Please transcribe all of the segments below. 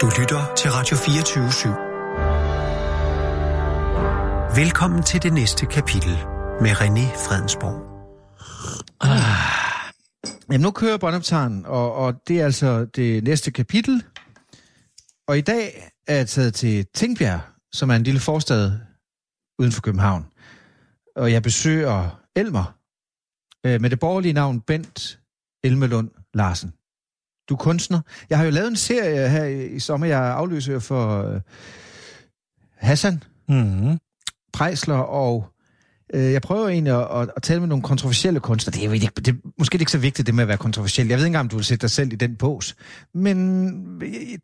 Du lytter til Radio 24 /7. Velkommen til det næste kapitel med René Fredensborg. Ah. Jamen, nu kører båndoptageren, og, og det er altså det næste kapitel. Og i dag er jeg taget til Tingbjerg, som er en lille forstad uden for København. Og jeg besøger Elmer øh, med det borgerlige navn Bent Elmelund Larsen. Du er kunstner. Jeg har jo lavet en serie her i, sommer, jeg afløser for øh, Hassan, Mm. Prejsler, og øh, jeg prøver egentlig at, at, at tale med nogle kontroversielle kunstnere. Det er, jo ikke, det er måske ikke så vigtigt, det med at være kontroversiel. Jeg ved ikke engang, om du vil sætte dig selv i den bås. Men øh,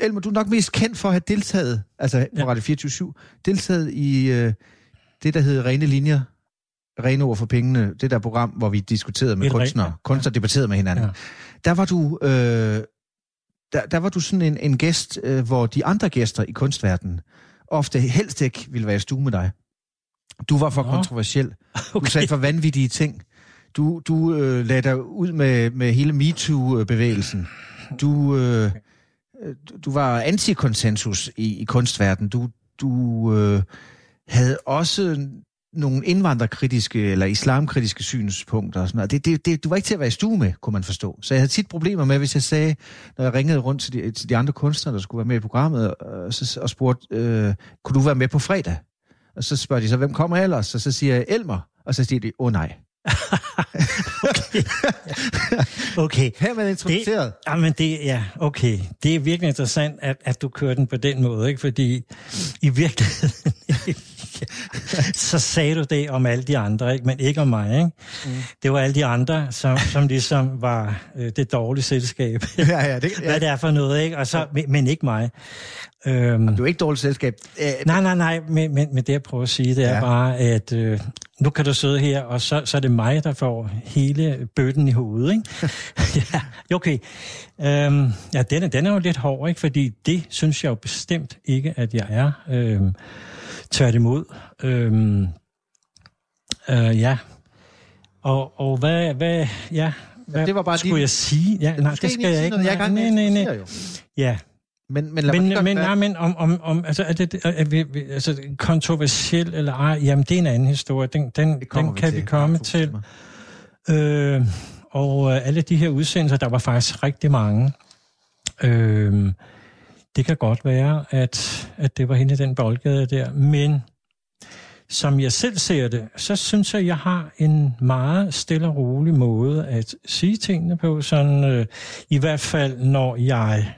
Elmer, du er nok mest kendt for at have deltaget, altså på Ja. Radio 24 deltaget i øh, det, der hedder Rene Linjer, Rene ord for pengene, det der program, hvor vi diskuterede med kunstnere, ja. kunstnere debatterede med hinanden. Ja. Der var du... Øh, der, der var du sådan en, en gæst, øh, hvor de andre gæster i kunstverdenen ofte helst ikke ville være i stue med dig. Du var for Nå. kontroversiel. Du Okay. sagde for vanvittige ting. Du, du øh, lagde dig ud med, med hele MeToo-bevægelsen. Du, øh, øh, du var antikonsensus i, i kunstverdenen. Du, du øh, havde også nogle indvandrerkritiske eller islamkritiske synspunkter. Og sådan noget. Det, det, det, du var ikke til at være i stue med, kunne man forstå. Så jeg havde tit problemer med, hvis jeg sagde, når jeg ringede rundt til de, til de andre kunstnere, der skulle være med i programmet, og, så, og spurgte, øh, kunne du være med på fredag? Og så spørger de så, hvem kommer ellers? Og så siger jeg, Elmer. Og så siger de, åh oh, nej. Okay. Her er man introduceret. Det, jamen det, ja, okay. Det er virkelig interessant, at, at du kører den på den måde, ikke? Fordi i virkeligheden, så sagde du det om alle de andre, ikke? Men ikke om mig, ikke? Mm. Det var alle de andre, som, som ligesom var øh, det dårlige selskab. ja, ja, det, Hvad det er for noget, ikke? Og så, men, men ikke mig. Øhm, Du er ikke dårligt selskab. Øh, Nej, nej, nej, men, men, men det jeg prøver at sige, det er Ja. ja. bare, at øh, nu kan du sidde her, og så, så er det mig, der får hele bøtten i hovedet, ikke? ja, okay. Øhm, ja, den er, den er jo lidt hård, ikke? Fordi det synes jeg jo bestemt ikke, at jeg er. Øhm, tværtimod. Øhm, øh, ja. Og, og hvad, hvad, ja, hvad det var bare skulle din- jeg sige? Ja, nej, det skal jeg ikke. Jeg nej, nej, nej. jo. Ja, Men, men men, men, nej, men om, om, om altså, er det, er vi, vi- altså, kontroversiel eller ej, jamen det er en anden historie. Den, den, den kan vi, til. komme Har til. fokus Øh, og øh, alle de her udsendelser, der var faktisk rigtig mange. Øh, det kan godt være, at, at det var hende den boldgade der, men som jeg selv ser det, så synes jeg, jeg har en meget stille og rolig måde at sige tingene på, sådan øh, i hvert fald når jeg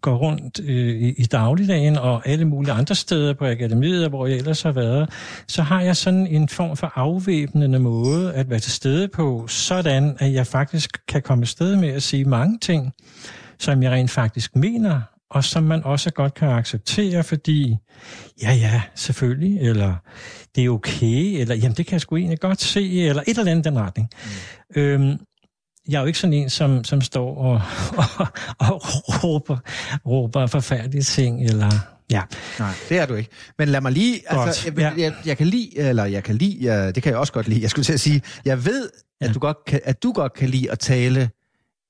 går rundt øh, i, i dagligdagen og alle mulige andre steder på akademiet, hvor jeg ellers har været, så har jeg sådan en form for afvæbnende måde at være til stede på, sådan at jeg faktisk kan komme afsted med at sige mange ting, som jeg rent faktisk mener, og som man også godt kan acceptere, fordi, ja ja, selvfølgelig, eller det er okay, eller jamen det kan jeg sgu egentlig godt se, eller et eller andet den retning. Mm. Øhm, jeg er jo ikke sådan en, som, som står og, og, og råber, råber forfærdelige ting, eller ja. Nej, det er du ikke. Men lad mig lige, Godt, altså, jeg, ja. jeg, jeg kan lide, eller jeg kan lide, jeg, det kan jeg også godt lide, jeg skulle til at sige, jeg ved, at, Ja. du, godt kan, at du godt kan lide at tale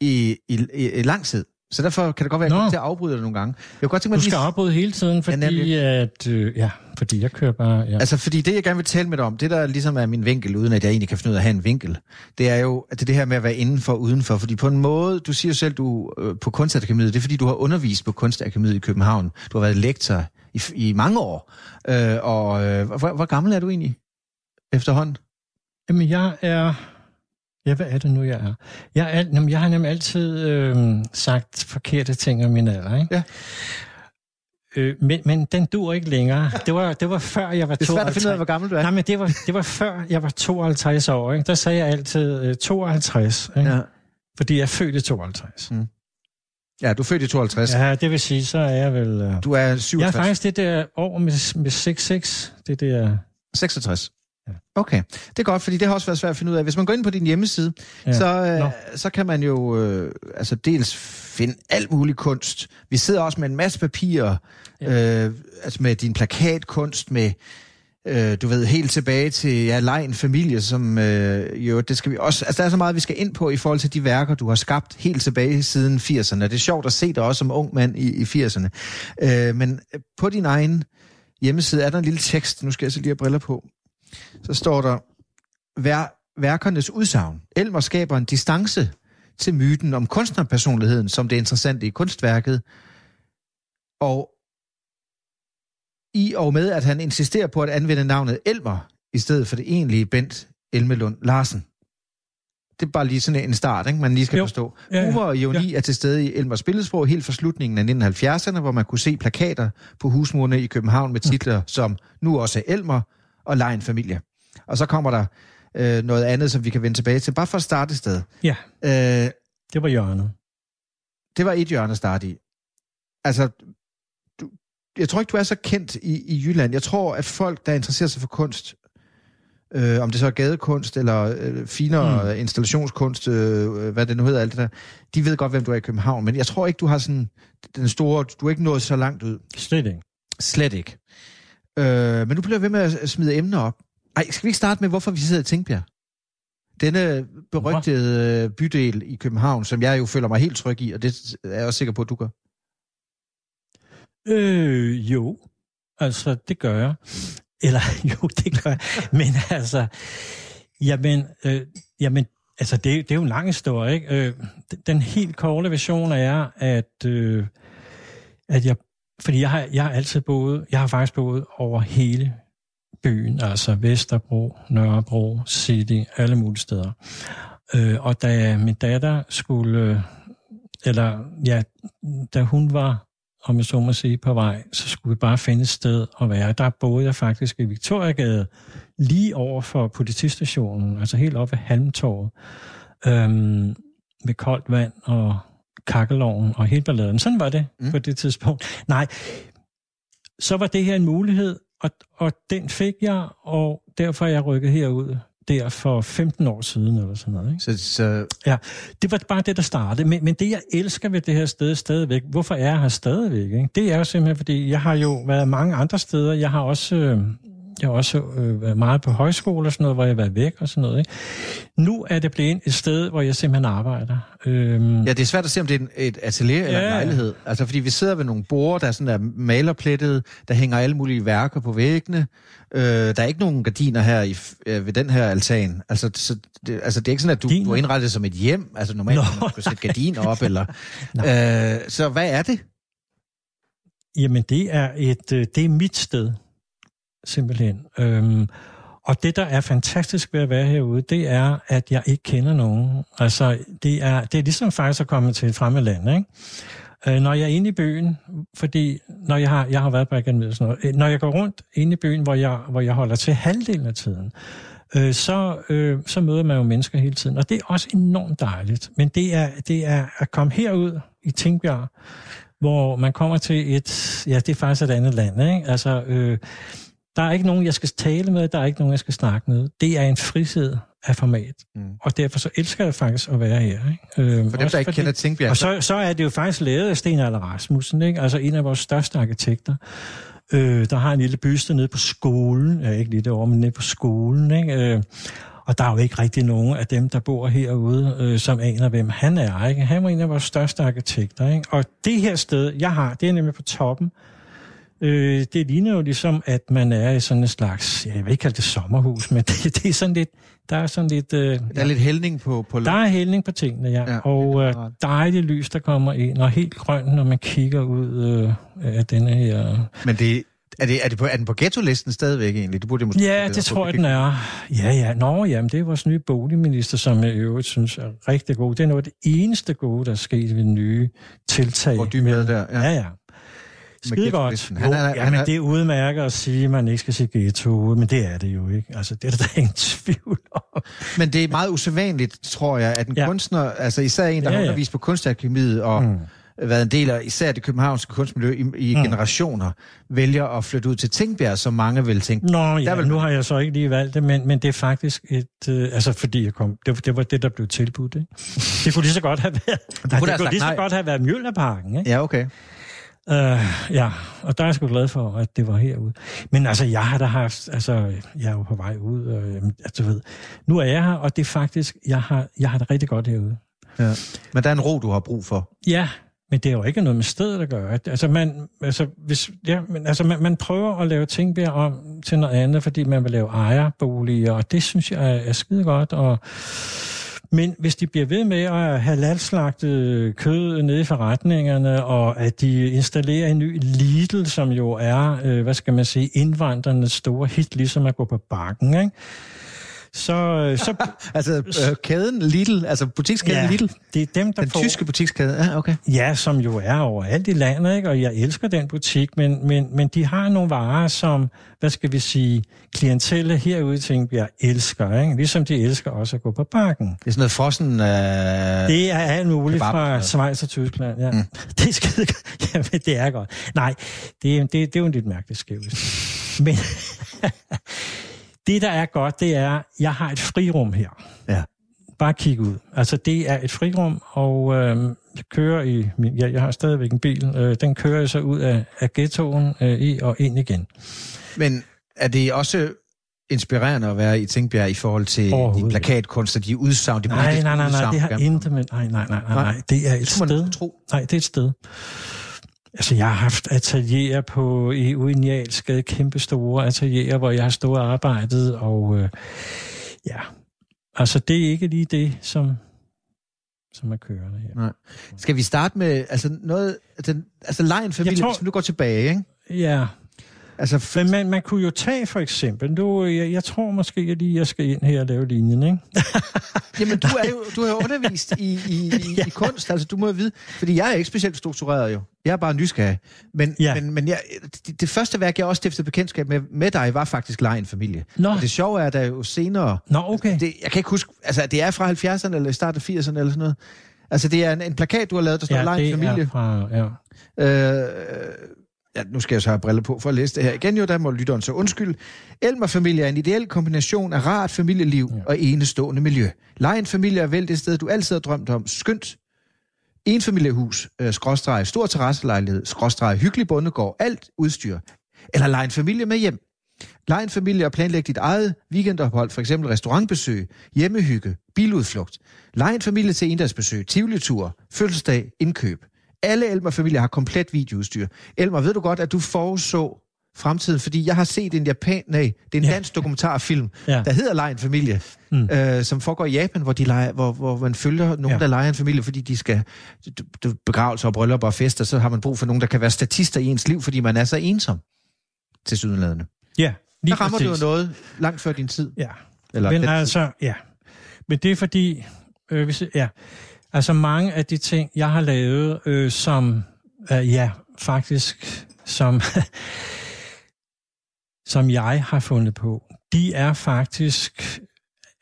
i, i, i, i lang tid. Så derfor kan det godt være, at jeg kommer til at afbryde dig nogle gange. Jeg kunne godt tænke mig Du lige... skal afbryde hele tiden, fordi nemlig. at, øh, ja, fordi jeg kører bare, ja. Altså, fordi det, jeg gerne vil tale med dig om, det der ligesom er min vinkel, uden at jeg egentlig kan finde ud af at have en vinkel, det er jo at det, er det her med at være indenfor og udenfor. Fordi på en måde, du siger jo selv, du øh, på Kunstakademiet, det er fordi, du har undervist på Kunstakademiet i København. Du har været lektor i, i mange år. Øh, og øh, hvor, hvor gammel er du egentlig efterhånden? Jamen, jeg er... Ja, hvad er det nu, jeg er? Jeg, er, jamen, jeg har nemlig altid øh, sagt forkerte ting om min alder, ikke? Ja. Øh, men, men den dur ikke længere. Det var, det var før jeg var Det er svært at 52. finde ud af, hvor gammel du er. Nej, men det var, det var før jeg var 52 år, ikke? Der sagde jeg altid øh, 52, ikke? Ja. Fordi jeg født i 52. ja, du er født i 52. Ja. Ja, det vil sige, så er jeg vel... Øh, Du er 67. jeg er faktisk det der år med, med 66. Det der... 66. Ja. Okay, det er godt, fordi det har også været svært at finde ud af. Hvis man går ind på din hjemmeside, ja. Så, øh, så kan man jo øh, altså dels finde alt mulig kunst. Vi sidder også med en masse papirer, ja. øh, altså med din plakatkunst, med øh, du ved, helt tilbage til ja, Lejen familie, som øh, jo, det skal vi også, altså der er så meget, vi skal ind på i forhold til de værker, du har skabt helt tilbage siden 80'erne. Det er sjovt at se dig også som ung mand i, i 80'erne. Øh, men på din egen hjemmeside er der en lille tekst, nu skal jeg så lige have briller på. Så står der, Vær, værkernes udsagn. Elmer skaber en distance til myten om kunstnerpersonligheden, som det interessante i kunstværket, og i og med, at han insisterer på at anvende navnet Elmer, i stedet for det egentlige Bent Elmelund Larsen. Det er bare lige sådan en start, ikke? man lige skal jo. forstå. Ja, ja. Humor og ironi ja. er til stede i Elmers billedsprog helt fra slutningen af 1970'erne, hvor man kunne se plakater på husmurene i København med titler som Nu også Elmer og Lejen Familie. Og så kommer der øh, noget andet, som vi kan vende tilbage til. Bare for at starte et sted. Ja, øh, det var hjørnet. Det var et hjørne at starte i. Altså, du, jeg tror ikke, du er så kendt i, i Jylland. Jeg tror, at folk, der interesserer sig for kunst, øh, om det så er gadekunst eller øh, finere mm. installationskunst, øh, hvad det nu hedder, alt det der, de ved godt, hvem du er i København. Men jeg tror ikke, du har sådan den store... Du er ikke nået så langt ud. Slet ikke. Slet ikke. Øh, men nu bliver jeg ved med at smide emner op. Ej, skal vi ikke starte med, hvorfor vi sidder i Tingbjerg? Denne berygtede øh, bydel i København, som jeg jo føler mig helt tryg i, og det er jeg også sikker på, at du gør. Øh, jo. Altså, det gør jeg. Eller, jo, det gør jeg. Men altså, jamen, øh, jamen altså, det, det er jo en lang historie, ikke? Øh, den helt korte version er, at, øh, at jeg, fordi jeg har, jeg har altid boet, jeg har faktisk boet over hele byen, altså Vesterbro, Nørrebro, City, alle mulige steder. Øh, og da min datter skulle, eller ja, da hun var, om jeg så må sige, på vej, så skulle vi bare finde et sted at være. Der boede jeg faktisk i Victoriagade, lige over for politistationen, altså helt oppe ved Halmtorvet, øhm, med koldt vand og kakkeloven og helt balladen. Sådan var det mm. på det tidspunkt. Nej, så var det her en mulighed, og, og den fik jeg, og derfor er jeg rykket herud der for 15 år siden, eller sådan noget. Ikke? Så, så... Ja, det var bare det, der startede. Men, men det, jeg elsker ved det her sted stadigvæk, hvorfor er jeg her stadigvæk? Ikke? Det er jo simpelthen, fordi jeg har jo været mange andre steder. Jeg har også... Øh, jeg har også øh, været meget på højskole og sådan noget, hvor jeg har været væk og sådan noget. Ikke? Nu er det blevet et sted, hvor jeg simpelthen arbejder. Øhm... Ja, det er svært at se, om det er et atelier ja. eller en lejlighed. Altså, fordi vi sidder ved nogle borde, der er sådan der malerplettet, der hænger alle mulige værker på væggene. Øh, der er ikke nogen gardiner her i, øh, ved den her altan. Altså, så, det, altså, det er ikke sådan, at du, du er indrettet som et hjem. Altså, normalt Nå, man skulle sætte gardiner op. eller, øh, så hvad er det? Jamen, det er, et, øh, det er mit sted simpelthen. Øhm, og det, der er fantastisk ved at være herude, det er, at jeg ikke kender nogen. Altså, det er, det er ligesom faktisk at komme til et fremmed land, ikke? Øh, når jeg er inde i byen, fordi når jeg har, jeg har været på Akademiet sådan noget, øh, når jeg går rundt inde i byen, hvor jeg, hvor jeg holder til halvdelen af tiden, øh, så, øh, så møder man jo mennesker hele tiden, og det er også enormt dejligt. Men det er, det er at komme herud i Tingbjerg, hvor man kommer til et, ja, det er faktisk et andet land, ikke? Altså, øh, der er ikke nogen, jeg skal tale med, der er ikke nogen, jeg skal snakke med. Det er en frihed af format. Mm. Og derfor så elsker jeg faktisk at være her. Ikke? Øhm, For dem, der ikke fordi, kender Tingbjerg. Og så, så er det jo faktisk lavet af Sten Aller Rasmussen, ikke? altså en af vores største arkitekter. Øh, der har en lille byste nede på skolen, ja, ikke lige derovre, men nede på skolen. Ikke? Øh, og der er jo ikke rigtig nogen af dem, der bor herude, øh, som aner, hvem han er. Ikke? Han var en af vores største arkitekter. Ikke? Og det her sted, jeg har, det er nemlig på toppen Øh, det ligner jo ligesom, at man er i sådan en slags, jeg vil ikke kalde det sommerhus, men det, det er sådan lidt, der er sådan lidt... Øh, der er lidt hældning på... på der er hældning på tingene, ja. ja og øh, dejligt lys, der kommer ind, og helt grønt, når man kigger ud øh, af denne her... Men det, er, det, er, det på, er den på ghetto-listen stadigvæk egentlig? Det burde måske ja, det, det tror jeg, den er. Ja, ja. Nå, jamen, det er vores nye boligminister, som jeg i øvrigt synes er rigtig god. Det er noget af det eneste gode, der er sket ved nye tiltag. Hvor du med der. Ja, ja. ja. Skide godt. Jo, han ja, han er, men det er udmærket at sige, at man ikke skal sige ghetto, men det er det jo ikke. Altså, det er der ingen tvivl om. Men det er meget usædvanligt, tror jeg, at en ja. kunstner, altså især en, der ja, ja. har undervist på kunstakademiet og mm. været en del af især det københavnske kunstmiljø i, i mm. generationer, vælger at flytte ud til Tingbjerg, som mange vil tænke. Nå ja, vil... nu har jeg så ikke lige valgt det, men, men det er faktisk et... Øh, altså, fordi jeg kom... Det, det var det, der blev tilbudt, ikke? Det kunne lige så godt have været... Det, nej, det kunne lige så nej. godt have været Mjølnerparken, ikke? Ja, okay. Uh, ja, og der er jeg sgu glad for, at det var herude. Men altså, jeg har da haft, altså, jeg er jo på vej ud, og altså, du ved, nu er jeg her, og det er faktisk, jeg har, jeg har det rigtig godt herude. Ja. Men der er en ro, du har brug for. Ja, men det er jo ikke noget med stedet at gøre. Altså, man, altså, hvis, ja, men, altså man, man prøver at lave ting om til noget andet, fordi man vil lave ejerboliger, og det synes jeg er, er skide godt. Og, men hvis de bliver ved med at have landslagtet kød nede i forretningerne, og at de installerer en ny Lidl, som jo er, øh, hvad skal man sige, indvandrernes store hit, ligesom at gå på bakken, ikke? Så... Øh, så altså øh, kæden Lidl, altså butikskæden ja, Lidl? det er dem, der Den får... tyske butikskæde, ja, okay. Ja, som jo er overalt i landet, ikke? og jeg elsker den butik, men, men, men de har nogle varer, som, hvad skal vi sige, klientelle herude i Tingbjerg elsker, ikke? ligesom de elsker også at gå på bakken. Det er sådan noget frossen... Øh, det er alt muligt fra Schweiz og Tyskland, ja. Mm. Det er skide Jamen, det er godt. Nej, det, det, det er jo en lidt mærkelig skævelse. Men det, der er godt, det er, jeg har et frirum her. Ja. Bare kig ud. Altså, det er et frirum, og øh, jeg kører i... Min, ja, jeg har stadigvæk en bil. Øh, den kører jeg så ud af, af ghettoen øh, i og ind igen. Men er det også inspirerende at være i Tingbjerg i forhold til de plakatkunster, de udsagn, de nej, nej, nej, nej, det har intet med... Nej, nej, nej, nej, nej, det er et sted. Tro. Nej, det er et sted. Altså, jeg har haft atelierer på i Uinialskade, kæmpe store atelierer, hvor jeg har stået og arbejdet, og øh, ja, altså det er ikke lige det, som, som er kørende her. Nej. Skal vi starte med altså noget, altså, altså lejen familie, tror, hvis nu går tilbage, ikke? Ja, Altså, Men man, man kunne jo tage for eksempel, du, jeg, jeg tror måske at lige, jeg skal ind her og lave linjen, ikke? Jamen, du er jo, du er jo undervist i, i, i, ja. i kunst, altså du må jo vide, fordi jeg er ikke specielt struktureret jo. Jeg er bare nysgerrig. Men, ja. men, men jeg, det, det første værk, jeg også stiftede bekendtskab med, med dig, var faktisk Lejen Familie. Nå. Og det sjove er, at der jo senere... Nå, okay. Det, jeg kan ikke huske, altså det er fra 70'erne eller start af 80'erne eller sådan noget. Altså det er en, en plakat, du har lavet, der står ja, Lejen Familie. Fra, ja. Øh, ja, nu skal jeg så have briller på for at læse det her igen, jo, der må lytteren så undskyld. Elmer-familie er en ideel kombination af rart familieliv ja. og enestående miljø. Lejen familie er vel det sted, du altid har drømt om. Skønt. En familiehus, øh, skråstreg, stor terrasselejlighed, skråstreg, hyggelig bondegård, alt udstyr. Eller lege en familie med hjem. Lege en familie og planlæg dit eget weekendophold, for eksempel restaurantbesøg, hjemmehygge, biludflugt. Lege en familie til endagsbesøg, tivolitur, fødselsdag, indkøb. Alle Elmer-familier har komplet videoudstyr. Elmer, ved du godt, at du foreså fremtiden, fordi jeg har set en japan, nej, det er en ja. dansk dokumentarfilm, ja. der hedder Lejen Familie, mm. øh, som foregår i Japan, hvor, de leger, hvor, hvor man følger nogen, ja. der leger en familie, fordi de skal begravelser og bryllup og fester, så har man brug for nogen, der kan være statister i ens liv, fordi man er så ensom til sydenladende. Ja, lige Der rammer præcis. du noget langt før din tid. Ja, Eller men altså, tid. ja. Men det er fordi, øh, hvis, ja, Altså mange af de ting, jeg har lavet, øh, som, øh, ja, faktisk, som, som jeg har fundet på, de er faktisk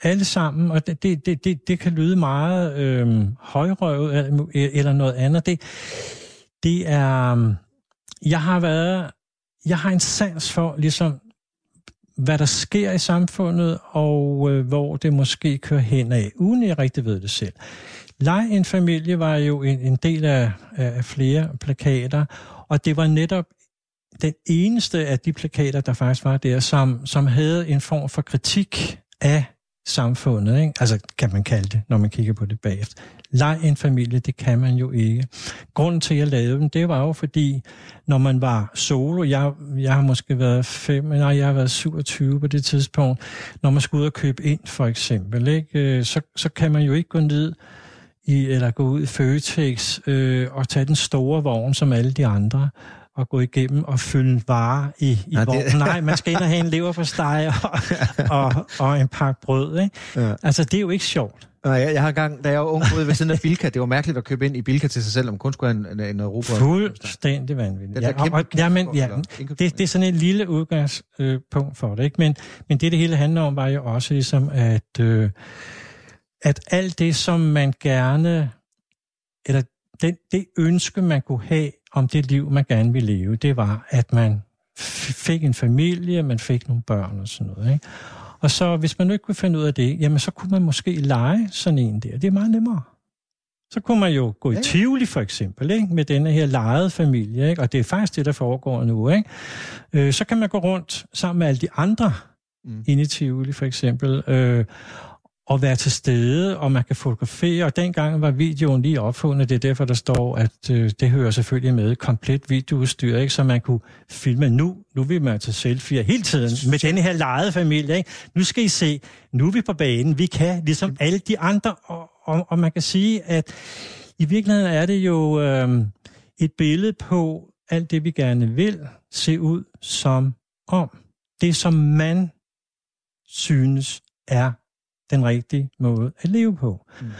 alle sammen, og det, det, det, det kan lyde meget øh, højrøvet e-, eller, noget andet. Det, det er, øhm, jeg har været, jeg har en sans for ligesom, hvad der sker i samfundet, og øh, hvor det måske kører hen af, uden jeg rigtig ved det selv. Leg en familie var jo en, en del af, af flere plakater, og det var netop den eneste af de plakater, der faktisk var der, som, som havde en form for kritik af samfundet. Ikke? Altså, kan man kalde det, når man kigger på det bagefter. Leg en familie, det kan man jo ikke. Grunden til, at jeg lavede dem, det var jo fordi, når man var solo, jeg, jeg har måske været fem, nej, jeg har været 27 på det tidspunkt, når man skulle ud og købe ind, for eksempel, ikke? Øh, så, så kan man jo ikke gå ned i, eller gå ud i Føtex øh, og tage den store vogn som alle de andre og gå igennem og fylde varer i, i Nej, vognen. Det... Nej, man skal ind og have en lever for steg og, og, og en pakke brød. Ikke? Ja. Altså, det er jo ikke sjovt. Nej, jeg, jeg har gang, da jeg var ung, ude ved siden af Bilka, det var mærkeligt at købe ind i Bilka til sig selv, om kun skulle have en, en, en Europa. Fuldstændig vanvittigt. Ja, og, og, ja, men, ja, det, det er sådan et lille udgangspunkt for det. Ikke? Men, men det, det hele handler om, var jo også ligesom, at... Øh, at alt det, som man gerne, eller det, det ønske, man kunne have om det liv, man gerne ville leve, det var, at man fik en familie, man fik nogle børn og sådan noget. Ikke? Og så hvis man nu ikke kunne finde ud af det, jamen så kunne man måske lege sådan en der. Det er meget nemmere. Så kunne man jo gå i. Tivoli for eksempel, ikke? med denne her lejede familie, ikke? og det er faktisk det, der foregår nu. Ikke? Øh, så kan man gå rundt sammen med alle de andre mm. inde i Tivoli for eksempel, øh, og være til stede, og man kan fotografere. Og dengang var videoen lige opfundet, det er derfor, der står, at øh, det hører selvfølgelig med komplet videoudstyr, ikke? så man kunne filme nu. Nu vil man tage selfie hele tiden med denne her lejede familie. Ikke? Nu skal I se, nu er vi på banen. Vi kan ligesom alle de andre, og, og, og man kan sige, at i virkeligheden er det jo øh, et billede på alt det, vi gerne vil se ud som om. Det, som man synes er den rigtige måde at leve på. Mm.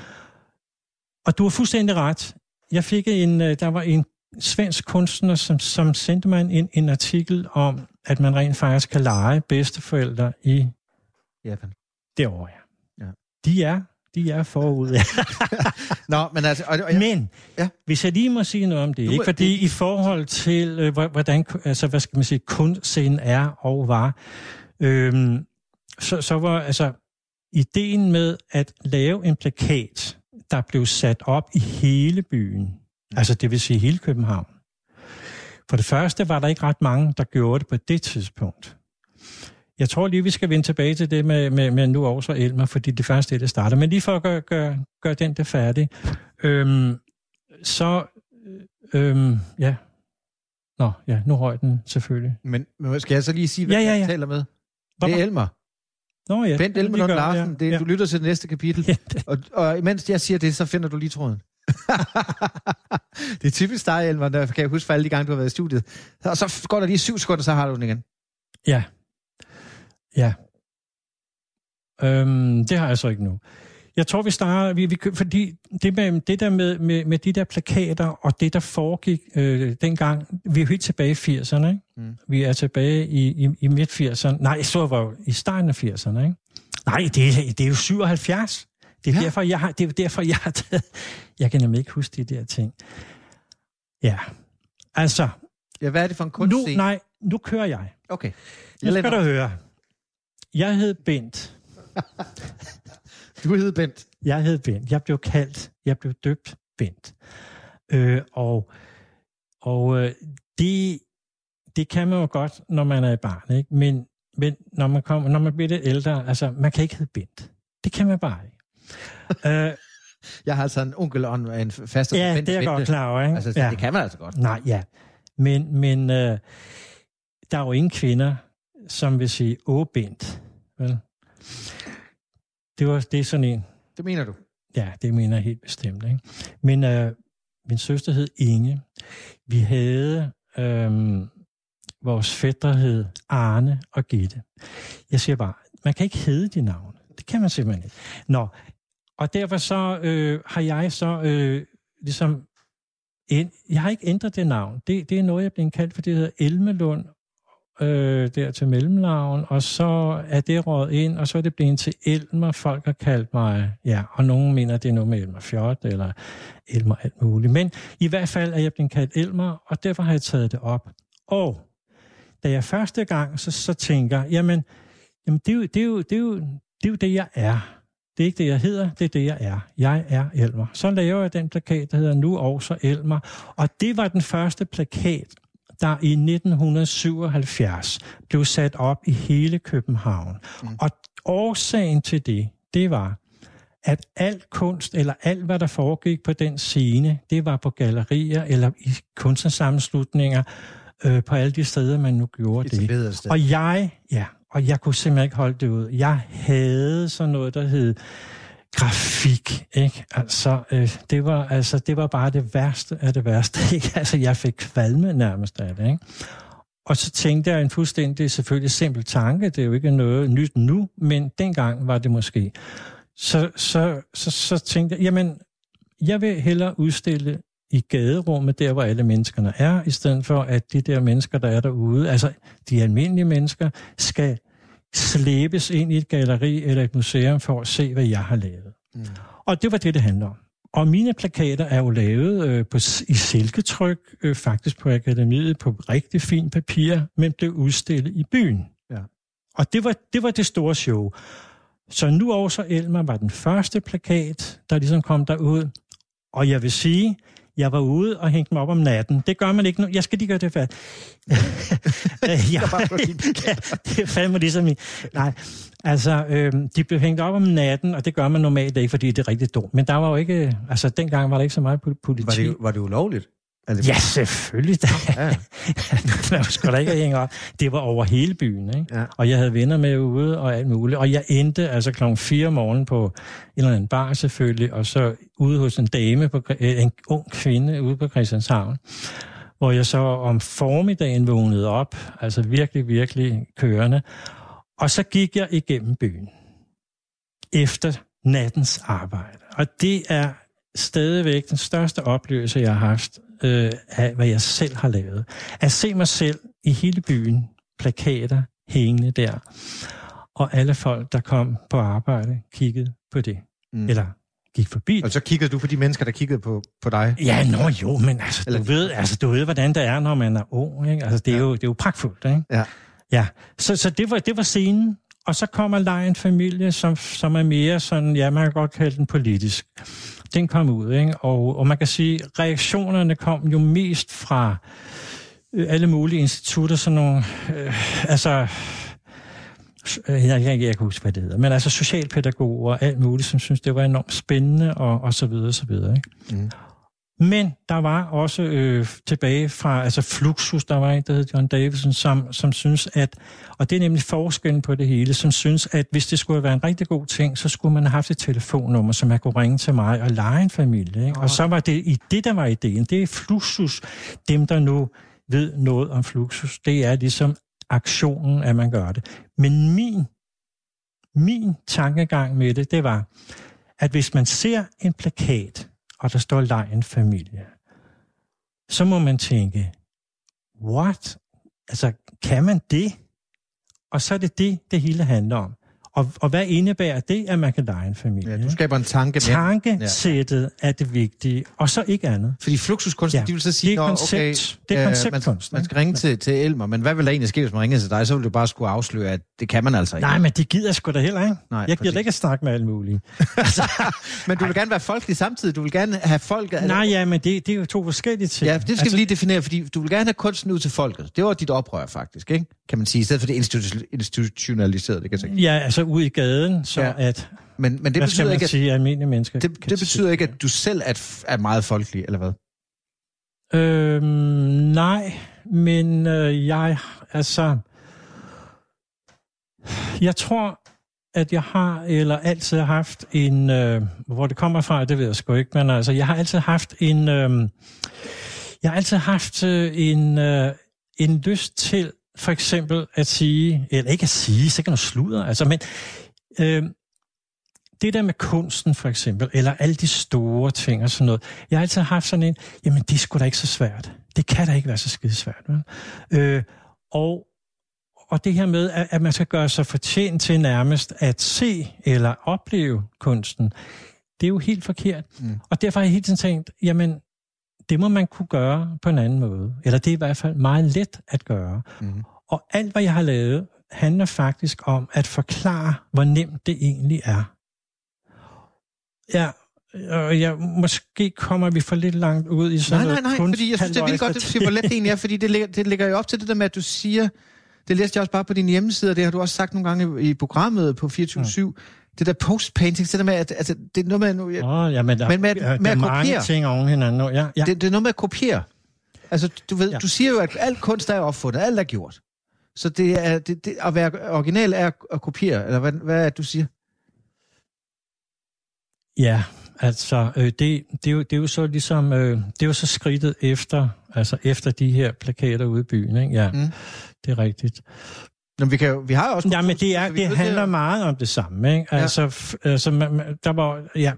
Og du har fuldstændig ret. Jeg fik en, øh, der var en svensk kunstner, som, som sendte mig en, en artikel om, at man rent faktisk kan lege bedsteforældre i Japan. det år. Ja. Ja. De er, de er forud. Nå, men altså... Og, og, Men, Ja. hvis jeg lige må sige noget om det, Du ikke? fordi i forhold til, øh, hvor- hvordan, altså, hvad skal man sige, kunstscenen er og var, øhm, så, så var altså ideen med at lave en plakat, der blev sat op i hele byen, altså det vil sige hele København. For det første var der ikke ret mange, der gjorde det på det tidspunkt. Jeg tror lige, vi skal vende tilbage til det med, med, med nu også Elmer, fordi det første er det, starter. Men lige for at gøre, gøre, gøre den der færdig, øhm, så, øhm, ja, Nå, ja, nu røg den selvfølgelig. men, men skal jeg så lige sige, hvad Ja, ja, jeg ja. taler med? Det er Elmer. Nå ja. Bent gør, Larsen. Det, ja. Du lytter til det næste kapitel. Ja, det- Og, og imens jeg siger det, så finder du lige tråden. det er typisk dig, Elmer, der kan jeg huske for alle de gange, du har været i studiet. Og så går der lige syv sekunder, så har du den igen. Ja. Ja. Øhm, det har jeg så ikke nu. Jeg tror, vi starter, vi, vi, fordi det, med, det der med, med, med de der plakater, og det, der foregik øh, dengang, vi er jo helt tilbage i 80'erne, ikke? Mm. Vi er tilbage i, i, i midt-80'erne. Nej, så var jo i starten af 80'erne, ikke? Nej, det, er- det er jo 77. Det er, Ja. derfor, jeg har, det er derfor, jeg har taget... Jeg kan nemlig ikke huske de der ting. Ja, altså, Ja, hvad er det for en nu, kunstscene? nej, nu kører jeg. Okay. Nu Jeg skal lader- du høre. Jeg hed Bent. Du hedder Bent. Jeg hed Bent. Jeg blev kaldt, jeg blev døbt Bent. Øh, og og øh, det, det kan man jo godt, når man er et barn, ikke? Men, men når, man kommer, når man bliver lidt ældre, altså, man kan ikke hedde Bent. Det kan man bare ikke. øh, Jeg har altså en onkel og en, en faster ja, Bent det er jeg godt klar over, ikke? Altså, ja. det kan man altså godt. Nej, ja. Men, men øh, der er jo ingen kvinder, som vil sige, åh, Bent. Vel? Det, var, det er sådan en, Det mener du. Ja, det mener jeg helt bestemt. Ikke? Men øh, min søster hed Inge. Vi havde øh, vores fætter hed Arne og Gitte. Jeg siger bare, man kan ikke hedde de navne. Det kan man simpelthen ikke. Nå, og derfor så øh, har jeg så øh, ligesom... En, jeg har ikke ændret det navn. Det, det er noget, jeg blevet kaldt, for det hedder Elmelund øh, der til mellemnavn, og så er det råd ind, og så er det blevet til Elmer. Folk har kaldt mig, ja, og nogen mener, det er noget med Elmer Fjord, eller Elmer alt muligt. Men i hvert fald er jeg blevet kaldt Elmer, og derfor har jeg taget det op. Og da jeg første gang så, så tænker, jamen, jamen det, er jo, det, er jo, det, er jo, det er jo det, jeg er. Det er ikke det, jeg hedder, det er det, jeg er. Jeg er Elmer. Så laver jeg den plakat, der hedder Nu også Elmer. Og det var den første plakat, der i 1977 blev sat op i hele København. Mm. Og årsagen til det, det var, at alt kunst, eller alt, hvad der foregik på den scene, det var på gallerier eller i kunstnersammenslutninger, øh, på alle de steder, man nu gjorde det. Sted. Og jeg, ja, og jeg kunne simpelthen ikke holde det ud. Jeg havde sådan noget, der hed grafik, ikke? Altså, øh, det var, altså, det var bare det værste af det værste, ikke? Altså, jeg fik kvalme nærmest af det, ikke? Og så tænkte jeg en fuldstændig, selvfølgelig simpel tanke, det er jo ikke noget nyt nu, men dengang var det måske. Så, så, så, så tænkte jeg, jamen, jeg vil hellere udstille i gaderummet, der hvor alle menneskerne er, i stedet for at de der mennesker, der er derude, altså de almindelige mennesker, skal slæbes ind i et galleri eller et museum for at se, hvad jeg har lavet. Mm. Og det var det, det handler om. Og mine plakater er jo lavet øh, på, i silketryk, øh, faktisk på akademiet, på rigtig fint papir, men blev udstillet i byen. Ja. Og det var, det var det store show. Så nu også Elmer var den første plakat, der ligesom kom derud. Og jeg vil sige, jeg var ude og hængte mig op om natten. Det gør man ikke nu. Jeg skal lige gøre det færdigt. Øh, ja, ja, det er fandme ligesom i... Nej, altså, øh, de blev hængt op om natten, og det gør man normalt ikke, fordi det er rigtig dumt. Men der var jo ikke... Altså, dengang var der ikke så meget politi. Var det, var det ulovligt? Altså, ja, selvfølgelig da. Ja. Man skulle da ikke hænge op. Det var over hele byen, ikke? Ja. Og jeg havde venner med ude og alt muligt. Og jeg endte altså klokken 4 om morgenen på en eller anden bar selvfølgelig, og så ude hos en dame, på, en ung kvinde ude på Christianshavn, hvor jeg så om formiddagen vågnede op, altså virkelig, virkelig kørende. Og så gik jeg igennem byen efter nattens arbejde. Og det er stadigvæk den største oplevelse, jeg har haft øh, af, hvad jeg selv har lavet. At se mig selv i hele byen, plakater hængende der, og alle folk, der kom på arbejde, kiggede på det. Mm. Eller gik forbi. Og så kiggede du på de mennesker, der kiggede på, på dig? Ja, nå jo, men altså, Eller... du, ved, altså, du ved, hvordan det er, når man er ung. Ikke? Altså, det, er ja. jo, det er jo pragtfuldt. Ikke? Ja. ja. Så, så det, var, det var scenen. Og så kommer der en familie, som, som er mere sådan, ja, man kan godt kalde den politisk den kom ud, ikke? Og, og man kan sige, reaktionerne kom jo mest fra øh, alle mulige institutter, sådan nogle, øh, altså, øh, jeg, jeg, jeg kan huske, hvad det hedder, men altså socialpædagoger og alt muligt, som synes, det var enormt spændende, og, og så videre, og så videre, ikke? Mm. Men der var også øh, tilbage fra, altså Fluxus, der var en, der hed John Davidson, som, som synes, at, og det er nemlig forskellen på det hele, som synes, at hvis det skulle være en rigtig god ting, så skulle man have haft et telefonnummer, så man kunne ringe til mig og lege en familie. Ikke? Og så var det i det, der var ideen. Det er Fluxus, dem der nu ved noget om Fluxus. Det er ligesom aktionen, at man gør det. Men min, min tankegang med det, det var, at hvis man ser en plakat, og der står lejen familie, så må man tænke, what? Altså, kan man det? Og så er det det, det hele handler om. Og, og hvad indebærer det, at man kan lege en familie? Ja, du skaber en tanke. Tankesættet ja. er det vigtige, og så ikke andet. Fordi fluxuskunst, ja. de vil så sige, det er koncept, okay, det er konceptkunst. Man, man skal ringe til, til Elmer, men hvad vil der egentlig ske, hvis man ringer til dig? Så vil du bare skulle afsløre, at det kan man altså ikke. Nej, men det gider sgu da heller ikke. Nej, jeg gider ikke at snakke med alle mulige. altså, men du vil gerne være folkelig samtidig. Du vil gerne have folk... Nej, ja, men det, det er jo to forskellige ting. Ja, det skal altså, vi lige definere, fordi du vil gerne have kunsten ud til folket. Det var dit oprør faktisk, ikke? Kan man sige, i stedet for det institutionaliserede, det kan jeg sige. Ja, altså ud i gaden, så ja. at... Men, men det betyder ikke, at, sige, almindelige mennesker det, det betyder ikke, at du selv er, er meget folkelig, eller hvad? Øhm, nej, men øh, jeg, altså... Jeg tror, at jeg har, eller altid har haft en... Øh, hvor det kommer fra, det ved jeg sgu ikke, men altså, jeg har altid haft en... Øh, jeg har altid haft øh, en, øh, en lyst til for eksempel at sige, eller ikke at sige, så kan noget sludder, altså, men øh, det der med kunsten for eksempel, eller alle de store ting og sådan noget, jeg har altid haft sådan en, jamen det sgu da ikke så svært. Det kan da ikke være så skide svært. Vel? Øh, og, og det her med, at, at man skal gøre sig fortjent til nærmest at se eller opleve kunsten, det er jo helt forkert. Mm. Og derfor har jeg hele tiden tænkt, jamen det må man kunne gøre på en anden måde. Eller det er i hvert fald meget let at gøre. Mm. Og alt, hvad jeg har lavet, handler faktisk om at forklare, hvor nemt det egentlig er. Ja, og ja, måske kommer vi for lidt langt ud i sådan Nej, nej, nej, fordi jeg synes, det er vildt godt, at du siger, hvor let det egentlig er, fordi det ligger, det ligger jo op til det der med, at du siger, det læste jeg også bare på din hjemmeside, og det har du også sagt nogle gange i programmet på 24-7, mm det der post-painting, det der med, at altså, det er noget med, nu, jeg, oh, ja, men der, men med, med, med at kopiere. mange ting oven hinanden. Ja, ja. Det, det, er noget med at kopiere. Altså, du, ved, ja. du siger jo, at alt kunst er opfundet, alt er gjort. Så det er, det, det, at være original er at kopiere, eller hvad, hvad er det, du siger? Ja, altså, øh, det, det, er jo, det er jo så ligesom, øh, det er jo så skridtet efter, altså efter de her plakater ude i byen, ikke? Ja, mm. det er rigtigt. Men vi, kan jo, vi har også... Ja, men det, er, det handler det meget om det samme. Ikke? Ja. Altså, altså man, der var... Ja.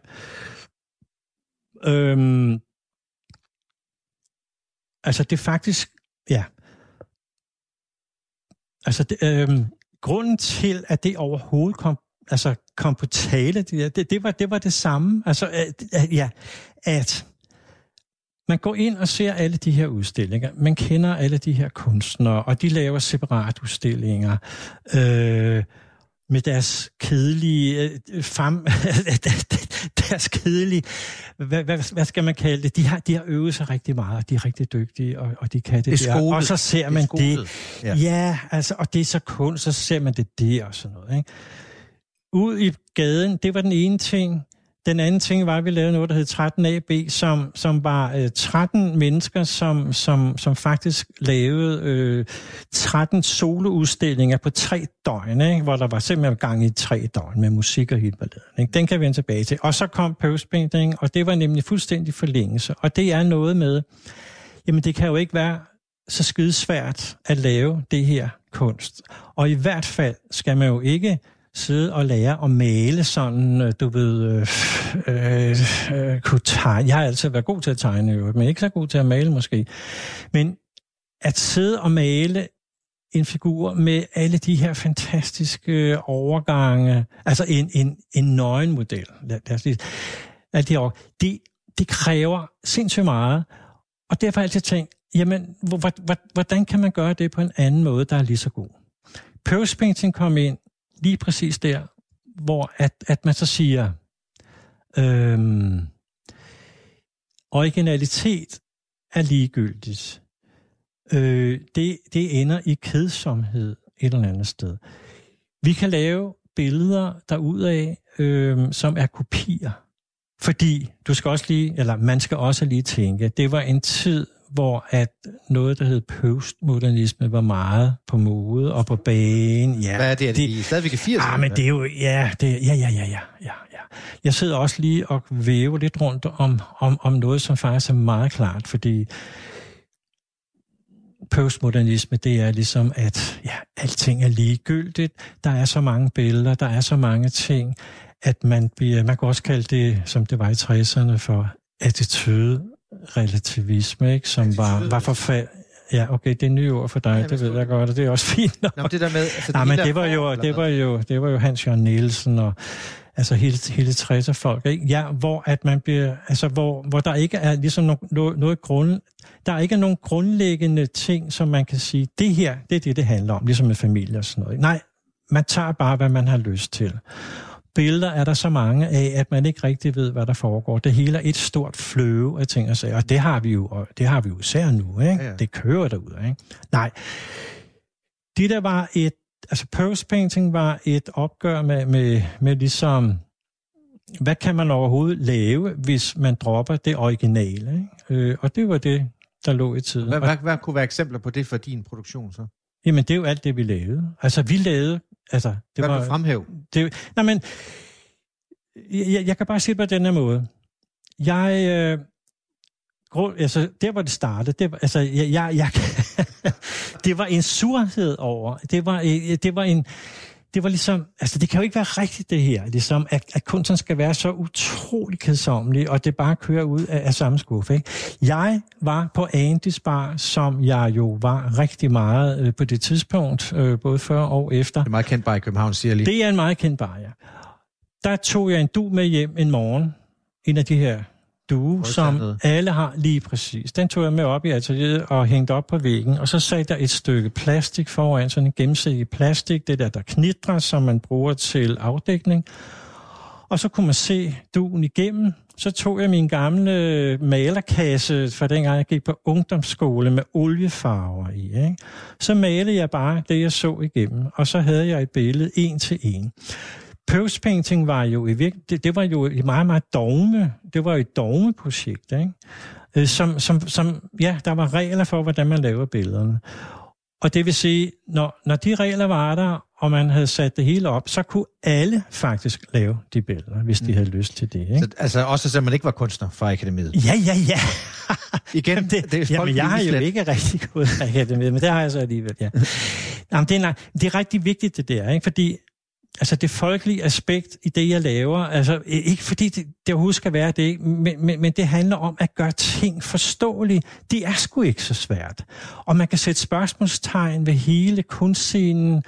Øhm, altså, det er faktisk... Ja. Altså, det, øhm, grunden til, at det overhovedet kom, altså, kom på tale, det, det, det, var, det var det samme. Altså, at, ja, at man går ind og ser alle de her udstillinger. Man kender alle de her kunstnere, og de laver separat udstillinger. Øh, med deres kedelige, øh, fam, deres kedelige, hvad, hvad, hvad skal man kalde det? De har, de har øvet sig rigtig meget, de er rigtig dygtige, og, og de kan det, det der. Og så ser man det. det. Ja. ja, altså, og det er så kun, så ser man det der og sådan noget. Ikke? Ud i gaden, det var den ene ting. Den anden ting var, at vi lavede noget, der hed 13AB, som, som var øh, 13 mennesker, som, som, som faktisk lavede øh, 13 soloudstillinger på tre døgn, ikke? hvor der var simpelthen gang i tre døgn med musik og hele balladen. Ikke? Den kan vi vende tilbage til. Og så kom postpainting, og det var nemlig fuldstændig forlængelse. Og det er noget med, jamen det kan jo ikke være så skidesvært at lave det her kunst. Og i hvert fald skal man jo ikke sidde og lære at male sådan, øh, du ved, øh, øh, øh, kunne tegne. Jeg har altid været god til at tegne, men ikke så god til at male måske. Men at sidde og male en figur med alle de her fantastiske overgange, altså en, en, en nøgenmodel, lad, lad os lige, alt det, det, det kræver sindssygt meget, og derfor har jeg altid tænkt, jamen, hvordan kan man gøre det på en anden måde, der er lige så god? Pose painting kom ind lige præcis der, hvor at, at man så siger, øhm, originalitet er ligegyldigt. Øh, det, det ender i kedsomhed et eller andet sted. Vi kan lave billeder derudaf, øh, som er kopier. Fordi du skal også lige, eller man skal også lige tænke, det var en tid, hvor at noget, der hed postmodernisme, var meget på mode og på banen. Ja, Hvad er det? Er det, det I stadigvæk 80'erne? Ah, men det er jo, ja, det, ja, ja, ja, ja, ja, ja. Jeg sidder også lige og væver lidt rundt om, om, om noget, som faktisk er meget klart, fordi postmodernisme, det er ligesom, at ja, alting er ligegyldigt. Der er så mange billeder, der er så mange ting, at man bliver, man kan også kalde det, som det var i 60'erne, for attitude relativisme, ikke? som var, var forfald... Ja, okay, det er nye ord for dig, ja, det ved jeg godt, og det er også fint nok. Nå, det der med... Altså, Nej, men det var, jo, det, var jo, det var jo Hans Jørgen Nielsen og altså hele, hele 60'er folk, ikke? Ja, hvor at man bliver, altså hvor, hvor der ikke er ligesom no, no, noget grund, der er ikke nogen grundlæggende ting, som man kan sige, det her, det er det, det handler om, ligesom med familie og sådan noget. Nej, man tager bare, hvad man har lyst til billeder er der så mange af, at man ikke rigtig ved, hvad der foregår. Det hele er et stort fløve af ting og sager, og det har vi jo, og det har vi jo især nu, ikke? Ja, ja. Det kører derud, ikke? Nej. Det der var et, altså post painting var et opgør med, med, med ligesom, hvad kan man overhovedet lave, hvis man dropper det originale, ikke? Øh, og det var det, der lå i tiden. Hvad, hvad, hvad kunne være eksempler på det for din produktion så? Jamen, det er jo alt det, vi lavede. Altså, vi lavede... Altså, det Hvad var, du fremhæve? Det, nej, men... Jeg, jeg kan bare sige det på den her måde. Jeg... Øh, grund, altså, der hvor det startede, det var, altså, jeg, jeg, jeg, det var en surhed over. Det var, øh, det var en det var ligesom, altså det kan jo ikke være rigtigt det her, ligesom, at, at kunsten skal være så utrolig kedsommelig, og det bare kører ud af, af samme skuffe. Ikke? Jeg var på Andys Bar, som jeg jo var rigtig meget øh, på det tidspunkt, øh, både før og efter. Det er meget kendt bar i København, siger jeg lige. Det er en meget kendt bar, ja. Der tog jeg en du med hjem en morgen, en af de her due, som alle har lige præcis. Den tog jeg med op i atelieret og hængte op på væggen, og så satte der et stykke plastik foran, sådan en gennemsigtig plastik, det der, der knitrer, som man bruger til afdækning. Og så kunne man se duen igennem. Så tog jeg min gamle malerkasse fra dengang jeg gik på ungdomsskole med oliefarver i. Ikke? Så malede jeg bare det, jeg så igennem, og så havde jeg et billede en til en. Post painting var jo i virke, det, det var jo et meget, meget dogme. Det var et dogmeprojekt, ikke? Øh, som, som, som, ja, der var regler for, hvordan man laver billederne. Og det vil sige, når, når de regler var der, og man havde sat det hele op, så kunne alle faktisk lave de billeder, hvis de mm. havde lyst til det. Ikke? Så, altså også selvom man ikke var kunstner fra akademiet? Ja, ja, ja. Igen, jamen, det, det er jamen, jeg har jo ikke rigtig gået fra akademiet, men det har jeg så alligevel, ja. Jamen, det, er, det er rigtig vigtigt, det der, ikke? fordi altså det folkelige aspekt i det, jeg laver, altså ikke fordi det, det overhovedet skal være det, men, men, men det handler om at gøre ting forståelige. Det er sgu ikke så svært. Og man kan sætte spørgsmålstegn ved hele kunstscenen,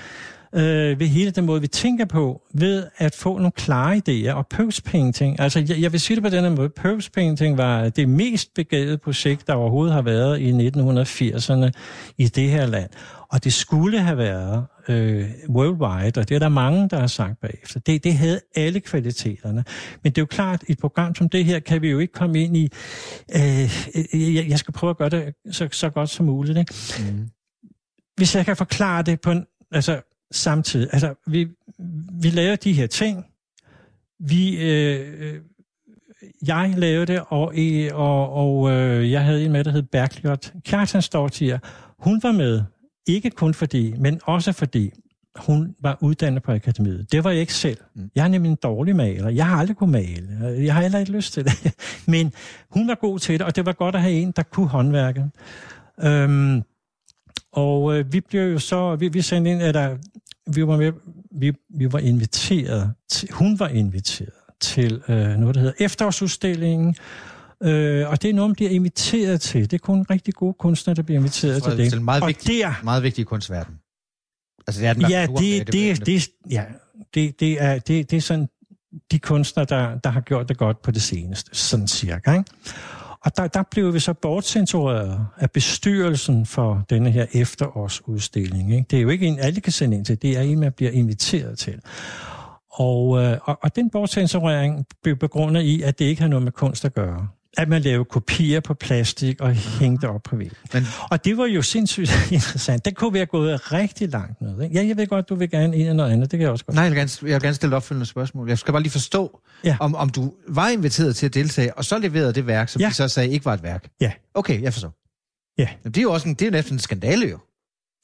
øh, ved hele den måde, vi tænker på, ved at få nogle klare idéer. Og Purpose Painting, altså jeg, jeg vil sige det på denne måde, Purpose Painting var det mest begavede projekt, der overhovedet har været i 1980'erne i det her land. Og det skulle have været øh, worldwide, og det er der mange, der har sagt bagefter. Det, det havde alle kvaliteterne. Men det er jo klart, i et program som det her, kan vi jo ikke komme ind i... Øh, jeg, jeg skal prøve at gøre det så, så godt som muligt. Ikke? Mm. Hvis jeg kan forklare det på en... Altså, samtidig. Altså, vi, vi laver de her ting. Vi... Øh, jeg lavede det, og, og, og øh, jeg havde en med, der hed Bergljot Kjartansdortier. Hun var med ikke kun fordi, men også fordi, hun var uddannet på akademiet. Det var jeg ikke selv. Mm. Jeg er nemlig en dårlig maler. Jeg har aldrig kunne male. Jeg har heller ikke lyst til det. Men hun var god til det, og det var godt at have en, der kunne håndværke. Øhm, og øh, vi blev jo så, vi, vi sendte ind, at vi var med, vi, vi var inviteret, til, hun var inviteret til øh, noget, der hedder efterårsudstillingen, Øh, og det er noget, man bliver inviteret til. Det er kun rigtig gode kunstnere, der bliver inviteret til det. Det er en meget, og vigtig, der, meget vigtig kunstverden. Altså, det er den ja, det, det, det, det, ja, det, det, er, det, det er sådan de kunstnere, der, der har gjort det godt på det seneste, sådan cirka. Ikke? Og der, der blev vi så bortcensureret af bestyrelsen for denne her efterårsudstilling. Ikke? Det er jo ikke en, alle kan sende ind til, det er en, man bliver inviteret til. Og, øh, og, og den bortcensurering blev begrundet i, at det ikke har noget med kunst at gøre at man lavede kopier på plastik og hængte op på væggen. Men... Og det var jo sindssygt interessant. Det kunne være gået rigtig langt ned. Ikke? Ja, jeg ved godt, du vil gerne en eller noget andet. Det kan jeg også godt. Nej, jeg vil gerne, jeg vil gerne stille opfølgende spørgsmål. Jeg skal bare lige forstå, ja. om, om du var inviteret til at deltage, og så leverede det værk, som ja. de så sagde ikke var et værk. Ja. Okay, jeg forstår. Ja. Jamen, det er jo også en, det er næsten en skandale jo.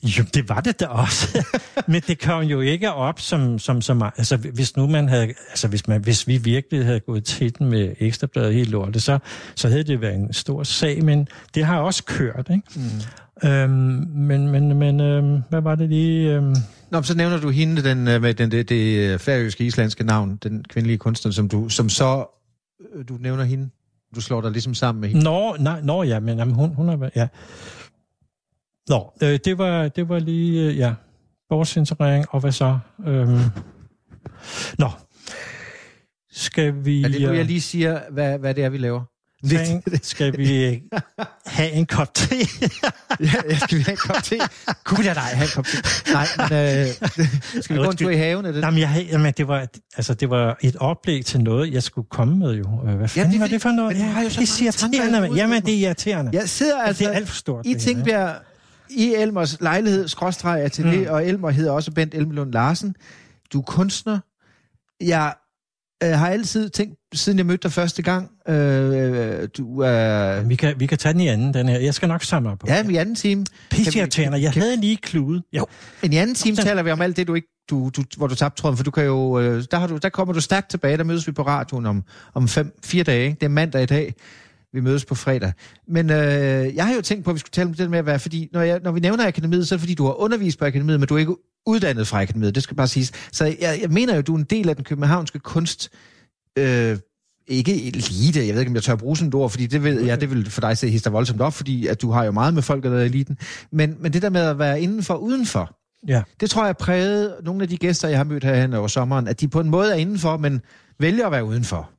Jo, det var det da også. Men det kom jo ikke op som, som, som altså hvis nu man havde, altså hvis, man, hvis vi virkelig havde gået til den med ekstrabladet helt lortet, så, så havde det været en stor sag, men det har også kørt, ikke? Mm. Øhm, men, men, men øhm, hvad var det lige? Øhm... Nå, så nævner du hende den, øh, med den, det, det færøske islandske navn, den kvindelige kunstner, som du, som så, øh, du nævner hende, du slår dig ligesom sammen med hende. Nå, nej, nå ja, men jamen, hun, hun er, ja. Nå, øh, det, var, det var lige, øh, ja, bortcentrering, og hvad så? Øhm, nå, skal vi... Er det nu, jeg lige siger, hvad, hvad det er, vi laver? Lidt. Skal vi have en kop te? ja, skal vi have en kop te? Kunne da nej, have en kop te? Nej, men øh, skal vi gå en tur i haven? Er det? Jamen, jeg, jamen, det, var, altså, det var et oplæg til noget, jeg skulle komme med jo. Hvad fanden ja, det, var det for noget? Men så det er irriterende. Jamen, det er irriterende. Jeg sidder altså... Det er alt for stort. I Tingbjerg i Elmers lejlighed, skråstreg atelier, mm. og Elmer hedder også Bent Elmelund Larsen. Du er kunstner. Jeg øh, har altid tænkt, siden jeg mødte dig første gang, øh, du er... Øh, vi, kan, vi kan tage den i anden, den her. Jeg skal nok samle på. Ja, i anden time... Pisseirriterende. Jeg kan, havde lige klude. Jo. Men i anden time taler vi om alt det, du ikke du, du, hvor du tabte tråden, for du kan jo, øh, der, har du, der kommer du stærkt tilbage, der mødes vi på radioen om, om fem, fire dage, ikke? det er mandag i dag, vi mødes på fredag. Men øh, jeg har jo tænkt på, at vi skulle tale om det med at være, fordi når, jeg, når vi nævner akademiet, så er det fordi, du har undervist på akademiet, men du er ikke uddannet fra akademiet, det skal bare siges. Så jeg, jeg mener jo, du er en del af den københavnske kunst, øh, ikke elite, jeg ved ikke, om jeg tør bruge sådan et ord, fordi det ved jeg, det vil for dig se hister voldsomt op, fordi at du har jo meget med folk, der er eliten. Men, men det der med at være indenfor udenfor, ja. det tror jeg præget nogle af de gæster, jeg har mødt herhen over sommeren, at de på en måde er indenfor, men vælger at være udenfor.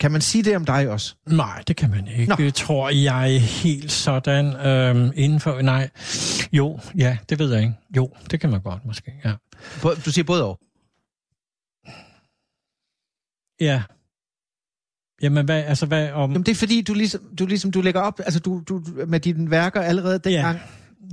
Kan man sige det om dig også? Nej, det kan man ikke. Nå. Tror jeg helt sådan øhm, indenfor... Nej, jo, ja, det ved jeg ikke. Jo, det kan man godt måske, ja. Du siger både og? Ja. Jamen, hvad, altså hvad om... Jamen, det er fordi, du ligesom, du, ligesom, du lægger op, altså du, du med dine værker allerede dengang, ja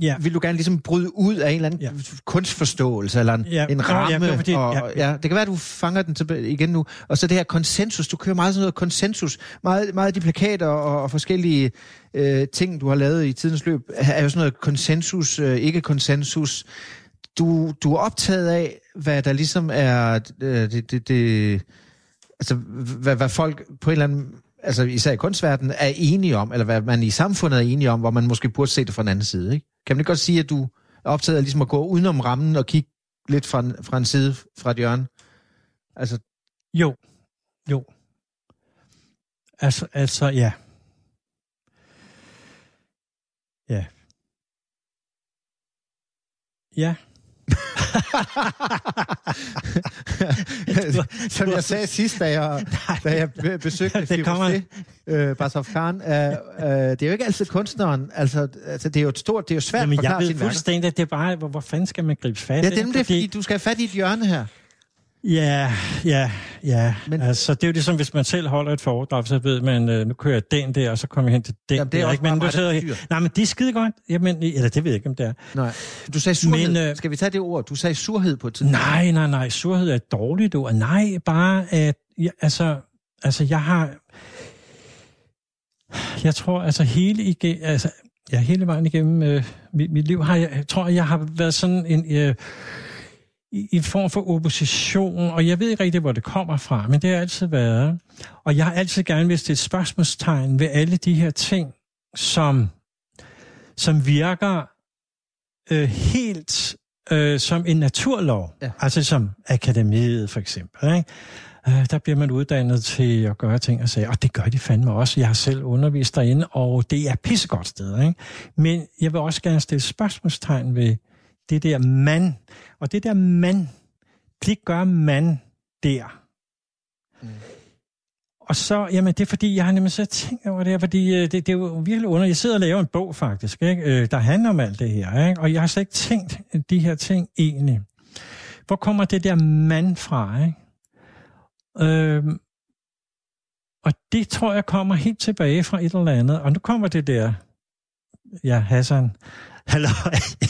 ja. vil du gerne ligesom bryde ud af en eller anden ja. kunstforståelse, eller en, ja. en ramme. Ja, det, og, ja. Ja, det kan være, at du fanger den tilbage igen nu. Og så det her konsensus, du kører meget sådan noget konsensus. Meget, meget af de plakater og, og forskellige øh, ting, du har lavet i tidens løb, er jo sådan noget konsensus, øh, ikke konsensus. Du, du er optaget af, hvad der ligesom er øh, det, det, det, altså, hvad, hvad folk på en eller anden altså især i kunstverdenen, er enige om, eller hvad man i samfundet er enige om, hvor man måske burde se det fra en anden side. Ikke? Kan man ikke godt sige, at du er optaget af ligesom at gå udenom rammen og kigge lidt fra, fra en side, fra et hjørne? Altså... Jo, jo. Altså, altså, ja. Ja. Ja. Som jeg sagde sidst, da jeg, da jeg besøgte Det kommer- øh, Basov Khan, øh, øh, det er jo ikke altid kunstneren, altså, altså det er jo et stort, det er jo svært Jamen, at jeg forklare ved sin værker. fuldstændig, at det er bare, hvor, hvor fanden skal man gribe fat? Ja, det er nemlig, fordi du skal have fat i et hjørne her. Ja, ja, ja. Men- altså, det er jo ligesom, hvis man selv holder et foredrag, så ved man, øh, nu kører jeg den der, og så kommer jeg hen til den Jamen, det er der. også ikke? Men der sidder. Nej, men det er skide godt. Jamen, eller det ved jeg ikke, om det er. Nej. Du sagde surhed. Men, øh, skal vi tage det ord? Du sagde surhed på et tidspunkt. Nej, nej, nej. Surhed er et dårligt ord. Nej, bare at... Ja, altså, altså, jeg har... Jeg tror, altså hele, igen, altså, ja, hele vejen igennem øh, mit, mit liv har jeg, jeg tror, jeg har været sådan en... Øh, i i en form for opposition, og jeg ved ikke rigtig, hvor det kommer fra, men det har altid været. Og jeg har altid gerne stille et spørgsmålstegn ved alle de her ting, som, som virker øh, helt øh, som en naturlov. Ja. Altså som akademiet for eksempel. Ikke? Øh, der bliver man uddannet til at gøre ting og sager, og det gør de fandme også. Jeg har selv undervist derinde, og det er et pissegodt sted. Ikke? Men jeg vil også gerne stille spørgsmålstegn ved det der mand, og det der mand, det gør man der. Mm. Og så, jamen det er fordi, jeg har nemlig så tænkt over det her, fordi øh, det, det er jo virkelig under, jeg sidder og laver en bog faktisk, ikke? Øh, der handler om alt det her, ikke? og jeg har slet ikke tænkt de her ting egentlig. Hvor kommer det der mand fra, ikke? Øhm, og det tror jeg kommer helt tilbage fra et eller andet, og nu kommer det der, ja Hassan, hallo,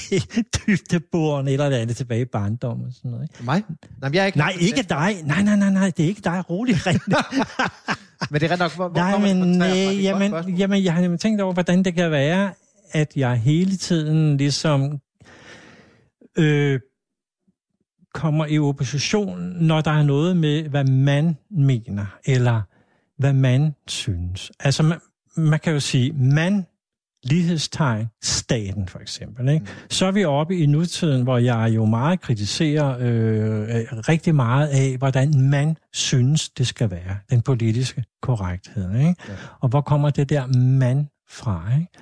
dybdeborende et eller andet tilbage i barndommen og sådan noget, ikke? Mig? Nej, jeg er ikke Nej, ikke dig. Nej, nej, nej, nej, det er ikke dig. Rolig, Rene. Men det er ret nok, hvor, Nej, kommer det men? Det godt jamen, spørgsmål. jamen, jeg har nemlig tænkt over, hvordan det kan være, at jeg hele tiden ligesom øh, kommer i opposition, når der er noget med, hvad man mener, eller hvad man synes. Altså, man, man kan jo sige, man, lighedstegn, staten for eksempel. Ikke? Så er vi oppe i nutiden, hvor jeg jo meget kritiserer øh, rigtig meget af, hvordan man synes, det skal være. Den politiske korrekthed. Ikke? Ja. Ja. Og hvor kommer det der man fra? Ikke?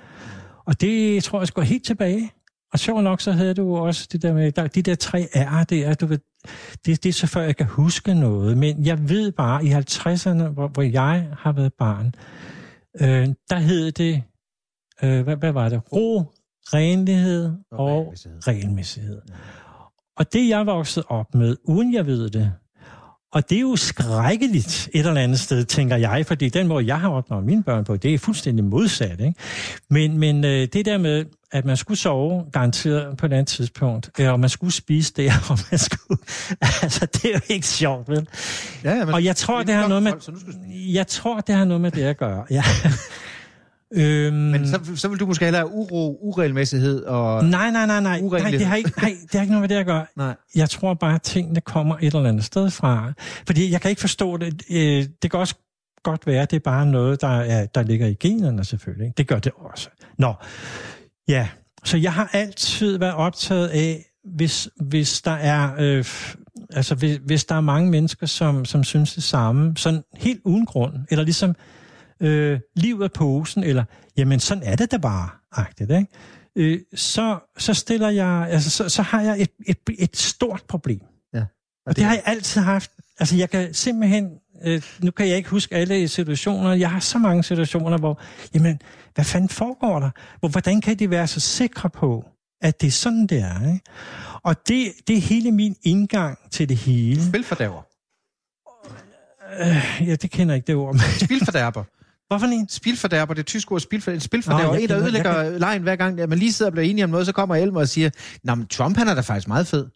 Og det tror jeg skal helt tilbage. Og sjovt nok, så havde du også det der med, der, de der tre R'er der, du ved, det, det er så før, jeg kan huske noget. Men jeg ved bare, i 50'erne, hvor, hvor jeg har været barn, øh, der hed det, øh, hvad, hvad var det? Ro, renlighed Og og, regelmæssighed. regelmæssighed. Og det jeg voksede op med, uden jeg ved det, og det er jo skrækkeligt et eller andet sted, tænker jeg, fordi den måde, jeg har opnået mine børn på, det er fuldstændig modsat. Ikke? Men, men øh, det der med, at man skulle sove garanteret på et andet tidspunkt, øh, og man skulle spise der, og man skulle... Altså, det er jo ikke sjovt, vel? Ja, ja, men, Og jeg tror, det det har noget med... folk, Jeg tror, det har noget med det at gøre, ja. Øhm, Men så, så vil du måske hellere have uro, uregelmæssighed og... Nej, nej, nej, nej. nej det, har ikke, nej, det har ikke noget med det at gøre. Nej. Jeg tror bare, at tingene kommer et eller andet sted fra. Fordi jeg kan ikke forstå det. Øh, Det kan også godt være, at det er bare noget, der, er, der ligger i generne selvfølgelig. Det gør det også. Nå, ja. Så jeg har altid været optaget af, hvis, hvis der er... Øh, altså, hvis, hvis der er mange mennesker, som, som synes det samme, sådan helt uden grund, eller ligesom øh, livet af posen, eller jamen sådan er det da bare, agtigt, ikke? Øh, så, så stiller jeg, altså så, så har jeg et, et, et stort problem. Ja. Og det har jeg altid haft. Altså jeg kan simpelthen, øh, nu kan jeg ikke huske alle situationer, jeg har så mange situationer, hvor, jamen, hvad fanden foregår der? Hvor, hvordan kan de være så sikre på, at det er sådan, det er? Ikke? Og det, det er hele min indgang til det hele. Spilfordærver. Øh, ja, det kender jeg ikke det ord. Spilfordærber. Hvorfor en? Spilfordærber, det tyske ord spilfordærber. Spilfordærber, Nå, jeg en, der ødelægger jeg lejen hver gang, at man lige sidder og bliver enige om noget, så kommer Elmer og siger, Nå, men Trump han er da faktisk meget fed.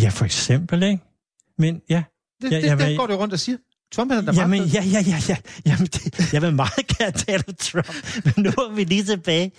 Ja, for eksempel, ikke? Men ja, Det, Ja, det, jamen, det går det rundt og siger. Trump han er da Jamen, meget fed. ja, ja, ja, ja. Jamen, det, jeg vil meget gerne tale om Trump, men nu er vi lige tilbage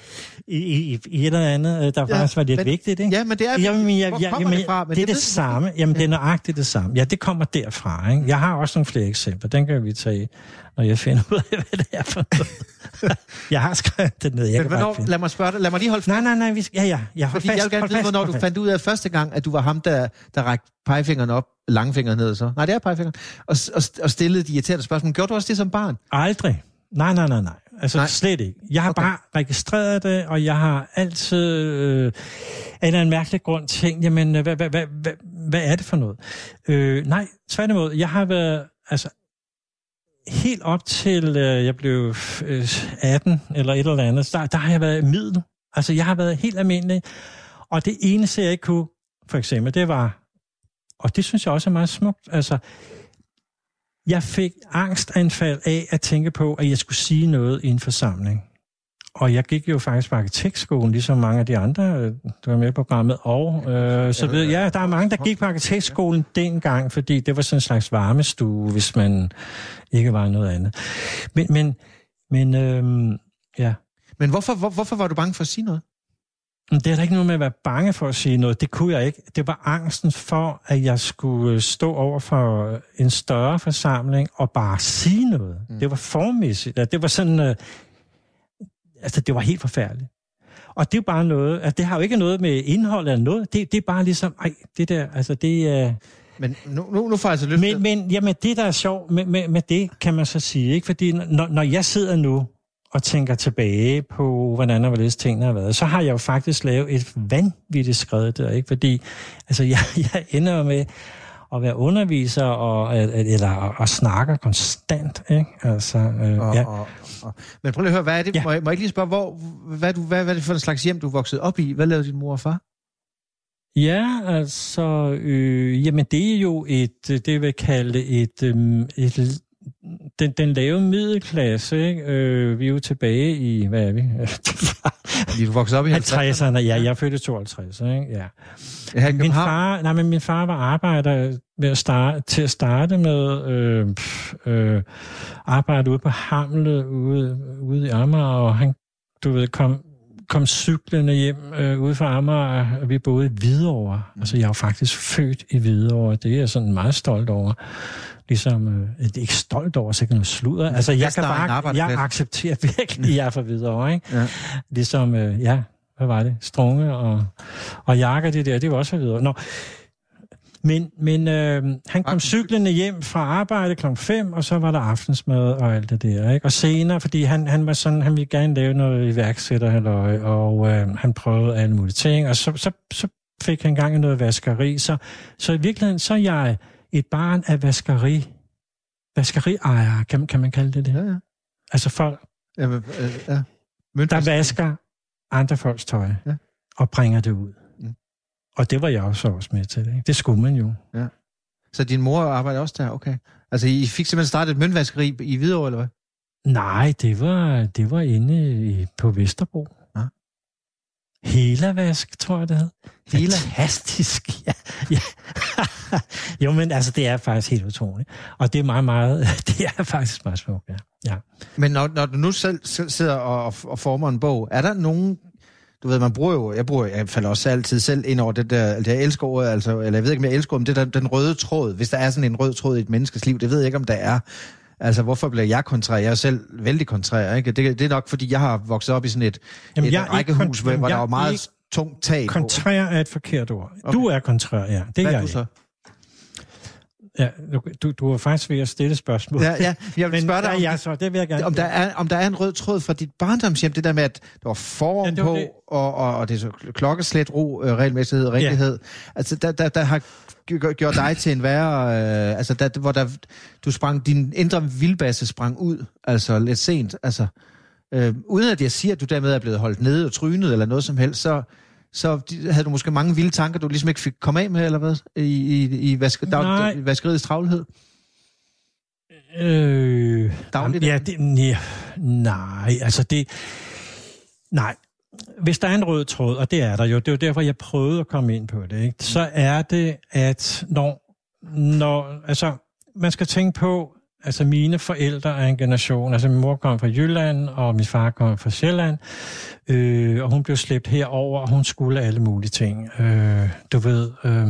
i, i, i et eller andet, øh, der Ja, faktisk var lidt men- vigtigt, ikke? Ja, men det er... Jamen, jeg, Hvor jeg, kommer jamen, det fra? Men det er det det samme. Jamen, det er nøjagtigt det samme. Ja, det kommer derfra. Ikke? Jeg har også nogle flere eksempler. Den kan vi tage, når jeg finder ud af, hvad det er for noget. jeg har skrevet det ned. Jeg Men hvornår, lad mig spørge dig, lad mig lige holde Nej, nej, nej. Vi skal, ja, ja. Jeg har Fordi fast, jeg vil gerne vide, fast, hvornår du fast. fandt ud af første gang, at du var ham, der, der rakte pegefingeren op, langfingeren ned så. Nej, det er pegefingeren. Og, og, og stillede de irriterende spørgsmål. Gjorde du også det som barn? Aldrig. Nej, nej, nej, nej. Altså Nej. Slet ikke. Jeg har Okay. bare registreret det, og jeg har altid øh, en eller anden mærkelig grund tænkt, jamen, øh, hvad, hvad, hvad, hvad, hvad er det for noget? Øh, nej, tværtimod, jeg har været, altså, helt op til øh, jeg blev øh, 18 eller et eller andet, der, der har jeg været middel. Altså, jeg har været helt almindelig. Og det eneste, jeg ikke kunne, for eksempel, det var, og det synes jeg også er meget smukt, altså, jeg fik angstanfald af at tænke på, at jeg skulle sige noget i en forsamling. Og jeg gik jo faktisk på arkitektskolen, ligesom mange af de andre, øh, der var med på programmet, og øh, så ved ja, der er mange, der gik på arkitektskolen dengang, fordi det var sådan en slags varmestue, hvis man ikke var noget andet. Men, men, men øh, ja, Men hvorfor, hvor, hvorfor var du bange for at sige noget? Det er da ikke noget med at være bange for at sige noget. Det kunne jeg ikke. Det var angsten for, at jeg skulle øh, stå over for en større forsamling og bare sige noget. Mm. Det var formæssigt. at Det var sådan... Øh, altså, det var helt forfærdeligt. Og det er jo bare noget... Altså, det har jo ikke noget med indhold eller noget. Det, det er bare ligesom... Ej, det der... Altså, det er... Øh, Men nu, nu, nu får jeg altså lyst men, men jamen, det, der er sjovt med, med, med det, kan man så sige, ikke? fordi når, når jeg sidder nu og tænker tilbage på, hvordan og hvorledes tingene har været, så har jeg jo faktisk lavet et vanvittigt skred der, ikke? Fordi altså, jeg, jeg ender med at være underviser og, eller og snakker konstant, ikke? Altså, øh, Og, ja. og, og, men prøv lige at høre, hvad er det? Ja. Må, jeg, må jeg ikke lige spørge, hvor, hvad, du, hvad, hvad er det for en slags hjem, du vokset op i? Hvad lavede din mor og far? Ja, altså, øh, jamen det er jo et, øh, det jeg vil kalde et, øh, et den, den lave middelklasse, ikke? Øh, vi er jo tilbage i, hvad er vi? Fordi du voksede op i 50'erne. 50'erne, ja, jeg er født i 52, ikke? Ja. I Min far, nej, men min far var arbejder med at starte, til at starte med øh, øh, arbejde ude på Hamlet, ude, ude i Amager, og han, du ved, kom, kom cyklende hjem øh, ude fra Amager, og vi boede i Hvidovre. Mm. Altså, jeg er jo faktisk født i Hvidovre, det er jeg sådan meget stolt over. Ligesom, øh, det er ikke stolt over, så ikke noget sludder. Altså, jeg kan bare, jeg accepterer virkelig, at jeg er fra Hvidovre, ikke? Ja. Ligesom, øh, ja, hvad var det? Strunge og, og jakker, det der, det var også videre. Nå. Men, men øh, han kom cyklende hjem fra arbejde klokken 5, og så var der aftensmad og alt det der. Ikke? Og senere, fordi han, han var sådan, han ville gerne lave noget iværksætter, halløj, og øh, han prøvede alle mulige ting, og så, så, så fik han gang i noget vaskeri. Så, så i virkeligheden, så er jeg et barn af vaskeri. Vaskeriejere, kan, kan man kalde det det? Ja, ja. Altså folk, Jamen, øh, ja. der vasker andre folks tøj Ja. ja. og bringer det ud. Og det var jeg også også med til. Ikke? Det skulle man jo. Så din mor arbejder også der? Okay. Altså, I fik simpelthen startet et møntvaskeri i Hvidovre, eller hvad? Nej, det var, det var inde i, på Vesterbro. Ja. Helavask, tror jeg, det hed. Hela? Fantastisk, ja. ja. jo, men altså, det er faktisk helt utroligt. Og det er meget, meget, det er faktisk meget smukt, ja. ja. Men når, når du nu selv, sidder og- og former en bog, er der nogen... Du ved, man bruger jo... Jeg bruger jeg falder også altid selv ind over det der... Altså, jeg elsker ordet, altså... Eller jeg ved ikke, om jeg elsker men det er den, røde tråd. Hvis der er sådan en rød tråd i et menneskes liv, det ved jeg ikke, om der er. Altså, hvorfor bliver jeg kontrær? Jeg er selv vældig kontrær, ikke? Det, det er nok, fordi jeg har vokset op i sådan et, Jamen, et jeg er rækkehus, hvor, hvor jeg der var er meget tungt tag på. Kontrær er et forkert ord. Okay. Du er kontrær, ja. Det er Hvad er jeg du ikke. så? Ja, du, du, var faktisk ved at stille spørgsmål. Ja, ja. Jeg vil spørge dig, om, jeg så, det vil jeg gerne. om, der er, om der er en rød tråd fra dit barndomshjem, det der med, at der var form Ja, ja, det var på, det. Og, og, og det er så klokkeslæt, ro, øh, regelmæssighed, rigtighed. Altså, der, der, der har gj- gjort dig til en værre... Øh, altså, der, hvor der, du sprang, din indre vildbasse sprang ud, altså lidt sent. Altså, øh, uden at jeg siger, at du dermed er blevet holdt nede og trynet eller noget som helst, så, så de- havde du måske mange vilde tanker, du ligesom ikke fik komme af med, eller hvad? I, i, i, vaske, dag, Nej. i vaskeriets travlhed? Øh, Dagligt? ja, det, ja, nej, altså det... Nej, hvis der er en rød tråd, og det er der jo, det er jo derfor, jeg prøvede at komme ind på det, ikke? så er det, at når, når... Altså, man skal tænke på, altså mine forældre er en generation, altså min mor kom fra Jylland, og min far kom fra Sjælland, øh, og hun blev slæbt herover, og hun skulle alle mulige ting, øh, du ved, øh,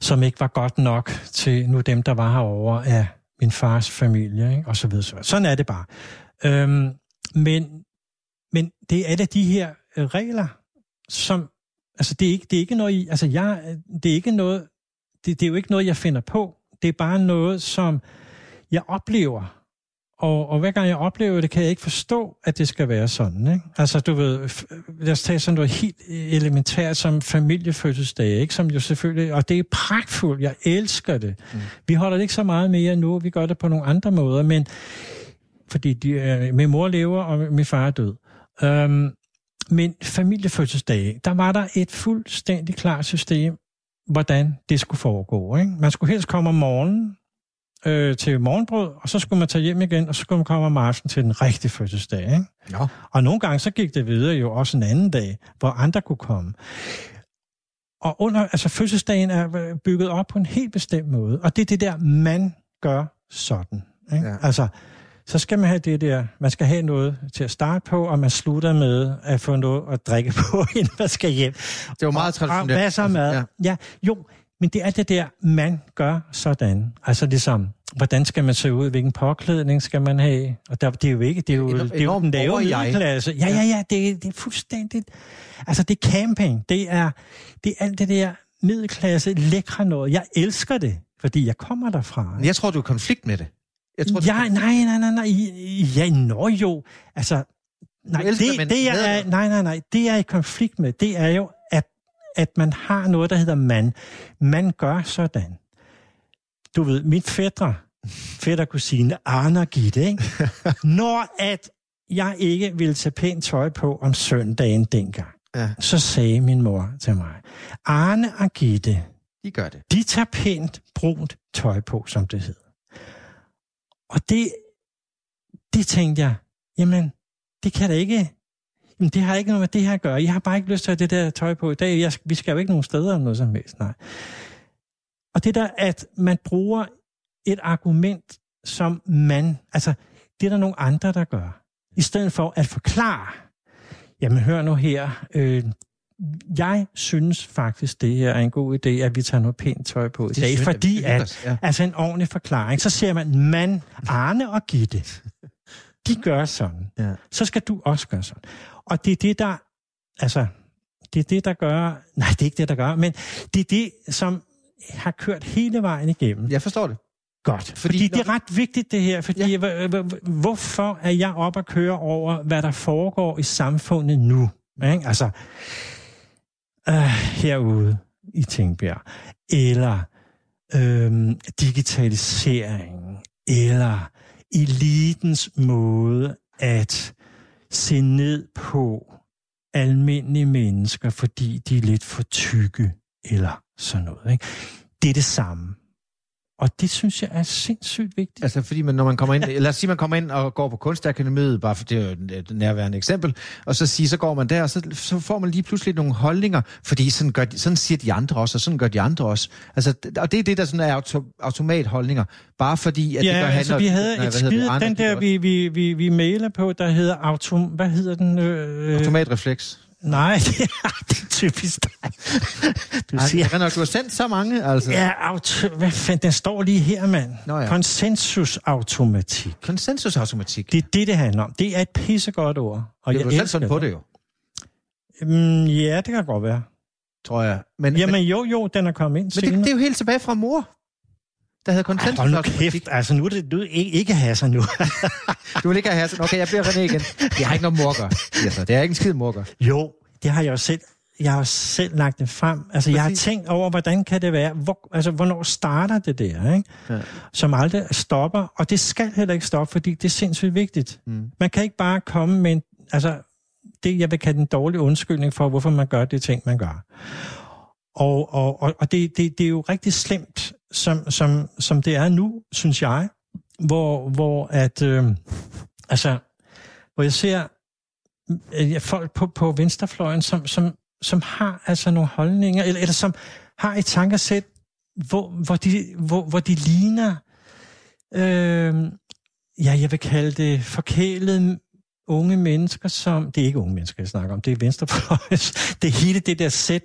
som ikke var godt nok til nu dem, der var herover af min fars familie, ikke? og så videre. så videre. Sådan er det bare. Øh, men, men det er alle de her øh, regler, som, altså det er ikke, det er ikke noget, I- altså jeg, det er ikke noget, det, det er jo ikke noget, jeg finder på. Det er bare noget, som jeg oplever. Og, og hver gang jeg oplever det, kan jeg ikke forstå, at det skal være sådan. Ikke? Altså, du ved, lad os tage sådan noget helt elementært som familiefødselsdag, ikke? som jo selvfølgelig, og det er pragtfuldt, jeg elsker det. Mm. Vi holder det ikke så meget mere nu, vi gør det på nogle andre måder, men fordi de, min mor lever, og min far er død. Um, men familiefødselsdage, der var der et fuldstændig klart system, hvordan det skulle foregå. Ikke? Man skulle helst komme om morgenen, øh, til morgenbrød, og så skulle man tage hjem igen, og så skulle man komme om aftenen til den rigtige fødselsdag. Ikke? Ja. Og nogle gange så gik det videre jo også en anden dag, hvor andre kunne komme. Og under, altså fødselsdagen er bygget op på en helt bestemt måde, og det er det der, man gør sådan. Ikke? Ja. Altså, så skal man have det der, man skal have noget til at starte på, og man slutter med at få noget at drikke på, inden man skal hjem. Det var meget traditionelt. Og masser af mad. Ja. ja, jo, men det er det der, man gør sådan. Altså ligesom, hvordan skal man se ud, hvilken påklædning skal man have? Og der, det er jo ikke, det er jo, det er jo den lave middelklasse. Ja, ja, ja, det, det er fuldstændigt. Altså det er camping, det er, det er alt det der middelklasse, lækre noget. Jeg elsker det, fordi jeg kommer derfra. Men jeg tror, du er i konflikt med det. Jeg tror, ja, nej, nej, nej, nej. Ja, nå jo. Altså, nej, det, det, er, nej, nej, nej. Det er i konflikt med, det er jo, at man har noget, der hedder man. Man gør sådan. Du ved, mit fætter, fætter kusine, Arne og Gitte, ikke? når at jeg ikke ville tage pænt tøj på om søndagen dengang, ja. så sagde min mor til mig, Arne og Gitte, de gør det. De tager pænt brunt tøj på, som det hedder. Og det, det tænkte jeg, jamen, det kan da ikke men det har ikke noget med det her at gøre. Jeg har bare ikke lyst til at have det der tøj på i dag. Jeg, vi skal jo ikke nogen steder om noget som helst, nej. Og det der, at man bruger et argument, som man, altså, det er der nogle andre, der gør. I stedet for at forklare, jamen hør nu her, øh, jeg synes faktisk, det her er en god idé, at vi tager noget pænt tøj på i dag, synes, fordi at, ja. altså en ordentlig forklaring, så siger man, man, Arne og Gitte, de gør sådan, ja. så skal du også gøre sådan. Og det er det, der, altså, det er det, der gør, nej, det er ikke det, der gør, men det er det, som har kørt hele vejen igennem. Jeg forstår det. Godt, fordi, fordi det er ret vigtigt det her, fordi ja. hvorfor er jeg op og køre over, hvad der foregår i samfundet nu? Ikke? Altså, øh, herude i Tingbjerg, eller øh, digitalisering, eller elitens måde at se ned på almindelige mennesker, fordi de er lidt for tykke eller sådan noget. Ikke? Det er det samme. Og det synes jeg er sindssygt vigtigt. Altså fordi man, når man kommer ind, lad os sige, man kommer ind og går på kunstakademiet, bare for det er jo et nærværende eksempel, og så siger, så går man der, og så, så får man lige pludselig nogle holdninger, fordi sådan, gør sådan siger de andre også, og sådan gør de andre også. Altså, og det er det, der sådan er auto, automatholdninger, bare fordi, at ja, det gør altså, handler... vi havde nej, et skide, den der, vi, vi, vi, vi mailer på, der hedder autom... Hvad hedder den? Øh, Automatrefleks. Nej, det er, det er typisk dig. Du Ej, siger... Jeg nok, du har sendt så mange, altså. Ja, auto... hvad fanden, den står lige her, mand. Nå, ja. Konsensusautomatik. Konsensusautomatik. Det er det, det handler om. Det er et pissegodt ord. Og det er jeg du selv på det jo. Mm, ja, det kan godt være. Tror jeg. Men, Jamen men, jo, jo, den er kommet ind Men det, det, er jo helt tilbage fra mor der havde konsensus. Hold nu kæft, altså nu er det du ikke, ikke hasser nu. du vil ikke have hasser. Okay, jeg bliver René igen. Det har ikke noget morker. Altså, det er ikke en skid morker. Jo, det har jeg jo selv jeg har selv lagt det frem. Altså, jeg har tænkt over, hvordan kan det være? Hvor, altså, hvornår starter det der, ikke? Ja. Som aldrig stopper. Og det skal heller ikke stoppe, fordi det er sindssygt vigtigt. Mm. Man kan ikke bare komme med en, altså, det, jeg vil kalde en dårlig undskyldning for, hvorfor man gør det ting, man gør. Og, og, og, og det, det, det er jo rigtig slemt, som, som, som det er nu, synes jeg, hvor, hvor at, øh, altså, hvor jeg ser øh, folk på, på venstrefløjen, som, som, som har altså nogle holdninger, eller, eller som har et tankesæt, hvor, hvor, de, hvor, hvor de ligner, øh, ja, jeg vil kalde det forkælet unge mennesker, som, det er ikke unge mennesker, jeg snakker om, det er venstrefløjs, det er hele det der sæt,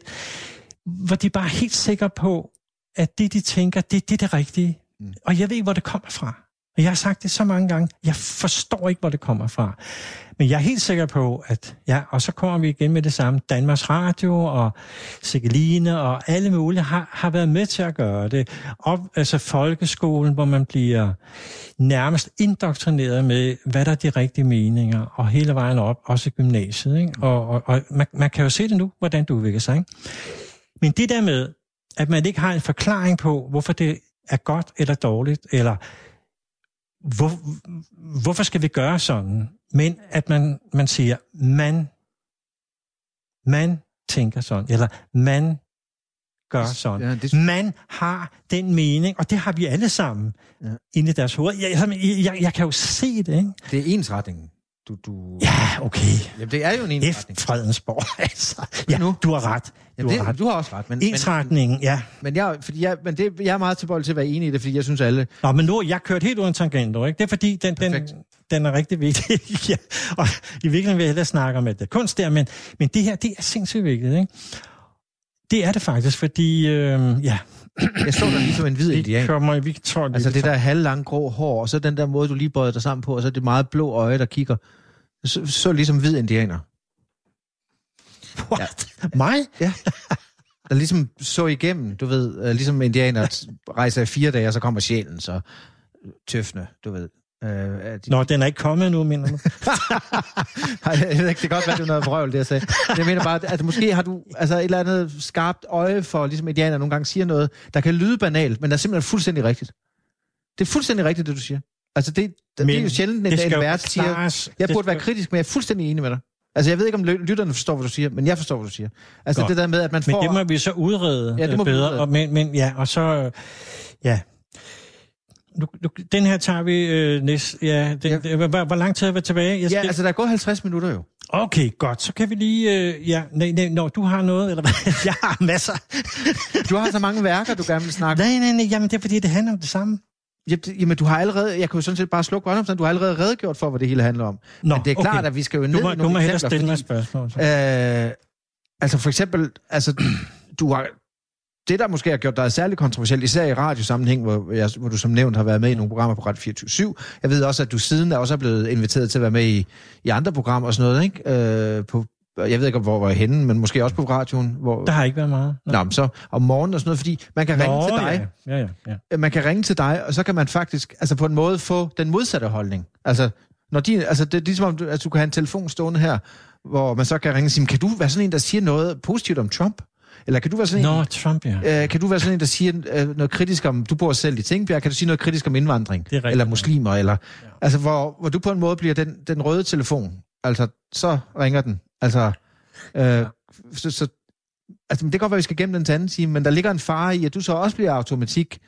hvor de bare er helt sikre på, at det, de tænker, det, det er det rigtige. Mm. Og jeg ved ikke, hvor det kommer fra. Og jeg har sagt det så mange gange. Jeg forstår ikke, hvor det kommer fra. Men jeg er helt sikker på, at ja, og så kommer vi igen med det samme. Danmarks Radio og Sigeline og alle mulige har, har været med til at gøre det. Og altså folkeskolen, hvor man bliver nærmest indoktrineret med, hvad der er de rigtige meninger, og hele vejen op, også i gymnasiet. Ikke? Og, og, og man, man kan jo se det nu, hvordan du udvikler sig. Ikke? Men det der med, at man ikke har en forklaring på, hvorfor det er godt eller dårligt, eller hvor, hvorfor skal vi gøre sådan? Men at man, man siger, man, man tænker sådan, eller man gør sådan. Ja, det... Man har den mening, og det har vi alle sammen ja. inde i deres hoved. Jeg, jeg, jeg, jeg kan jo se det, ikke? Det er ensretningen. Du, du... Ja, okay. Jamen, det er jo en ensretning. F. Fredensborg, altså. Ja, nu? du har ret. Du, Jamen, det, har ret. du har også ret. Men, Ensretningen, ja. Men, jeg, fordi jeg, men det, jeg er meget tilbøjelig til at være enig i det, fordi jeg synes alle... Nå, men nu jeg kørt helt uden tangenter, ikke? Det er fordi, den, den, den er rigtig vigtig. ja. Og i virkeligheden vil jeg hellere snakke om, at det kunst der, men, men det her, det er sindssygt vigtigt, ikke? Det er det faktisk, fordi, øh, ja, jeg så dig ligesom en hvid indian. Kommer, vi tror, altså det der halvlange grå hår, og så den der måde, du lige bøjede dig sammen på, og så det meget blå øje, der kigger. Så, så ligesom hvid indianer. What? Ja. Mig? Ja. Der ligesom så igennem, du ved, uh, ligesom indianer rejser i fire dage, og så kommer sjælen, så tøfne, du ved. Uh, de... Nå, den er ikke kommet nu, mener du? Nej, jeg ved ikke, det kan godt være, det er noget vrøvl, det jeg sagde. Jeg mener bare, at måske har du altså, et eller andet skarpt øje for, ligesom indianer nogle gange siger noget, der kan lyde banalt, men der er simpelthen fuldstændig rigtigt. Det er fuldstændig rigtigt, det du siger. Altså, det, det er jo sjældent, en, en vært siger, jeg burde være kritisk, men jeg er fuldstændig enig med dig. Altså, jeg ved ikke, om lytterne forstår, hvad du siger, men jeg forstår, hvad du siger. Altså, Godt. det der med, at man får... Men det må vi så udrede ja, det må bedre. Udrede. Og, men, men, ja, og så... Ja, nu, nu, den her tager vi øh, næste... Ja, den, ja. Hvor, hvor lang tid er vi tilbage? Jeg skal... Ja, altså der går 50 minutter jo. Okay, godt. Så kan vi lige... Øh, ja, nej, nej, når du har noget, eller hvad? jeg har masser. du har så mange værker, du gerne vil snakke Nej, nej, nej. Jamen, det er fordi, det handler om det samme. Jamen, du har allerede, jeg kan jo sådan set bare slukke røgnomstand, du har allerede redegjort for, hvad det hele handler om. Nå, Men det er klart, okay. at vi skal jo ned du må, i nogle Du må hellere stille mig spørgsmål. Øh, altså for eksempel, altså, du har, det, der måske har gjort dig særlig kontroversielt, især i radiosammenhæng, hvor, jeg, hvor du som nævnt har været med i nogle programmer på Radio 24 Jeg ved også, at du siden er også er blevet inviteret til at være med i, i andre programmer og sådan noget, ikke? Øh, på, jeg ved ikke, hvor var jeg henne, men måske også på radioen. Hvor... Der har ikke været meget. Nå, Nå så om morgenen og sådan noget, fordi man kan Nå, ringe til dig. Ja. Ja, ja, ja. Man kan ringe til dig, og så kan man faktisk altså på en måde få den modsatte holdning. Altså, når de, altså det er ligesom, om du, altså, du kan have en telefon stående her, hvor man så kan ringe og sige, kan du være sådan en, der siger noget positivt om Trump? Eller kan du være sådan en... Nå, Trump, ja. Øh, kan du være sådan en, der siger øh, noget kritisk om... Du bor selv i Tingbjerg, kan du sige noget kritisk om indvandring? Rigtigt, eller muslimer, ja. eller... Ja. Altså, hvor, hvor du på en måde bliver den, den røde telefon. Altså, så ringer den. Altså, Øh, så, så, altså, det kan godt være, at vi skal gennem den anden time, men der ligger en fare i, at du så også bliver automatik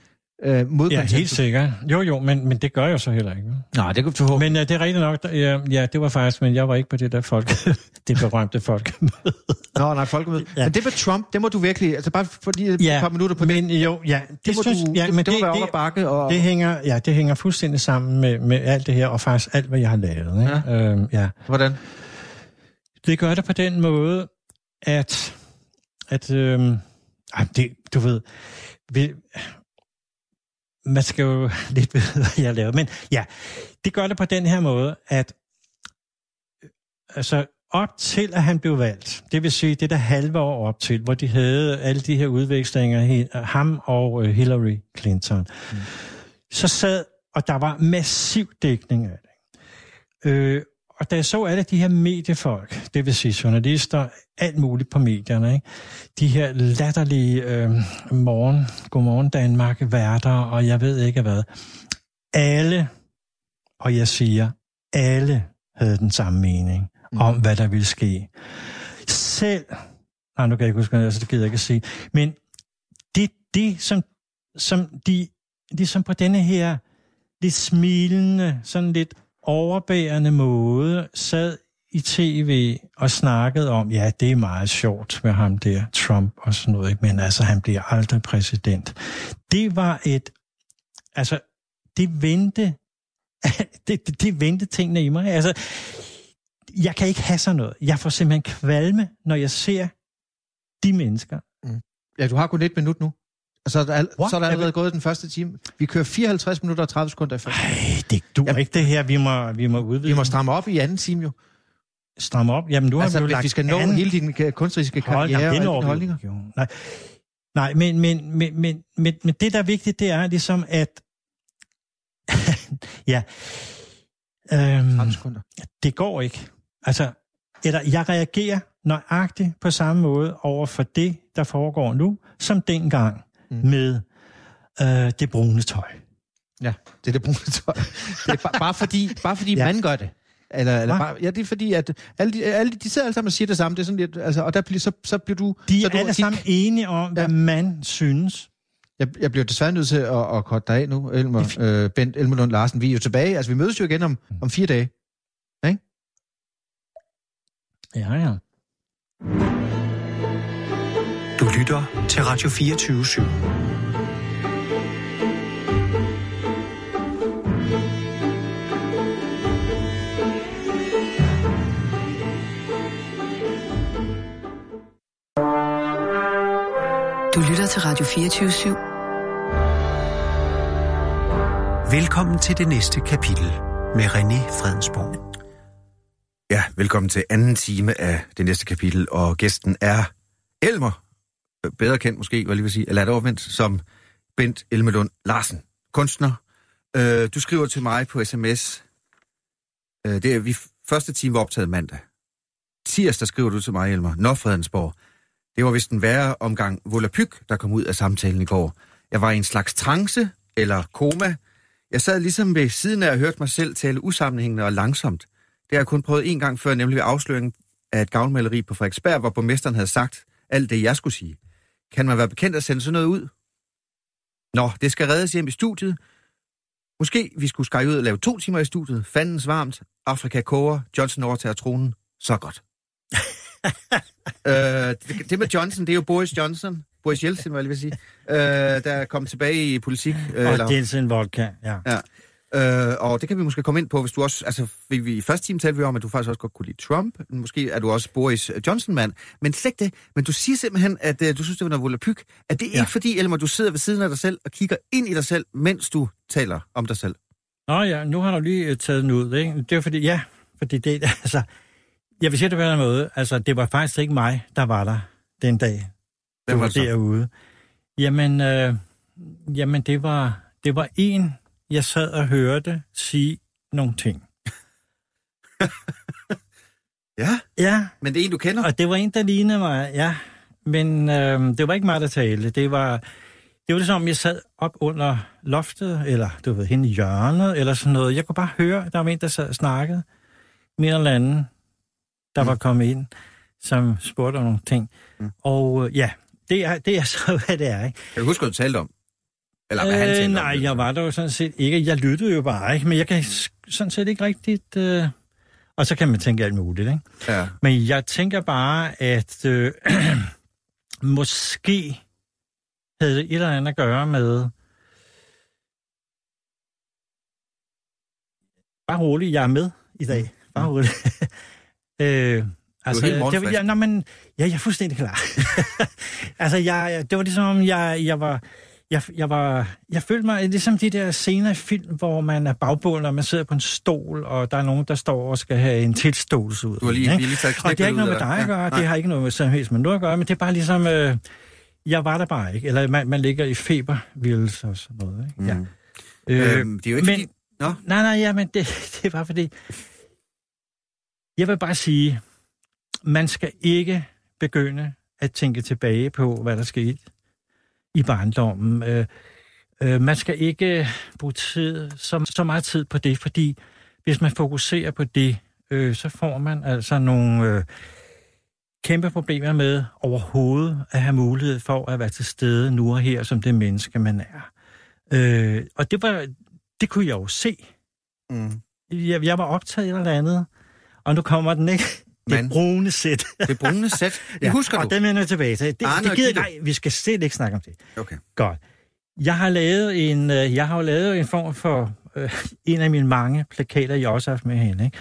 øh, mod Ja, helt sikkert. Jo, jo, men, men det gør jeg så heller ikke. Nej, det kan du håbe. Men uh, det er rigtigt nok, ja, ja, det var faktisk, men jeg var ikke på det der folk, det berømte folkemøde. Nå, nej, folkemøde. Ja. Men det med Trump, det må du virkelig, altså bare fordi ja, et par minutter på men, det. Jo, ja, det, det må synes, du, ja, det, men det, det må være det, bakke. Og... Det hænger, ja, det hænger fuldstændig sammen med, med alt det her, og faktisk alt, hvad jeg har lavet. Ikke? Ja. Øhm, ja. Hvordan? Det gør det på den måde, at, at øhm, det, du ved, vi, man skal jo lidt vide, hvad jeg laver. Men ja, det gør det på den her måde, at altså op til, at han blev valgt, det vil sige det der halve år op til, hvor de havde alle de her udvekslinger, ham og øh, Hillary Clinton, mm. så sad, og der var massiv dækning af det. Øh, og da jeg så alle de her mediefolk, det vil sige journalister, alt muligt på medierne, ikke? de her latterlige øh, morgen, godmorgen Danmark, værter, og jeg ved ikke hvad. Alle, og jeg siger, alle havde den samme mening mm. om, hvad der ville ske. Selv, nej, nu kan jeg ikke huske, altså det gider jeg ikke at sige, men det, det som, som de, de som på denne her lidt smilende, sådan lidt overbærende måde sad i tv og snakkede om, ja, det er meget sjovt med ham der, Trump og sådan noget, ikke? men altså, han bliver aldrig præsident. Det var et, altså, det vendte, det, det, det vendte tingene i mig. Altså, jeg kan ikke have sådan noget. Jeg får simpelthen kvalme, når jeg ser de mennesker. Mm. Ja, du har kun et minut nu. Og så er der, al- What? så er der allerede gået den første time. Vi kører 54 minutter og 30 sekunder i første time. Ej, det du ja. ikke det her. Vi må, vi må udvide. Vi må stramme op i anden time jo. stramme op. Jamen, du har Altså, jo hvis lagt vi skal nå an- hele din ka- kunstneriske Hold, karriere jamen, og vi holdninger. jo. Nej, Nej men, men, men, men, men, men det, der er vigtigt, det er ligesom, at... ja. Øhm, 30 sekunder. det går ikke. Altså, eller jeg reagerer nøjagtigt på samme måde over for det, der foregår nu, som dengang Mm. mm. med øh, det brune tøj. Ja, det er det brune tøj. Det er bare, bare fordi, bare fordi Ja. man gør det. Eller, eller bare, ja, det er fordi, at alle de, alle de, de sidder alle sammen og siger det samme. Det er sådan lidt, altså, og der bliver, så, så bliver du... De er du, alle sammen enige om, hvad Ja. man synes. Jeg, jeg bliver desværre nødt til at, at korte dig af nu, er Elmer, øh, Bent Elmerlund Larsen. Vi er jo tilbage. Altså, vi mødes jo igen om, om fire dage. Ja, ja. Du lytter til Radio 24 /7. Du lytter til Radio 24 /7. Velkommen til det næste kapitel med René Fredensborg. Ja, velkommen til anden time af det næste kapitel, og gæsten er Elmer, bedre kendt måske, hvad lige vil sige, eller er det som Bent Elmelund Larsen, kunstner. Øh, du skriver til mig på sms, øh, det er, vi første time var optaget mandag. Tirsdag skriver du til mig, Elmer, Nå Fredensborg. Det var vist en værre omgang volapyk, der kom ud af samtalen i går. Jeg var i en slags trance, eller koma. Jeg sad ligesom ved siden af og hørte mig selv tale usammenhængende og langsomt. Det har jeg kun prøvet en gang før, nemlig ved afsløringen af et gavnmaleri på Frederiksberg, hvor borgmesteren havde sagt alt det, jeg skulle sige. Kan man være bekendt at sende sådan noget ud? Nå, det skal reddes hjem i studiet. Måske vi skulle skære ud og lave to timer i studiet. Fandens varmt. Afrika koger. Johnson overtager tronen. Så godt. øh, det, det med Johnson, det er jo Boris Johnson. Boris Jeltsin, hvad jeg vil sige. Øh, der er kommet tilbage i politik. Øh, Og eller- Jensen Vodka, ja. Ja. Øh, og det kan vi måske komme ind på, hvis du også... Altså, vi, vi, i første time talte vi om, at du faktisk også godt kunne lide Trump. Måske er du også Boris Johnson-mand. Men slet det. Men du siger simpelthen, at uh, du synes, det var noget volapyk. Er det Ja. ikke fordi, Elmer, du sidder ved siden af dig selv og kigger ind i dig selv, mens du taler om dig selv? Nå ja, nu har du lige øh, taget den ud, ikke? Det er fordi, ja, fordi det, altså, jeg vil sige det på en måde, altså, det var faktisk ikke mig, der var der den dag, Hvem var var det så? derude. Jamen, øh, jamen det, var, det var en, jeg sad og hørte sige nogle ting. Ja, Ja, men det er en, du kender. og det var en, der lignede mig, ja. Men øh, det var ikke mig, der talte. Det var, det var ligesom, jeg sad op under loftet, eller du ved, hende i hjørnet, eller sådan noget. Jeg kunne bare høre, der var en, der sad og snakkede. Mere eller anden, der Mm. var kommet ind, som spurgte om nogle ting. Mm. Og øh, ja, det er, det er så, hvad det er, ikke? Kan du huske, hvad du talte om? Eller han Øh, talte nej, om? jeg var der jo sådan set ikke. Jeg lyttede jo bare, ikke? Men jeg kan sådan set ikke rigtigt... Øh... Og så kan man tænke alt muligt, ikke? Ja. Men jeg tænker bare, at øh, måske havde det et eller andet at gøre med... Bare roligt, jeg er med i dag. Bare roligt. øh, altså, helt det, ja, nå, men, ja, jeg er fuldstændig klar. altså, jeg, det var ligesom, om jeg, jeg var... Jeg, jeg, var, jeg følte mig ligesom de der scener i film, hvor man er bagbålet, og man sidder på en stol, og der er nogen, der står og skal have en tilståelse ud. Du har lige, ikke? vi har lige taget Og det har ikke noget med dig at gøre, Ja, det har ikke noget med som helst med noget at gøre, men det er bare ligesom, øh, jeg var der bare ikke. Eller man, man ligger i febervildelse og sådan noget. Ikke? Mm. Øh, Øhm, det er jo ikke men, fordi... Nå. Nej, nej, ja, men det, det er bare fordi... Jeg vil bare sige, man skal ikke begynde at tænke tilbage på, hvad der skete i barndommen. Øh, øh, man skal ikke bruge tid, så, så meget tid på det, fordi hvis man fokuserer på det, øh, så får man altså nogle øh, kæmpe problemer med overhovedet at have mulighed for at være til stede nu og her, som det menneske, man er. Øh, og det, var, det kunne jeg jo se. Mm. Jeg, jeg var optaget et eller andet, og nu kommer den ikke. Det brune sæt. Det brune sæt, det ja. husker og du? den vender jeg tilbage til. Det, Arne det og gider nej, vi skal slet ikke snakke om det. Okay. Godt. Jeg har lavet en, øh, jeg har jo lavet en form for øh, en af mine mange plakater, jeg også har haft med hende, ikke?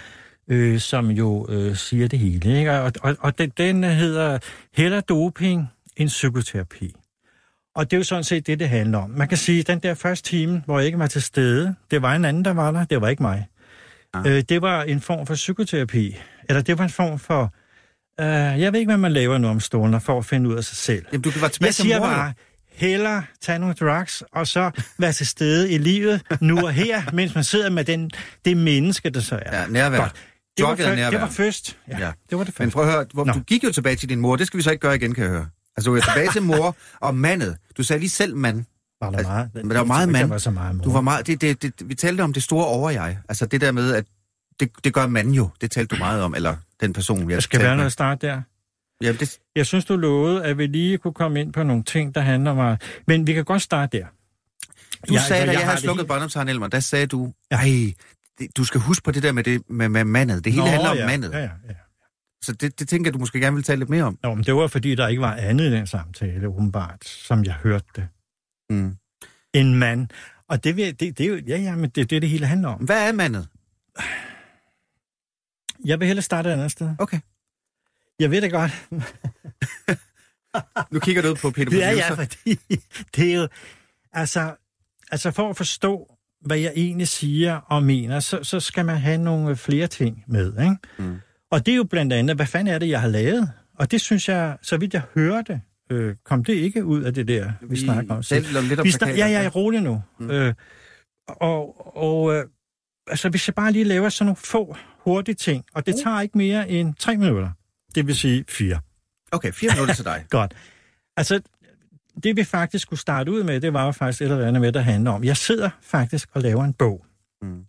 Øh, som jo øh, siger det hele. Ikke? Og, og, og den, den hedder Heller doping end psykoterapi. Og det er jo sådan set det, det handler om. Man kan sige, at den der første time, hvor jeg ikke var til stede, det var en anden, der var der, det var ikke mig. Ah. Øh, det var en form for psykoterapi. Eller det var en form for... Øh, jeg ved ikke, hvad man laver nu om stående for at finde ud af sig selv. Jamen, du kan være tilbage jeg siger bare, hellere tage nogle drugs, og så være til stede i livet nu og her, mens man sidder med den, det menneske, der så er. Ja, nærvær. Godt. Det var, nærvær. det var først. Ja, ja, det var det først. Men prøv at høre, hvor, du gik jo tilbage til din mor, det skal vi så ikke gøre igen, kan jeg høre. Altså, du er tilbage til mor og mandet. Du sagde lige selv mand. Var der altså, meget? Men der var meget mand. Var så meget mor. Du var meget, det, det, det, vi talte om det store over jeg. Altså det der med, at det, det gør man jo. Det talte du meget om, eller den person, jeg skal være noget start der. Jamen, det... Jeg synes, du lovede, at vi lige kunne komme ind på nogle ting, der handler om... Men vi kan godt starte der. Du ja, sagde, altså, da jeg, jeg havde slukket båndoptageren, Elmer, der sagde du, ej, du skal huske på det der med, det, med, med mandet. Det hele Nå, handler om ja, mandet. Ja, ja, ja. Så det, det tænker jeg, du måske gerne vil tale lidt mere om. Nå, men det var, fordi der ikke var andet i den samtale, åbenbart, som jeg hørte det. Mm. En mand. Og det, det, det, det, ja, ja, men det er det, det hele handler om. Hvad er mandet? Jeg vil hellere starte et andet sted. Okay. Jeg ved det godt. nu kigger du ud på Peter Ja, ja, fordi det er jo... Altså, altså for at forstå, hvad jeg egentlig siger og mener, så, så skal man have nogle flere ting med. Ikke? Mm. Og det er jo blandt andet, hvad fanden er det, jeg har lavet? Og det synes jeg, så vidt jeg hørte, øh, kom det ikke ud af det der, vi, vi snakker om. Selv lidt om vi snak- ja, jeg er rolig nu. Mm. Øh, og og øh, altså, hvis jeg bare lige laver sådan nogle få hurtige ting, og det uh. tager ikke mere end tre minutter, det vil sige fire. Okay, fire minutter til dig. Godt. Altså, det vi faktisk skulle starte ud med, det var jo faktisk et eller andet med, der handler om. Jeg sidder faktisk og laver en bog mm.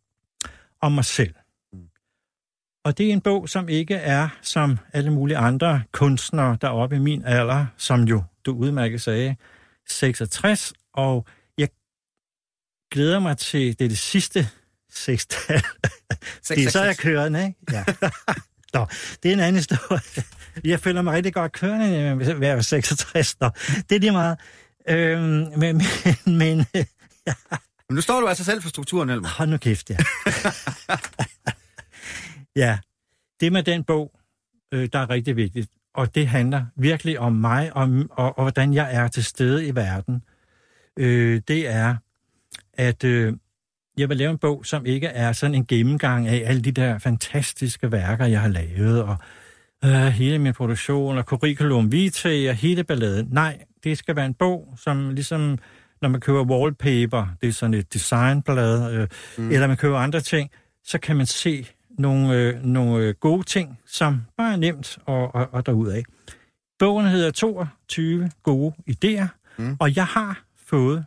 om mig selv. Og det er en bog, som ikke er som alle mulige andre kunstnere deroppe i min alder, som jo, du udmærket sagde, 66, og jeg glæder mig til, det er det sidste sekstal. det er så, jeg kørende, ikke? Ja. Nå, det er en anden historie. Jeg føler mig rigtig godt kørende ved at være 66. Nå, det er lige meget. Øhm, men, men, men, ja. men nu står du altså selv for strukturen, Elmer. Hold nu kæft, ja. Ja, det med den bog, øh, der er rigtig vigtigt, og det handler virkelig om mig og, og, og hvordan jeg er til stede i verden, øh, det er, at øh, jeg vil lave en bog, som ikke er sådan en gennemgang af alle de der fantastiske værker, jeg har lavet, og øh, hele min produktion, og curriculum vitae, og hele balladen. Nej, det skal være en bog, som ligesom, når man køber wallpaper, det er sådan et designblad, øh, mm. eller man køber andre ting, så kan man se nogle, øh, nogle gode ting, som bare er nemt og, og, og derudad. Bogen hedder 22 gode idéer, mm. og jeg har fået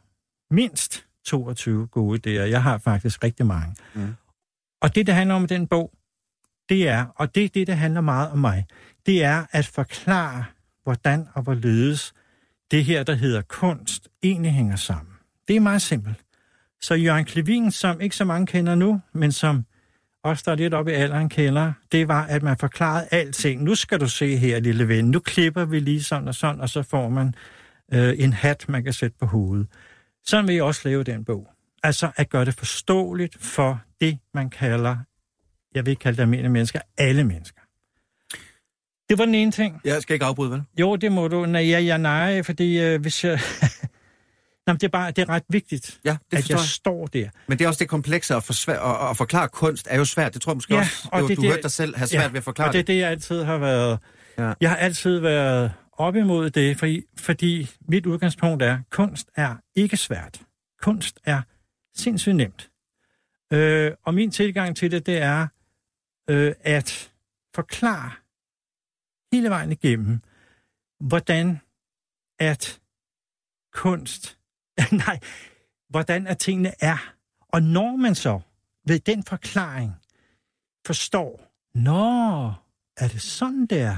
mindst 22 gode idéer. Jeg har faktisk rigtig mange. Mm. Og det, det handler om den bog, det er, og det er det, der handler meget om mig, det er at forklare, hvordan og hvorledes det her, der hedder kunst, egentlig hænger sammen. Det er meget simpelt. Så Jørgen Klevin, som ikke så mange kender nu, men som også der er lidt oppe i alderen kender, det var, at man forklarede alting. Nu skal du se her, lille ven, nu klipper vi lige sådan og sådan, og så får man øh, en hat, man kan sætte på hovedet. Sådan vil jeg også lave den bog. Altså at gøre det forståeligt for det, man kalder, jeg vil ikke kalde det almindelige mennesker, alle mennesker. Det var den ene ting. Jeg skal ikke afbryde, vel? Jo, det må du. Nej, ja, ja, nej, fordi øh, hvis jeg... Nå, det er bare det er ret vigtigt, ja, det at jeg, jeg står der. Men det er også det komplekse at, forsvær, at, at forklare kunst er jo svært. Det tror jeg måske ja, også, og det, du det, hørte dig selv have svært ja, ved at forklare og det. er det, jeg altid har været. Ja. Jeg har altid været op imod det, fordi, fordi mit udgangspunkt er, at kunst er ikke svært. Kunst er sindssygt nemt. Øh, og min tilgang til det, det er øh, at forklare hele vejen igennem, hvordan at kunst Nej, hvordan er tingene er. Og når man så ved den forklaring forstår, nå, er det sådan der,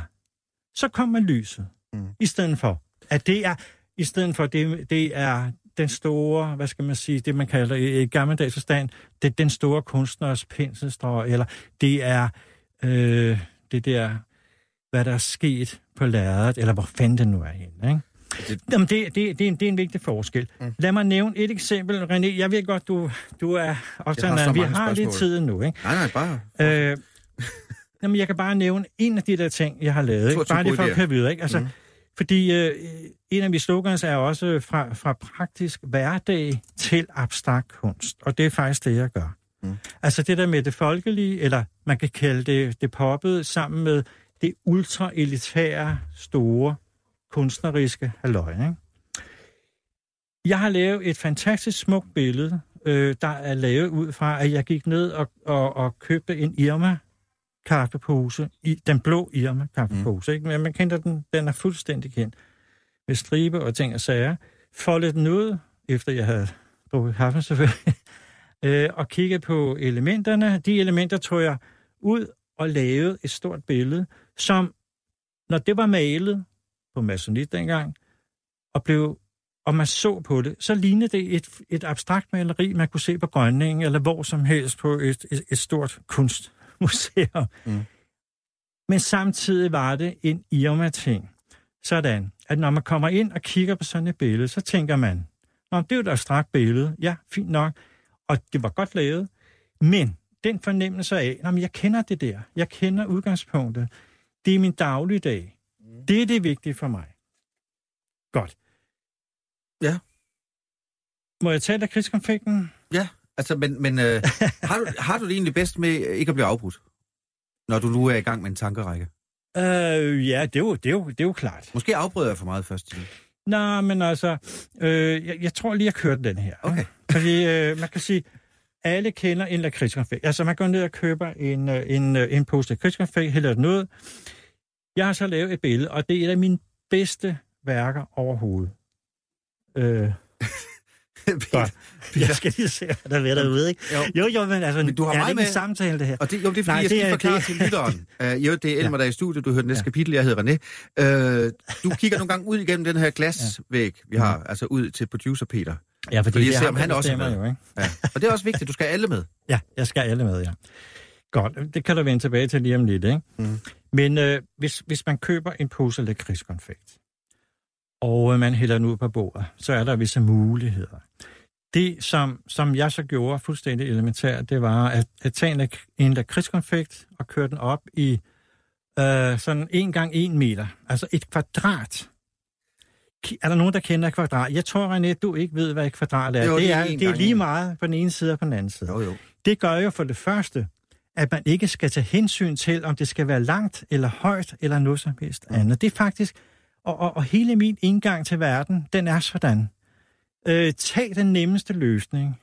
så kommer lyset. Mm. I stedet for, at det er, i stedet for, det, det er den store, hvad skal man sige, det man kalder i, i gammeldags forstand, det er den store kunstners penselstrøg, eller det er øh, det der, hvad der er sket på lærredet, eller hvor fanden det nu er henne, ikke? Det... Jamen, det, det, det, er en, det er en vigtig forskel. Mm. Lad mig nævne et eksempel, René. Jeg ved godt, du, du er optaget af, vi har spørgsmål. lidt tid nu, ikke? Nej, nej, bare... Øh, jamen, jeg kan bare nævne en af de der ting, jeg har lavet. Ikke? Bare det for at køre videre, ikke? Altså, mm. Fordi øh, en af mine slogans er også fra, fra praktisk hverdag til abstrakt kunst. Og det er faktisk det, jeg gør. Mm. Altså det der med det folkelige, eller man kan kalde det det poppet, sammen med det ultra-elitære, store, kunstneriske halløj. Ikke? Jeg har lavet et fantastisk smukt billede, øh, der er lavet ud fra, at jeg gik ned og, og, og købte en Irma kaffepose, i, den blå Irma kaffepose, mm. ikke? Men man kender den, den er fuldstændig kendt, med stribe og ting og sager. Foldede den ud, efter jeg havde drukket kaffe selvfølgelig, øh, og kiggede på elementerne. De elementer tog jeg ud og lavede et stort billede, som, når det var malet på masonit dengang, og blev og man så på det, så lignede det et, et abstrakt maleri, man kunne se på Grønningen, eller hvor som helst på et, et, et stort kunstmuseum. Mm. Men samtidig var det en Irma-ting. Sådan, at når man kommer ind og kigger på sådan et billede, så tænker man, Nå, det er jo et abstrakt billede. Ja, fint nok. Og det var godt lavet. Men den fornemmelse af, at jeg kender det der. Jeg kender udgangspunktet. Det er min dagligdag. Mm. Det er det vigtige for mig. Godt. Ja. Må jeg tage af krigskonflikten? Ja, altså, men, men øh, har, du, har du det egentlig bedst med ikke at blive afbrudt, når du nu er i gang med en tankerække? Øh, ja, det er, jo, det, er jo, det er jo klart. Måske afbryder jeg for meget først. Nej, men altså, øh, jeg, jeg tror lige, jeg kørte den her. Okay. Fordi øh, man kan sige, alle kender en lakridskonfekt. Altså, man går ned og køber en, øh, en, øh, en pose lakridskonfekt, hælder den ud. Jeg har så lavet et billede, og det er et af mine bedste værker overhovedet. Øh, Godt. Jeg skal lige se, hvad der er derude, ikke? Jo, jo, jo men altså, men du har er det ikke med... samtale, det her? Og det, jo, det er fordi, Nej, jeg skal forklare det... til lytteren. Uh, jo, det er Elmer, der er i studiet, du hørte næste ja. kapitel, jeg hedder René. Uh, du kigger nogle gange ud igennem den her glasvæg, vi har, ja. altså ud til producer Peter. Ja, fordi, fordi jeg ser, om han også er med. Jo, ikke? Ja. Og det er også vigtigt, du skal alle med. Ja, jeg skal alle med, ja. Godt, det kan du vende tilbage til lige om lidt, ikke? Mm. Men øh, hvis, hvis man køber en pose lakridskonfekt, og man hælder den ud på bordet, så er der visse muligheder. Det, som, som jeg så gjorde fuldstændig elementært, det var at, at tage en, en lakridskonfekt og køre den op i øh, sådan en gang en meter, altså et kvadrat. Er der nogen, der kender et kvadrat? Jeg tror, René, du ikke ved, hvad et kvadrat er. Jo, det, er, det er lige meget på den ene side og på den anden side. Jo, jo. Det gør jo for det første, at man ikke skal tage hensyn til, om det skal være langt eller højt eller noget som helst andet. Det er faktisk og, og, og hele min indgang til verden, den er sådan. Øh, tag den nemmeste løsning,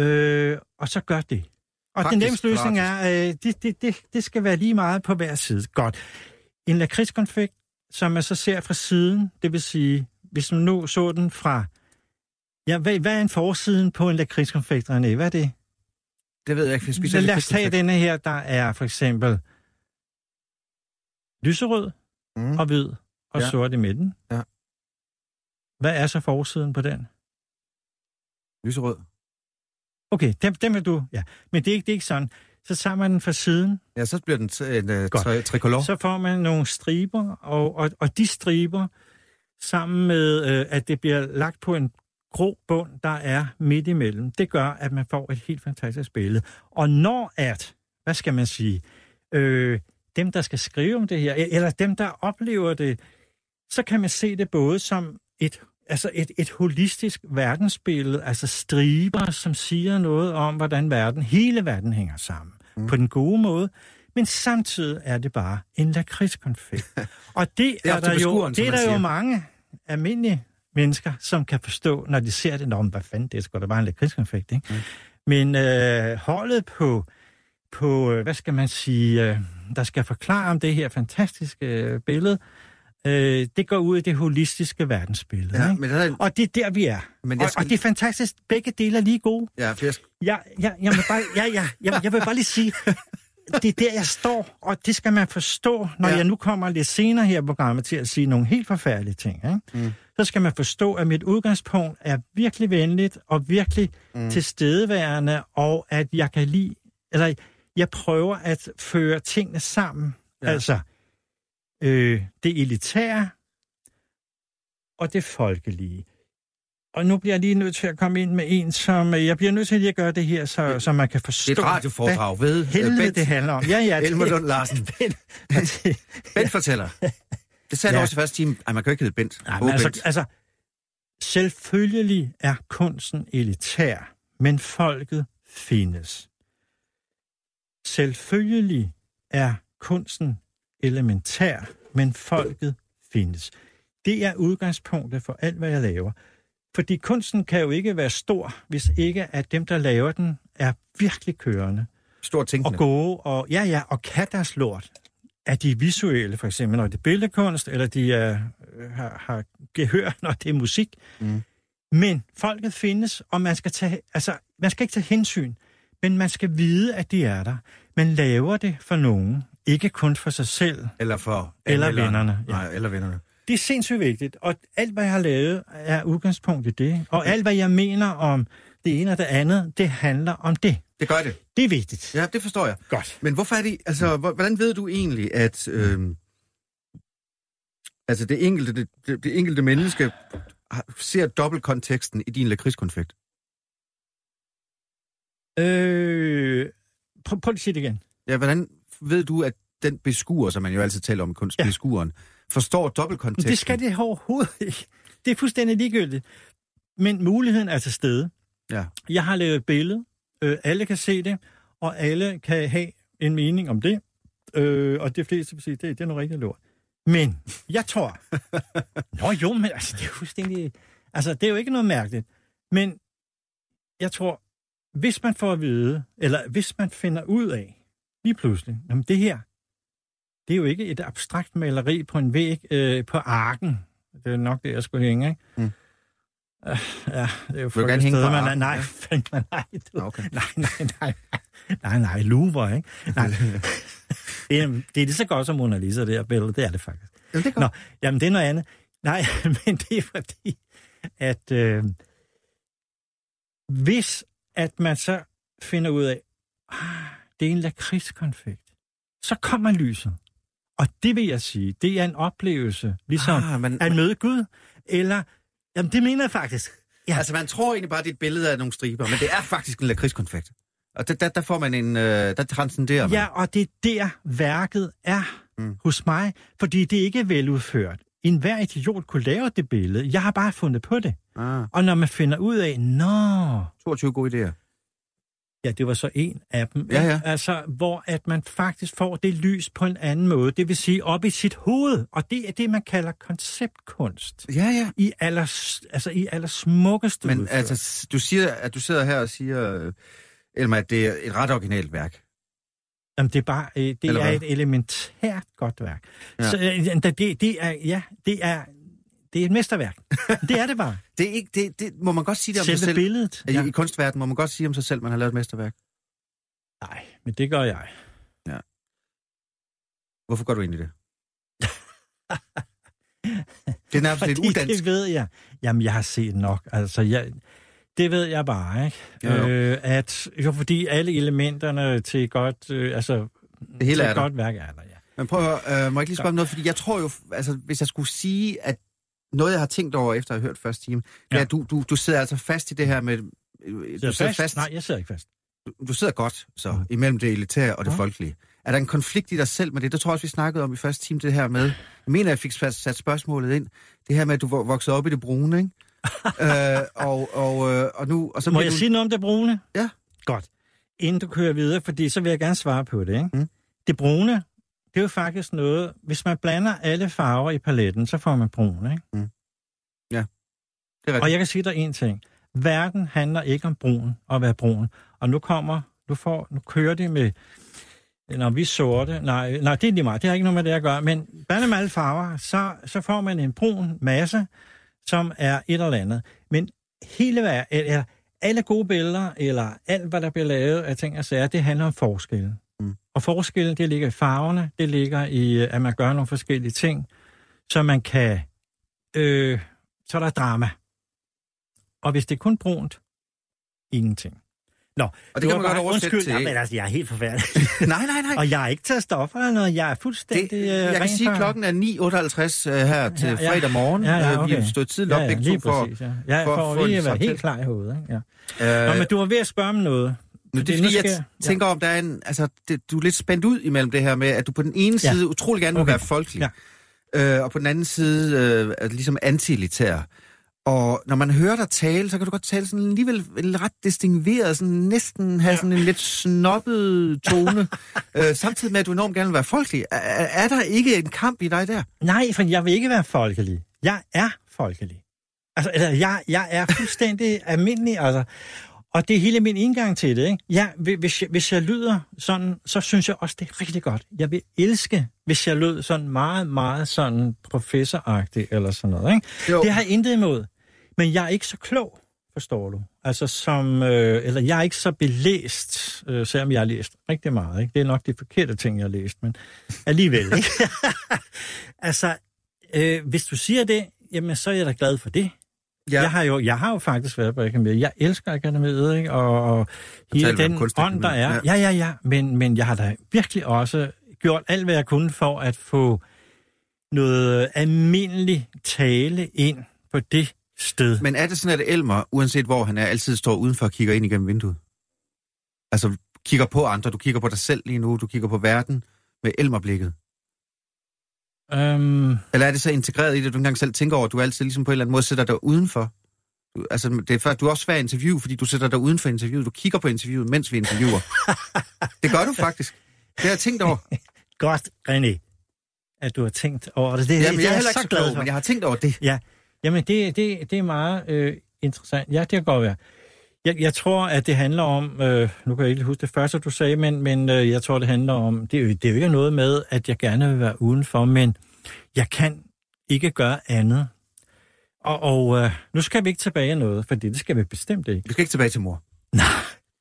øh, og så gør det. Og Faktisk, den nemmeste løsning er, øh, det, det, det, det skal være lige meget på hver side. Godt. En lakridskonfekt, som man så ser fra siden, det vil sige, hvis man nu så den fra... Ja, hvad, hvad er en forsiden på en lakridskonfekt, René? Hvad er det? Det ved jeg ikke, jeg spiser Lad os tage denne her, der er for eksempel lyserød mm. og hvid og ja. sort i midten. Ja. Hvad er så forsiden på den? Lyserød. Okay, dem, dem er du, ja. Men det er, ikke, det er ikke sådan. Så tager man den fra siden. Ja, så bliver den en uh, tri- tricolor. Så får man nogle striber, og, og, og de striber, sammen med, uh, at det bliver lagt på en grå bund, der er midt imellem, det gør, at man får et helt fantastisk billede. Og når at, hvad skal man sige, øh, dem, der skal skrive om det her, eller dem, der oplever det, så kan man se det både som et, altså et, et holistisk verdensbillede, altså striber, som siger noget om, hvordan verden, hele verden hænger sammen. Mm. På den gode måde, men samtidig er det bare en lakridskonfekt. Og det, det er, er der jo, det er der jo mange almindelige mennesker, som kan forstå, når de ser det, om hvad fanden, det er sgu da bare en lakridskonfekt, ikke? Mm. Men øh, holdet på, på, øh, hvad skal man sige, øh, der skal forklare om det her fantastiske øh, billede, Øh, det går ud i det holistiske verdensbillede. Ja, ikke? Men er... Og det er der, vi er. Men jeg skal... og, og det er fantastisk. Begge dele er lige gode. Ja, for jeg... Ja, ja, jeg, vil bare, ja, ja, jeg, jeg vil bare lige sige, det er der, jeg står, og det skal man forstå, når ja. jeg nu kommer lidt senere her på programmet til at sige nogle helt forfærdelige ting. Ikke? Mm. Så skal man forstå, at mit udgangspunkt er virkelig venligt og virkelig mm. tilstedeværende, og at jeg kan lide, eller jeg prøver at føre tingene sammen. Ja. Altså, øh, det elitære og det folkelige. Og nu bliver jeg lige nødt til at komme ind med en, som... Øh, jeg bliver nødt til lige at gøre det her, så, så man kan forstå... Det er et radioforedrag ved... Helvede, Bent, det handler om. Ja, ja. Elmer Lund Larsen. Bent, Bent fortæller. Det sagde ja. Også i første time. Ej, man kan jo ikke hedde Bent. Nej, men altså, Bent. altså, selvfølgelig er kunsten elitær, men folket findes. Selvfølgelig er kunsten elementær, men folket findes. Det er udgangspunktet for alt, hvad jeg laver. Fordi kunsten kan jo ikke være stor, hvis ikke at dem, der laver den, er virkelig kørende Stor og tænkende. gode, og ja, ja, og kan deres lort. Er de visuelle, for eksempel, når det er billedkunst, eller de er, øh, har, har gehør, når det er musik. Mm. Men folket findes, og man skal, tage, altså, man skal ikke tage hensyn, men man skal vide, at de er der. Man laver det for nogen, ikke kun for sig selv. Eller for... Eller anmelderen. vennerne, ja. Nej, eller vennerne. Det er sindssygt vigtigt, og alt, hvad jeg har lavet, er udgangspunkt i det. Og alt, hvad jeg mener om det ene og det andet, det handler om det. Det gør det. Det er vigtigt. Ja, det forstår jeg. Godt. Men hvorfor er det... Altså, hvor- hvordan ved du egentlig, at... Øh, altså, det enkelte, det, det, det enkelte menneske ser dobbeltkonteksten i din lakridskonfekt? Øh, prøv, prøv at sige det igen. Ja, hvordan ved du, at den beskuer, som man jo altid taler om i kunst, ja. Beskueren, forstår dobbeltkonteksten? Det skal det overhovedet ikke. Det er fuldstændig ligegyldigt. Men muligheden er til stede. Ja. Jeg har lavet et billede. Øh, alle kan se det, og alle kan have en mening om det. Øh, og det fleste vil sige, det, det er noget rigtig lort. Men jeg tror... Nå jo, men altså, det er fuldstændig... Altså, det er jo ikke noget mærkeligt. Men jeg tror, hvis man får at vide, eller hvis man finder ud af, lige pludselig, jamen det her, det er jo ikke et abstrakt maleri på en væg øh, på arken. Det er nok det, jeg skulle hænge, ikke? Mm. Uh, ja, det er jo hænge sted, man, arken? nej, Ja. nej, du, Okay. nej, nej, nej, nej, nej, Louvre, ikke? Nej. det, er, det er lige så godt som Mona Lisa, det her billede, det er det faktisk. Jamen, det er Nå, godt. jamen det er noget andet. Nej, men det er fordi, at øh, hvis at man så finder ud af, ah, det er en lakridskonfekt, så kommer lyset. Og det vil jeg sige, det er en oplevelse, ligesom Ah, men, at møde Gud, eller, jamen det mener jeg faktisk. Ja. Altså, man tror egentlig bare, det er et billede af nogle striber, men det er faktisk en lakridskonfekt. Og der, der, der får man en... Øh, der transcenderer man. Ja, og det er der, værket er Mm. mm. hos mig, fordi det ikke er veludført. En hver idiot kunne lave det billede. Jeg har bare fundet på det. Ah, Og når man finder ud af, nå, 22 gode idéer. Ja, det var så en af dem, Ja, ja. altså, hvor at man faktisk får det lys på en anden måde, det vil sige op i sit hoved, og det er det, man kalder konceptkunst. Ja, ja. I aller, altså i aller smukkeste Men udførelse. altså, du siger, at du sidder her og siger, øh, Elmer, at det er et ret originalt værk. Jamen, det er bare, øh, det Eller er hvad? et elementært godt værk. Ja. Ja. Så, øh, det, det er, ja, det er, det er et mesterværk. det er det bare. Det, er ikke, det, det må man godt sige det om sig Selve selv. billedet. I, I kunstverdenen må man godt sige om sig selv, man har lavet et mesterværk. Nej, men det gør jeg. Hvorfor gør du egentlig det? det er nærmest lidt Fordi udansk. det ved jeg. Jamen, jeg har set nok. Altså, jeg, det ved jeg bare, ikke? Jo, jo. Øh, at, jo, fordi alle elementerne til godt, øh, altså, Det hele til er der. godt værk er der, ja. Men prøv at høre, øh, må jeg ikke lige spørge om noget? Fordi jeg tror jo, altså hvis jeg skulle sige, at noget, jeg har tænkt over, efter at have hørt første time, det er, Ja. at du, du, du sidder altså fast i det her med... øh, Du sidder fast, Nej, jeg sidder ikke fast. du, du sidder godt, så, imellem det elitære og det Ja. folkelige. Er der en konflikt i dig selv med det? Det tror jeg også, vi snakkede om i første time, det her med... Jeg mener, jeg fik sat sat spørgsmålet ind. Det her med, at du vo- voksede op i det brune, ikke? øh, og, og, øh, og nu... Og så Må jeg du, sige noget om det brune? Ja. Godt. Inden du kører videre, fordi så vil jeg gerne svare på det. Ikke? Mm. Det brune, det er jo faktisk noget... Hvis man blander alle farver i paletten, så får man brun. Ikke? Det er Og rigtigt. jeg kan sige dig en ting. Verden handler ikke om brun og at være brun. Og nu kommer... Nu, får, nu kører det med... Når vi er sorte... Nej, nej, det er lige meget. Det har ikke noget med det at gøre. Men blander med alle farver, så, så får man en brun masse, som er et eller andet. Men hele verden... Eller, alle gode billeder, eller alt, hvad der bliver lavet af ting og sager, det handler om forskelle. Mm. Og forskellen, det ligger i farverne, det ligger i, at man gør nogle forskellige ting, så man kan... Øh, så er der drama. Og hvis det er kun brunt, ingenting. Nå, Og det kan man godt bare- oversætte undskyld, til... Jamen, altså, jeg er helt forfærdelig. nej, nej, nej. og jeg har ikke taget stoffer eller noget. Jeg er Det, fuldstændig øh, jeg kan sige, for- at klokken er 9.58 uh, her til Ja, ja. fredag morgen. Ja, ja, Øh, Vi okay. har stået tidligt op ja, ja, begge to for... præcis, ja. Jeg for at får få lige at være helt klar i hovedet. Ikke? Ja. Øh, Nå, men du var ved at spørge om noget. Nu, det er fordi, jeg tænker om, der er en, altså, det, du er lidt spændt ud imellem det her med, at du på den ene Ja. side utrolig gerne vil Okay. være folkelig. øh, og på den anden side øh, er ligesom antilitær. Og når man hører dig tale, så kan du godt tale sådan alligevel ret distingueret, sådan næsten have sådan en lidt snobbet tone, øh, samtidig med, at du enormt gerne vil være folkelig. Er, er der ikke en kamp i dig der? Nej, for jeg vil ikke være folkelig. Jeg er folkelig. Altså, eller, jeg, jeg er fuldstændig almindelig, altså. Og det er hele min indgang til det, ikke? Ja, hvis jeg, hvis jeg lyder sådan, så synes jeg også, det er rigtig godt. Jeg vil elske, hvis jeg lød sådan meget, meget sådan professoragtig eller sådan noget, ikke? Jo. Det har jeg intet imod. Men jeg er ikke så klog, forstår du. Altså som, øh, eller jeg er ikke så belæst, øh, selvom jeg har læst rigtig meget. Ikke? Det er nok de forkerte ting, jeg har læst, men alligevel. Ikke? altså, øh, hvis du siger det, jamen så er jeg da glad for det. Ja. Jeg, har jo, jeg har jo faktisk været på akademiet. Jeg elsker akademiet, ikke? Og, og hele den ånd, der er. Ja, ja, ja. ja. Men, men jeg har da virkelig også gjort alt, hvad jeg kunne for at få noget almindelig tale ind på det sted. Men er det sådan, at Elmer, uanset hvor han er, altid står udenfor og kigger ind igennem vinduet? Altså, kigger på andre, du kigger på dig selv lige nu, du kigger på verden med Elmer-blikket? Um... Eller er det så integreret i det, du engang selv tænker over, at du altid ligesom på en eller anden måde sætter dig udenfor? Du, altså, det er, for, du er også svær interview, fordi du sætter dig uden for interviewet. Du kigger på interviewet, mens vi interviewer. det gør du faktisk. Det har jeg tænkt over. Godt, René, at du har tænkt over det. det Jamen, jeg er heller ikke så glad, men jeg har tænkt over det. Ja, Jamen, det, det, det er meget øh, interessant. Ja, det kan godt være. Jeg, jeg tror, at det handler om, øh, nu kan jeg ikke huske det første, du sagde, men, men øh, jeg tror, det handler om, det er, jo, det er jo ikke noget med, at jeg gerne vil være udenfor, men jeg kan ikke gøre andet. Og, og øh, nu skal vi ikke tilbage af noget, for det skal vi bestemt ikke. Vi skal ikke tilbage til mor. Nej,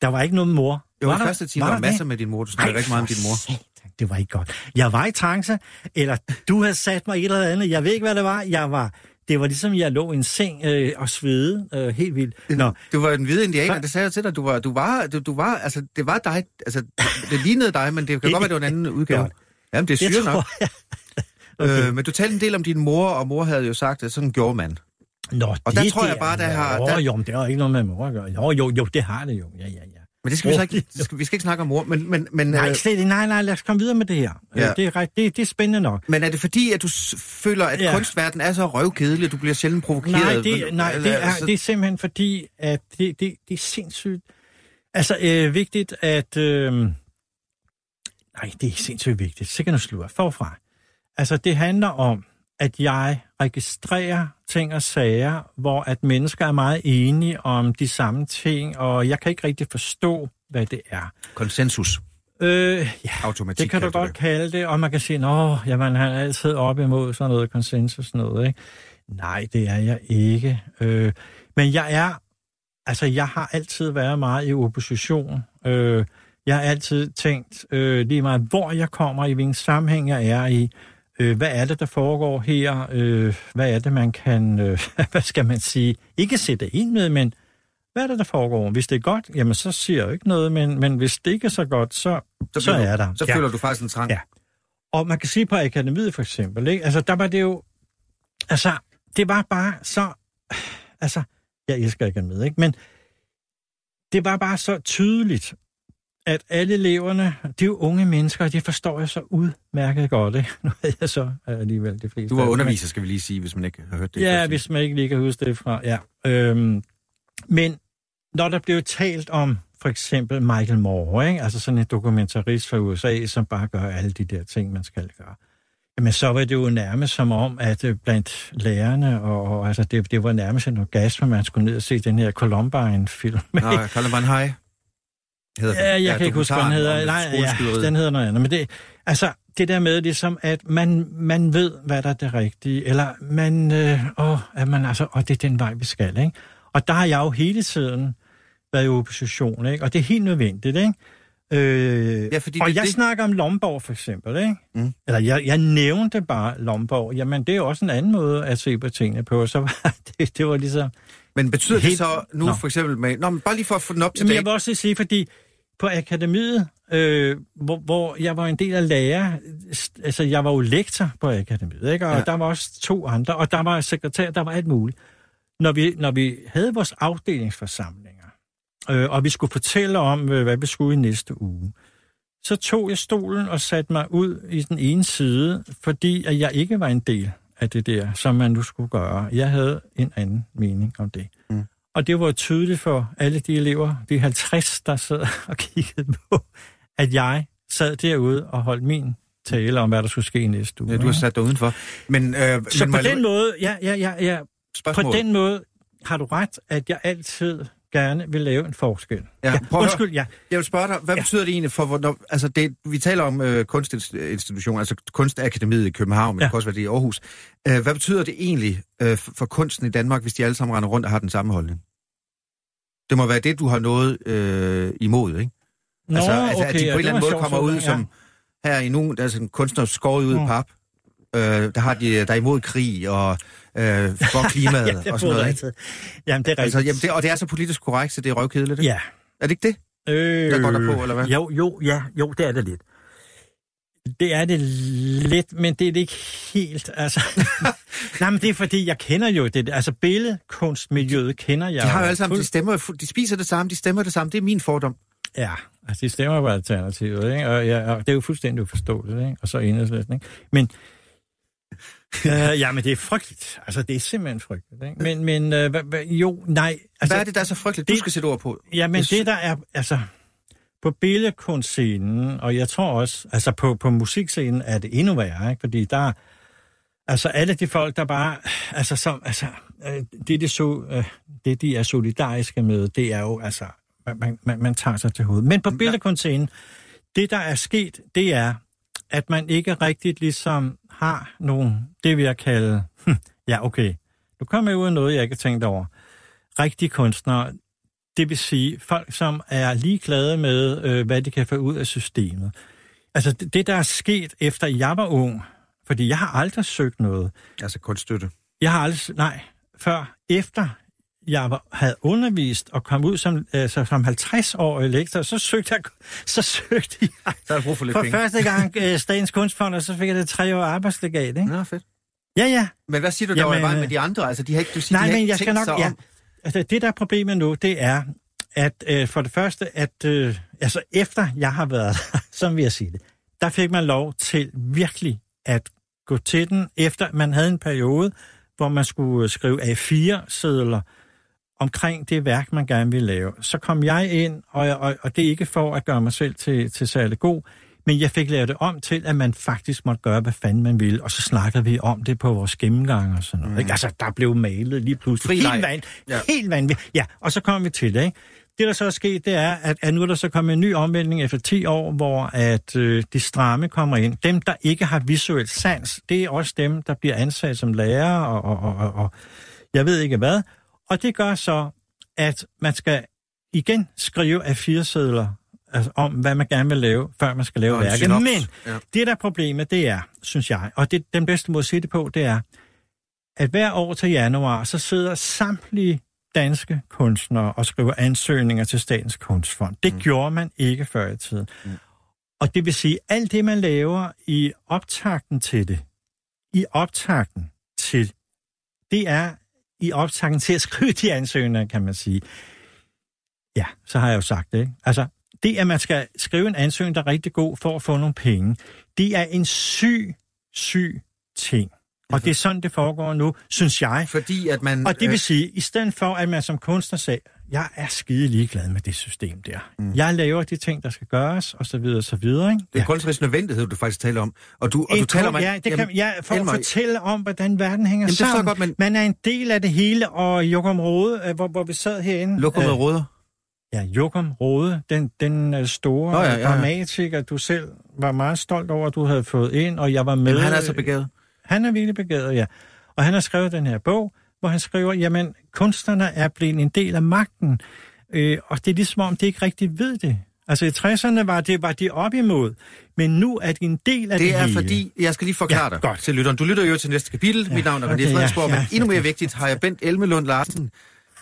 der var ikke noget mor. Jo, var første time var, var masser med din mor. Du snakker ikke meget om din mor. Det var ikke godt. Jeg var i trance, eller du havde sat mig et eller andet. Jeg ved ikke, hvad det var. Jeg var det var ligesom, jeg lå i en seng øh, og svede øh, helt vildt. Nå. Du var en hvide indianer, det sagde jeg til dig. Du var, du var, du, du var, altså, det var dig, altså, det lignede dig, men det kan godt være, det var en anden udgave. Ja. Jamen, det er syre nok. okay. øh, men du talte en del om din mor, og mor havde jo sagt, at sådan gjorde man. Nå, og det, der tror jeg bare, der har... Der... Jo, men det har ikke noget med mor at gøre. Jo, jo, jo, det har det jo. Ja, ja, ja. Men det skal vi så ikke, skal, vi skal ikke snakke om mor, men... men, men nej, øh, slet, nej, nej, lad os komme videre med det her. Ja. Det, er, det, det er spændende nok. Men er det fordi, at du føler, at ja. kunstverden er så røvkedelig, at du bliver sjældent provokeret? Nej, det, nej, det, er, det er simpelthen fordi, at det, det, det er sindssygt... Altså, øh, vigtigt, at... Øh, nej, det er sindssygt vigtigt. Sikkert nu slutter forfra. Altså, det handler om, at jeg registrerer ting og sager, hvor at mennesker er meget enige om de samme ting, og jeg kan ikke rigtig forstå, hvad det er. Konsensus. Øh, ja, Automatik, det kan du godt det. kalde det, og man kan sige, at jamen, han er altid op imod sådan noget konsensus, noget, ikke? Nej, det er jeg ikke. Øh, men jeg er, altså jeg har altid været meget i opposition. Øh, jeg har altid tænkt, øh, lige meget hvor jeg kommer, i hvilken sammenhæng jeg er i, øh, hvad er det, der foregår her? Øh, hvad er det, man kan, øh, hvad skal man sige, ikke sætte ind med, men hvad er det, der foregår? Hvis det er godt, jamen så siger jeg ikke noget, men, men hvis det ikke er så godt, så, så, så er der. Så ja. føler du faktisk en trang. Ja. Og man kan sige på akademiet for eksempel, ikke? altså der var det jo, altså det var bare så, altså jeg elsker akademiet, ikke? men det var bare så tydeligt, at alle eleverne, de er jo unge mennesker, og det forstår jeg så udmærket godt. Ikke? Nu er jeg så alligevel det fleste. Du var underviser, skal vi lige sige, hvis man ikke har hørt det. Ja, hvis man ikke lige kan huske det fra. Ja. Øhm, men når der blev talt om for eksempel Michael Moore, ikke? altså sådan en dokumentarist fra USA, som bare gør alle de der ting, man skal gøre. Jamen, så var det jo nærmest som om, at øh, blandt lærerne, og, og altså, det, det var nærmest en orgasme, man skulle ned og se den her Columbine-film. Nej, Columbine High. Hedder ja, jeg ja, kan ikke huske, hvad den hedder. Nej, ja, den hedder noget andet. Men det, altså, det der med ligesom, at man, man ved, hvad der er det rigtige, eller man, øh, åh, at man altså, og det er den vej, vi skal, ikke? Og der har jeg jo hele tiden været i opposition, ikke? Og det er helt nødvendigt, ikke? Øh, ja, fordi og det, jeg det... snakker om Lomborg for eksempel, ikke? Mm. Eller jeg, jeg nævnte bare Lomborg. Jamen, det er jo også en anden måde at se på tingene på. Så var det, det var ligesom... Men betyder helt... det så nu Nå. for eksempel med... Nå, men bare lige for at få den op til Jamen, dag. Jeg vil også sige, fordi på akademiet, øh, hvor, hvor jeg var en del af lærer, altså jeg var jo lektor på akademiet, ikke? og ja. der var også to andre, og der var sekretær, der var alt muligt. Når vi, når vi havde vores afdelingsforsamlinger, øh, og vi skulle fortælle om, øh, hvad vi skulle i næste uge, så tog jeg stolen og satte mig ud i den ene side, fordi at jeg ikke var en del af det der, som man nu skulle gøre. Jeg havde en anden mening om det. Mm. Og det var tydeligt for alle de elever, de 50, der sad og kiggede på, at jeg sad derude og holdt min tale om, hvad der skulle ske i næste uge. Ja, du har sat dig udenfor. Men, øh, så men på den måde, ja, ja, ja, ja, Spørgsmål. på den måde har du ret, at jeg altid gerne vil lave en forskel. Ja, ja, prøv undskyld, ja. Jeg vil spørge dig, hvad ja. Betyder det egentlig for, hvornår, altså det, vi taler om øh, kunstinstitutioner, altså Kunstakademiet i København, men ja. Det kan også være det i Aarhus. Øh, hvad betyder det egentlig øh, for, for kunsten i Danmark, hvis de alle sammen render rundt og har den samme holdning? Det må være det, du har noget øh, imod, ikke? Nå, altså, altså at de på ja, en eller anden måde sjovt kommer ud som, her i nogen, altså en kunstner skåret ud i Mm. pap, øh, der har de, der er imod krig og øh, for klimaet ja, og sådan noget, ikke? Jamen, det er Altså, rigtigt. jamen, det, og det er så politisk korrekt, så det er røvkedeligt, ikke? Ja. Er det ikke det? Øh, Jeg går derpå, eller hvad? Jo, jo, ja, jo, det er det lidt. Det er det lidt, men det er det ikke helt, altså... Nej, men det er fordi, jeg kender jo det. Altså, billedkunstmiljøet kender jeg De har jo alle sammen, de stemmer, de spiser det samme, de stemmer det samme. Det er min fordom. Ja, altså, de stemmer på alternativet, ikke? Og, ja, og det er jo fuldstændig uforståeligt, ikke? Og så enhedslisten, ikke? Men... øh, ja, men det er frygteligt. Altså, det er simpelthen frygteligt, ikke? Men, men øh, hva, hva, jo, nej. Altså, Hvad er det, der er så frygteligt? Du det- skal sætte ord på. Ja, men det der er, altså, på billedkunstscenen, og jeg tror også, altså på, på musikscenen er det endnu værre, ikke? Fordi der, altså alle de folk, der bare, altså som, altså, øh, det, det, så, øh, det de er solidariske med, det er jo, altså, man- man, man, tager sig til hovedet. Men på billedkunstscenen, det der er sket, det er, at man ikke rigtigt ligesom har nogen, det vil jeg kalde, hm, ja okay, nu kommer jeg ud af noget, jeg ikke har tænkt over. Rigtige kunstnere, det vil sige folk, som er ligeglade med, øh, hvad de kan få ud af systemet. Altså det, det, der er sket efter jeg var ung, fordi jeg har aldrig søgt noget. Altså kunststøtte. Jeg har aldrig, nej, før efter jeg var, havde undervist og kom ud som, altså, som 50-årig lektor, så søgte jeg, så søgte jeg Så brug for lidt for penge. første gang øh, Statens Kunstfond, og så fik jeg det tre år arbejdslegat, ikke? Nå, fedt. Ja, ja. Men hvad siger du, der Jamen, var i vejen med de andre? Altså, de har ikke, du siger, Nej, de har men ikke jeg skal nok... sig Ja, om altså, det, der er problemet nu, det er, at øh, for det første, at øh, altså, efter jeg har været der, som vil jeg sige det, der fik man lov til virkelig at gå til den, efter man havde en periode, hvor man skulle øh, skrive A4-sædler omkring det værk, man gerne ville lave. Så kom jeg ind, og, og, og det er ikke for at gøre mig selv til, til særlig god, men jeg fik lavet det om til, at man faktisk måtte gøre, hvad fanden man ville, og så snakkede vi om det på vores gennemgang og sådan noget. Mm. Ikke? Altså, der blev malet lige pludselig. Fri helt, vand, Ja. helt vanvittigt. Ja, og så kom vi til det, ikke? Det, der så er sket, det er, at, at nu er der så kommet en ny omvæltning efter 10 år, hvor at øh, de stramme kommer ind. Dem, der ikke har visuel sans, det er også dem, der bliver ansat som lærer og, og, og, og, og jeg ved ikke hvad. Og det gør så, at man skal igen skrive af fire sædler altså, om, hvad man gerne vil lave, før man skal lave værket. Men Ja. det, der er problemet, det er, synes jeg, og det, den bedste måde at sige det på, det er, at hver år til januar, så sidder samtlige danske kunstnere og skriver ansøgninger til Statens Kunstfond. Det mm. gjorde man ikke før i tiden. Mm. Og det vil sige, alt det, man laver i optakten til det, i optakten til, det er i optakten til at skrive de ansøgninger, kan man sige. Ja, så har jeg jo sagt det, ikke? Altså, det, at man skal skrive en ansøgning, der er rigtig god for at få nogle penge, det er en syg, syg ting. Og det er sådan, det foregår nu, synes jeg. Fordi at man... Og det vil sige, i stedet for, at man som kunstner sagde, jeg er skide ligeglad med det system der. Mm. Jeg laver de ting, der skal gøres, og så videre, og så videre. Ikke? Det er kunstnerisk nødvendighed, du faktisk taler om. Og du, og du taler om... ja, det kan, ja, for at fortælle om, hvordan verden hænger Jamen, sammen. godt, men- Man er en del af det hele, og Jokum Rode, øh, hvor, hvor vi sad herinde. Lokum øh, råder. Ja, Jokum Rode, den, den øh, store Nå, ja, ja, ja, ja. dramatiker, du selv var meget stolt over, at du havde fået ind, og jeg var med. Jamen, han er så begavet. Han er virkelig begavet, ja. Og han har skrevet den her bog, hvor han skriver, jamen, kunstnerne er blevet en del af magten. Øh, og det er ligesom om, de ikke rigtig ved det. Altså i 60'erne var det var de op imod, men nu er de en del af det, Det er hele. fordi, jeg skal lige forklare Ja, dig godt. til lytteren. Du lytter jo til næste kapitel. Mit navn er René okay, ja, Fredensborg, ja, men endnu mere ja. vigtigt har jeg Bent Elmelund Larsen,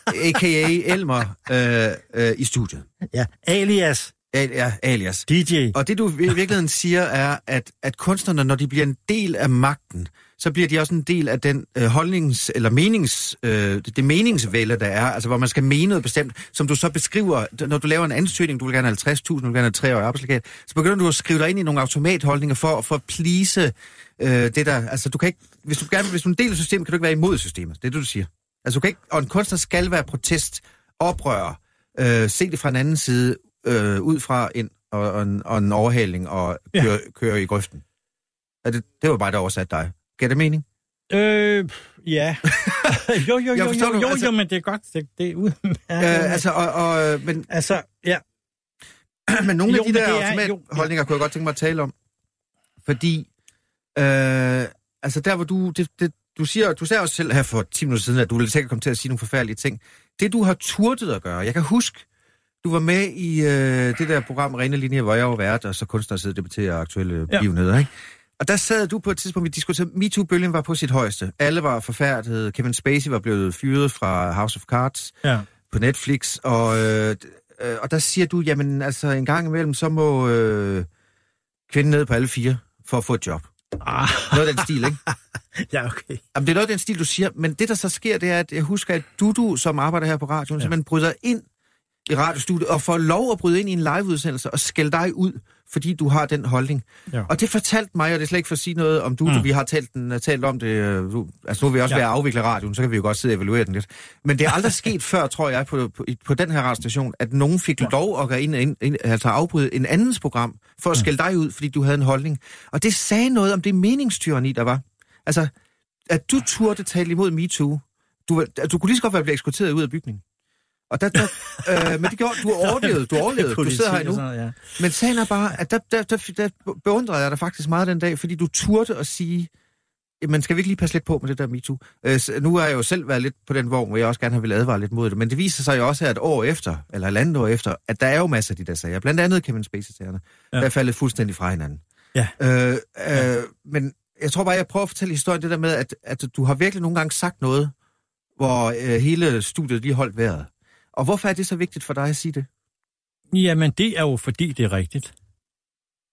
a.k.a. Elmer, øh, øh, i studiet. Ja, alias Ja, alias. DJ. Og det du i virkeligheden siger er, at, at kunstnerne, når de bliver en del af magten, så bliver de også en del af den øh, holdnings- eller menings, øh, det meningsvælde, der er, altså hvor man skal mene noget bestemt, som du så beskriver, når du laver en ansøgning, du vil gerne have 50.000, du vil gerne have 3 år arbejdslegat, så begynder du at skrive dig ind i nogle automatholdninger for, for at plise øh, det der, altså du kan ikke, hvis du, gerne, hvis du er en del af systemet, kan du ikke være imod systemet, det er det, du siger. Altså du kan ikke, og en kunstner skal være protest, oprør, øh, se det fra en anden side, øh, ud fra ind, og, og, en, og en overhaling, og køre, ja. køre i grøften. Er det, det var bare, der oversat dig. Giver det mening? Øh, ja. jo, jo, jo, jo, jo, jo, altså- jo, men det er godt. Det, det er ud. Øh, altså, og, og, men, altså, ja. men nogle Jo, af de der er- automatholdninger kunne jeg godt tænke mig at tale om. Fordi, øh, altså der hvor du, det, det, du siger, du sagde også selv her for 10 minutter siden, at du ville sikkert komme til at sige nogle forfærdelige ting. Det du har turtet at gøre, jeg kan huske, du var med i øh, det der program Rene Linje, hvor jeg var vært, og så kunstner sidder og debatterer aktuelle Ja. begivenheder, ikke? Og der sad du på et tidspunkt, vi diskuterede, MeToo-bølgen var på sit højeste. Alle var forfærdede. Kevin Spacey var blevet fyret fra House of Cards ja. på Netflix, og, øh, øh, og der siger du, jamen altså en gang imellem, så må øh, kvinden ned på alle fire for at få et job. Ah, Noget af den stil, ikke? ja, okay. Jamen, det er noget af den stil, du siger, men det, der så sker, det er, at jeg husker, at Dudu, som arbejder her på radioen, ja. simpelthen bryder ind i radiostudiet og får lov at bryde ind i en liveudsendelse og skælde dig ud, fordi du har den holdning. Ja. Og det fortalte mig, og det er slet ikke for at sige noget om Dudu, mm. vi har talt, den, talt om det, øh, du, altså nu er vi også Ja. at afvikle radioen, så kan vi jo godt sidde og evaluere den lidt. Men det er aldrig sket før, tror jeg, på, på, på den her radiostation, at nogen fik lov at gå ind, ind, ind altså afbryde en andens program, for at skælde dig ud, fordi du havde en holdning. Og det sagde noget om det meningstyreni, der var. Altså, at du turde tale imod MeToo, du, du kunne lige så godt være blevet eksporteret ud af bygningen. Og der, der, øh, men det gjorde, du overlevede, du overlevede, du sidder her nu. sådan ja. Men sagen er bare, at der, der, der, der beundrede jeg dig faktisk meget den dag, fordi du turde at sige, man skal vi ikke lige passe lidt på med det der MeToo? Øh, nu har jeg jo selv været lidt på den vogn, hvor jeg også gerne har ville advare lidt mod det, men det viser sig jo også, at år efter, eller halvandet år efter, at der er jo masser af de der sager, blandt andet Kevin Spacey-sagerne, ja. Ja. der er faldet fuldstændig fra hinanden. Ja. Øh, øh, men jeg tror bare, jeg prøver at fortælle historien det der med, at, at du har virkelig nogle gange sagt noget, hvor øh, hele studiet lige holdt vejret. Og hvorfor er det så vigtigt for dig at sige det? Jamen, det er jo fordi, det er rigtigt.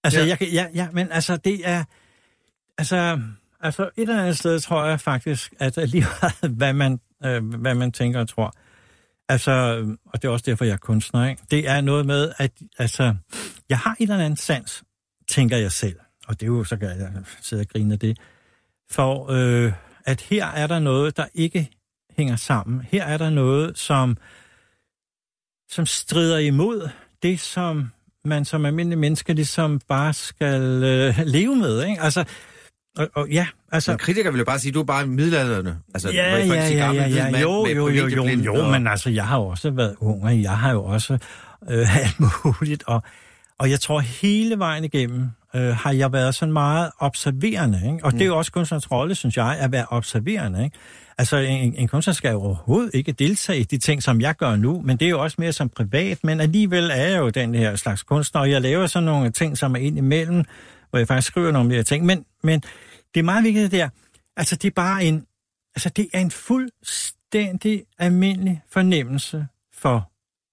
Altså, Ja. jeg kan, ja, ja, men altså, det er... Altså, altså, et eller andet sted tror jeg faktisk, at lige hvad man, øh, hvad man tænker og tror, altså, og det er også derfor, jeg er kunstner, ikke? Det er noget med, at altså, jeg har et eller andet sans, tænker jeg selv. Og det er jo, så kan jeg sidde og grine af det. For øh, at her er der noget, der ikke hænger sammen. Her er der noget, som som strider imod det, som man som almindelig menneske ligesom bare skal øh, leve med. Ikke? Altså, og, og ja, altså... Så kritiker vil jo bare sige, at du er bare middelalderne. Altså, Ja, ja, ja, ja, hvid ja, mand jo, med jo, jo, jo, jo, og- men altså, jeg har jo også været ung, og jeg har jo også øh, alt muligt, og, og jeg tror hele vejen igennem øh, har jeg været sådan meget observerende, ikke? og det er jo også kunstnerens rolle, synes jeg, at være observerende. Ikke? Altså, en, en kunstner skal jo overhovedet ikke deltage i de ting, som jeg gør nu, men det er jo også mere som privat, men alligevel er jeg jo den her slags kunstner, og jeg laver sådan nogle ting, som er ind imellem, hvor jeg faktisk skriver nogle mere ting, men, men det er meget vigtigt det der, altså det er bare en, altså det er en fuldstændig almindelig fornemmelse for,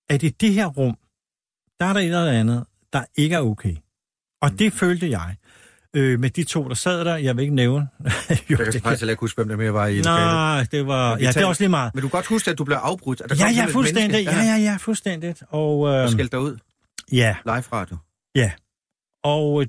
at i det her rum, der er der et eller andet, der ikke er okay. Og det følte jeg. Øh, med de to, der sad der, jeg vil ikke nævne. jo, Jeg kan det faktisk heller ikke huske, hvem der mere var i. Nej, det var... Ja, det er også lige meget. Men du kan godt huske, at du blev afbrudt. At der Ja, ja, fuldstændig. Ja, ja, ja, fuldstændig. Og, øh, skældte dig ud. ja, Live radio. Ja, og øh,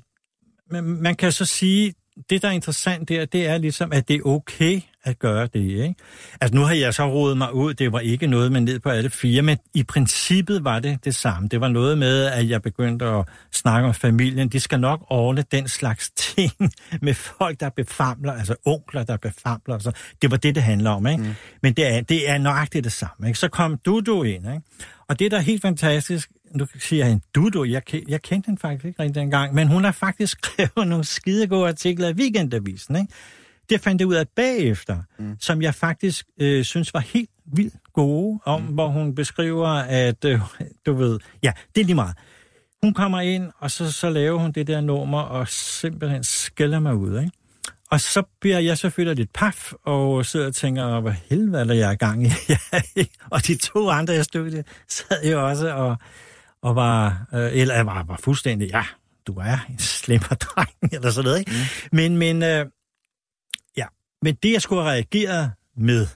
man, man kan så sige, det der er interessant der, det er ligesom, at det er okay at gøre det, ikke? Altså nu har jeg så rodet mig ud, det var ikke noget med ned på alle fire, men i princippet var det det samme. Det var noget med, at jeg begyndte at snakke om familien. De skal nok ordne den slags ting med folk, der befamler, altså onkler, der befamler. Så det var det, det handler om, ikke? Mm. Men det er, det er nøjagtigt det samme, ikke? Så kom Dudu ind, ikke? Og det, der er helt fantastisk, nu siger en Dudu, jeg, jeg kendte hende faktisk ikke rigtig dengang, men hun har faktisk skrevet nogle skide gode artikler i Weekendavisen, ikke? Det fandt jeg ud af bagefter, mm. som jeg faktisk øh, synes var helt vildt gode, om mm. hvor hun beskriver, at, øh, du ved, ja, det er lige meget. Hun kommer ind, og så, så laver hun det der nummer, og simpelthen skælder mig ud, ikke? Og så bliver jeg selvfølgelig lidt paf, og sidder og tænker, hvad helvede er jeg er i gang i? og de to andre i studiet sad jo også og, og var, øh, eller var, var fuldstændig, ja, du er en slemmer dreng, eller sådan noget, ikke? Mm. Men, men, øh, men det, jeg skulle have reageret med,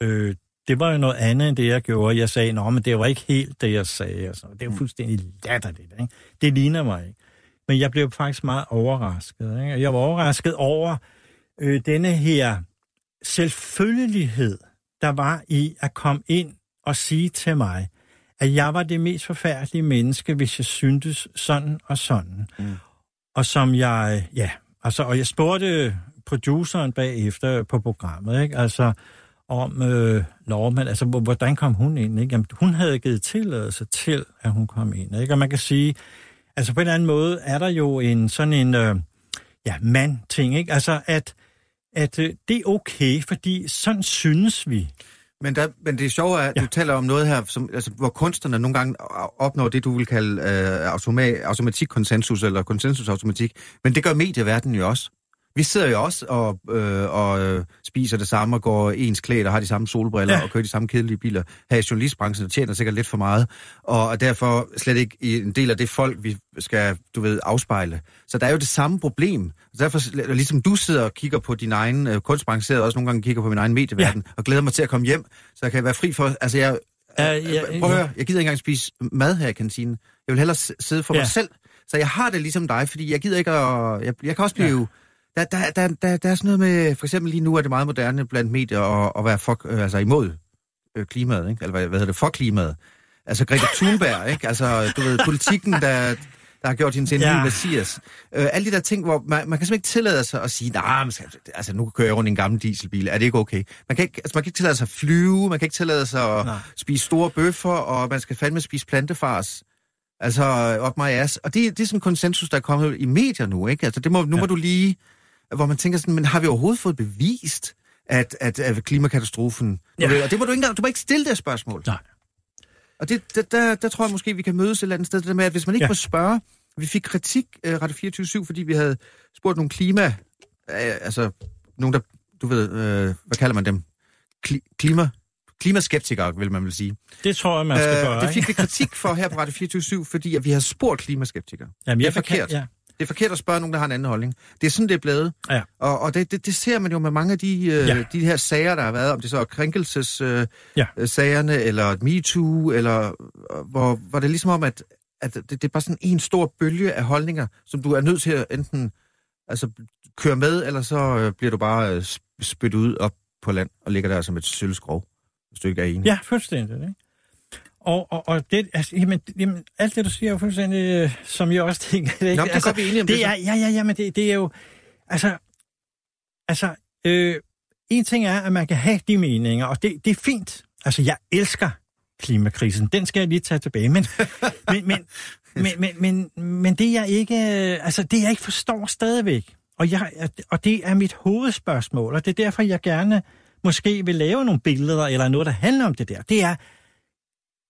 øh, det var jo noget andet end det, jeg gjorde. Jeg sagde, nå, men det var ikke helt det, jeg sagde. Og så. Det er jo mm. fuldstændig latterligt. Ikke? Det ligner mig ikke. Men jeg blev faktisk meget overrasket. Ikke? Jeg var overrasket over øh, denne her selvfølgelighed, der var i at komme ind og sige til mig, at jeg var det mest forfærdelige menneske, hvis jeg syntes sådan og sådan. Mm. Og som jeg, ja, altså, og jeg spurgte produceren bagefter på programmet, ikke? Altså, om øh, Norman, altså hvordan kom hun ind? Ikke? Jamen, hun havde givet tilladelse til, at hun kom ind. Ikke? Og man kan sige, altså på en eller anden måde er der jo en sådan en øh, ja, mand-ting, ikke? Altså at, at øh, det er okay, fordi sådan synes vi. Men, der, men det er sjovt, at ja. du taler om noget her, som, altså, hvor kunstnerne nogle gange opnår det, du vil kalde øh, automa- automatik-konsensus eller konsensusautomatik. Men det gør medieverdenen jo også. Vi sidder jo også og, øh, og øh, spiser det samme og går ens klæder og har de samme solbriller ja. og kører de samme kedelige biler. Her i journalistbranchen tjener sikkert lidt for meget, og derfor slet ikke en del af det folk, vi skal, du ved, afspejle. Så der er jo det samme problem. Derfor, ligesom du sidder og kigger på din egen øh, kunstbranche, sidder også nogle gange kigger på min egen medieverden, ja. og glæder mig til at komme hjem, så jeg kan være fri for... Altså, jeg, uh, ja, prøv at høre, jeg gider ikke engang spise mad her i kantinen. Jeg vil hellere sidde for ja. mig selv. Så jeg har det ligesom dig, fordi jeg gider ikke at... Jeg, jeg kan også blive... Ja der, der, der, der, der er sådan noget med, for eksempel lige nu er det meget moderne blandt medier at, at være for, øh, altså imod øh, klimaet, ikke? eller hvad, hvad hedder det, for klimaet. Altså Greta Thunberg, ikke? Altså, du ved, politikken, der, der har gjort hende til en ja. ny messias. Øh, alle de der ting, hvor man, man kan simpelthen ikke tillade sig at sige, nej, nah, altså nu kører jeg rundt i en gammel dieselbil, er det ikke okay? Man kan ikke, altså, man kan ikke tillade sig at flyve, man kan ikke tillade sig at nej. spise store bøffer, og man skal fandme spise plantefars. Altså, op my ass. Og det, det er sådan en konsensus, der er kommet i medier nu, ikke? Altså, det må, nu ja. må du lige hvor man tænker sådan, men har vi overhovedet fået bevist, at, at, at klimakatastrofen... Ja. Ved, og det må du ikke du må ikke stille det spørgsmål. Nej. Og det, der, der, der tror jeg måske, vi kan mødes et eller andet sted, det der med, at hvis man ikke ja. må spørge... Vi fik kritik, uh, Radio 24 fordi vi havde spurgt nogle klima... Uh, altså, nogle der, du ved, uh, hvad kalder man dem? Kli, klima... Klimaskeptikere, vil man vel sige. Det tror jeg, man skal uh, gøre. Det fik vi kritik for her på Radio 24 fordi at vi har spurgt klimaskeptikere. Jamen, jeg det er forkert. Kan, ja. Det er forkert at spørge nogen, der har en anden holdning. Det er sådan, det er blevet. Ja. Og, og det, det, det ser man jo med mange af de, øh, ja. de her sager, der har været, om det så er krænkelsessagerne, øh, ja. eller MeToo, eller øh, hvor, hvor det er ligesom om, at, at det, det er bare sådan en stor bølge af holdninger, som du er nødt til at enten altså, køre med, eller så øh, bliver du bare øh, spyttet ud op på land og ligger der som et sølvskrov, hvis du ikke er enig. Ja, fuldstændig. Ikke? Og, og, og det, altså, jamen, jamen, alt det, du siger, er jo fuldstændig, øh, som jeg også tænker. Det, Nå, det altså, vi enige om det. det er, ja, ja, ja, men det, det er jo... Altså, altså øh, en ting er, at man kan have de meninger, og det, det er fint. Altså, jeg elsker klimakrisen. Den skal jeg lige tage tilbage. Men, men, men, men, men, men, men det, jeg ikke, altså, det, jeg ikke forstår stadigvæk, og, jeg, og det er mit hovedspørgsmål, og det er derfor, jeg gerne måske vil lave nogle billeder, eller noget, der handler om det der, det er,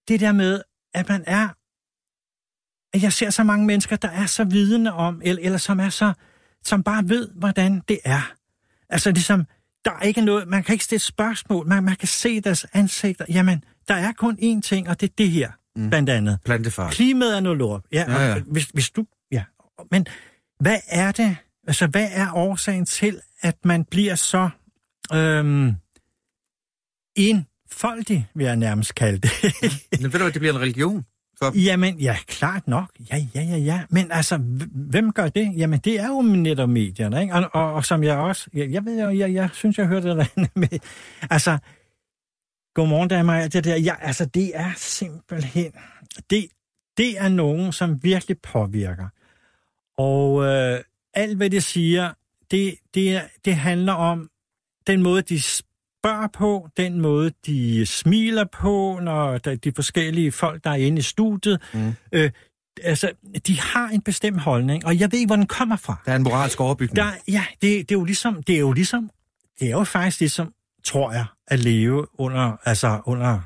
det der med, at man er, at jeg ser så mange mennesker, der er så vidende om, eller, eller som er så, som bare ved, hvordan det er. Altså ligesom, der er ikke noget, man kan ikke stille spørgsmål, man, man kan se deres ansigter. Jamen, der er kun én ting, og det er det her, mm. blandt andet. Plantefar. Klimaet er noget lort. Ja, ja, ja. Hvis, hvis du, ja. Men hvad er det, altså hvad er årsagen til, at man bliver så øhm, en foldig, vil jeg nærmest kalde det. Men ved du hvad, det bliver en religion? For... Jamen, ja, klart nok. Ja, ja, ja, ja. Men altså, hvem gør det? Jamen, det er jo netop medierne, ikke? Og, og, og som jeg også... Jeg, jeg ved jo, jeg, jeg synes, jeg hørte det der med... Altså, godmorgen, damer, alt det der. Ja, altså, det er simpelthen... Det, det er nogen, som virkelig påvirker. Og øh, alt, hvad det siger, det, det, det handler om den måde, de spørger på, den måde, de smiler på, når der, de forskellige folk, der er inde i studiet, mm. øh, altså, de har en bestemt holdning, og jeg ved ikke, hvor den kommer fra. Der er en moralsk overbygning. Der, ja, det, det, er jo ligesom, det er jo ligesom, det er jo faktisk ligesom, tror jeg, at leve under, altså under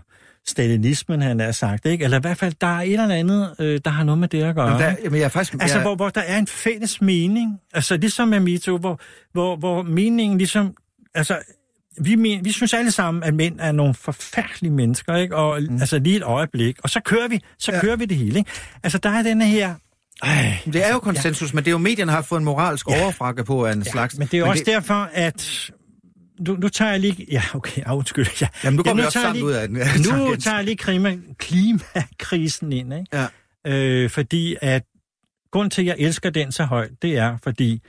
stalinismen, han har sagt, ikke? Eller i hvert fald, der er et eller andet, øh, der har noget med det at gøre. Men der, jamen, jeg er faktisk, altså, jeg... hvor, hvor der er en fælles mening, altså ligesom med MeToo, hvor, hvor, hvor meningen ligesom, altså vi, men, vi synes alle sammen, at mænd er nogle forfærdelige mennesker, ikke? Og mm. altså lige et øjeblik, og så kører vi, så ja. kører vi det hele, ikke? Altså, der er denne her... Ej, det er jo konsensus, ja. men det er jo medierne har fået en moralsk ja. overfrakke på af en ja, slags... men det er men også det... derfor, at nu, nu tager jeg lige... Ja, okay, undskyld. Ja. Jamen, nu kommer ja, vi også sammen lige, ud af den. nu tager jeg lige klima, klimakrisen ind, ikke? Ja. Øh, fordi at... Grund til, at jeg elsker den så højt, det er, fordi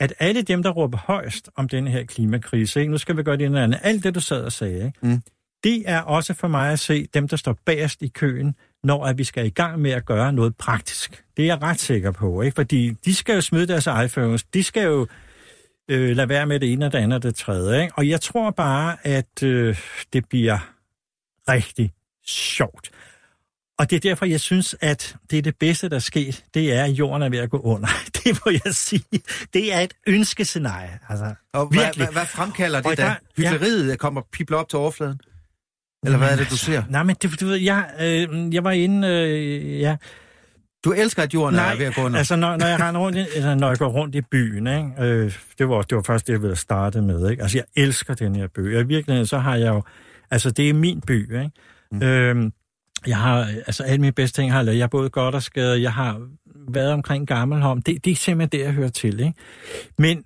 at alle dem, der råber højst om den her klimakrise, ikke? nu skal vi gøre det andet, alt det, du sad og sagde, ikke? Mm. det er også for mig at se dem, der står bagerst i køen, når at vi skal i gang med at gøre noget praktisk. Det er jeg ret sikker på, ikke? fordi de skal jo smide deres iPhones, de skal jo øh, lade være med det ene og det andet og det tredje. Ikke? Og jeg tror bare, at øh, det bliver rigtig sjovt. Og det er derfor, jeg synes, at det er det bedste, der er sket. Det er, at jorden er ved at gå under. Det må jeg sige. Det er et ønskescenarie. Altså, og hvad, hvad, hvad fremkalder det da? Hykleriet ja. kommer pibler op til overfladen? Eller hvad er det, du ser? Nej, men det, du ved, jeg, øh, jeg var inde, øh, ja, du elsker, at jorden Nej, er ved at gå under? altså når, når, jeg render rundt, eller når jeg går rundt i byen, ikke? Øh, det, var, det var først det, jeg ville starte med. Ikke? Altså, jeg elsker den her by. Og i virkeligheden, så har jeg jo... Altså, det er min by, ikke? Mm. Øh, jeg har, altså alle mine bedste ting har jeg lavet. Jeg har både godt og skadet. Jeg har været omkring Gammelholm. Det, det er simpelthen det, jeg hører til, ikke? Men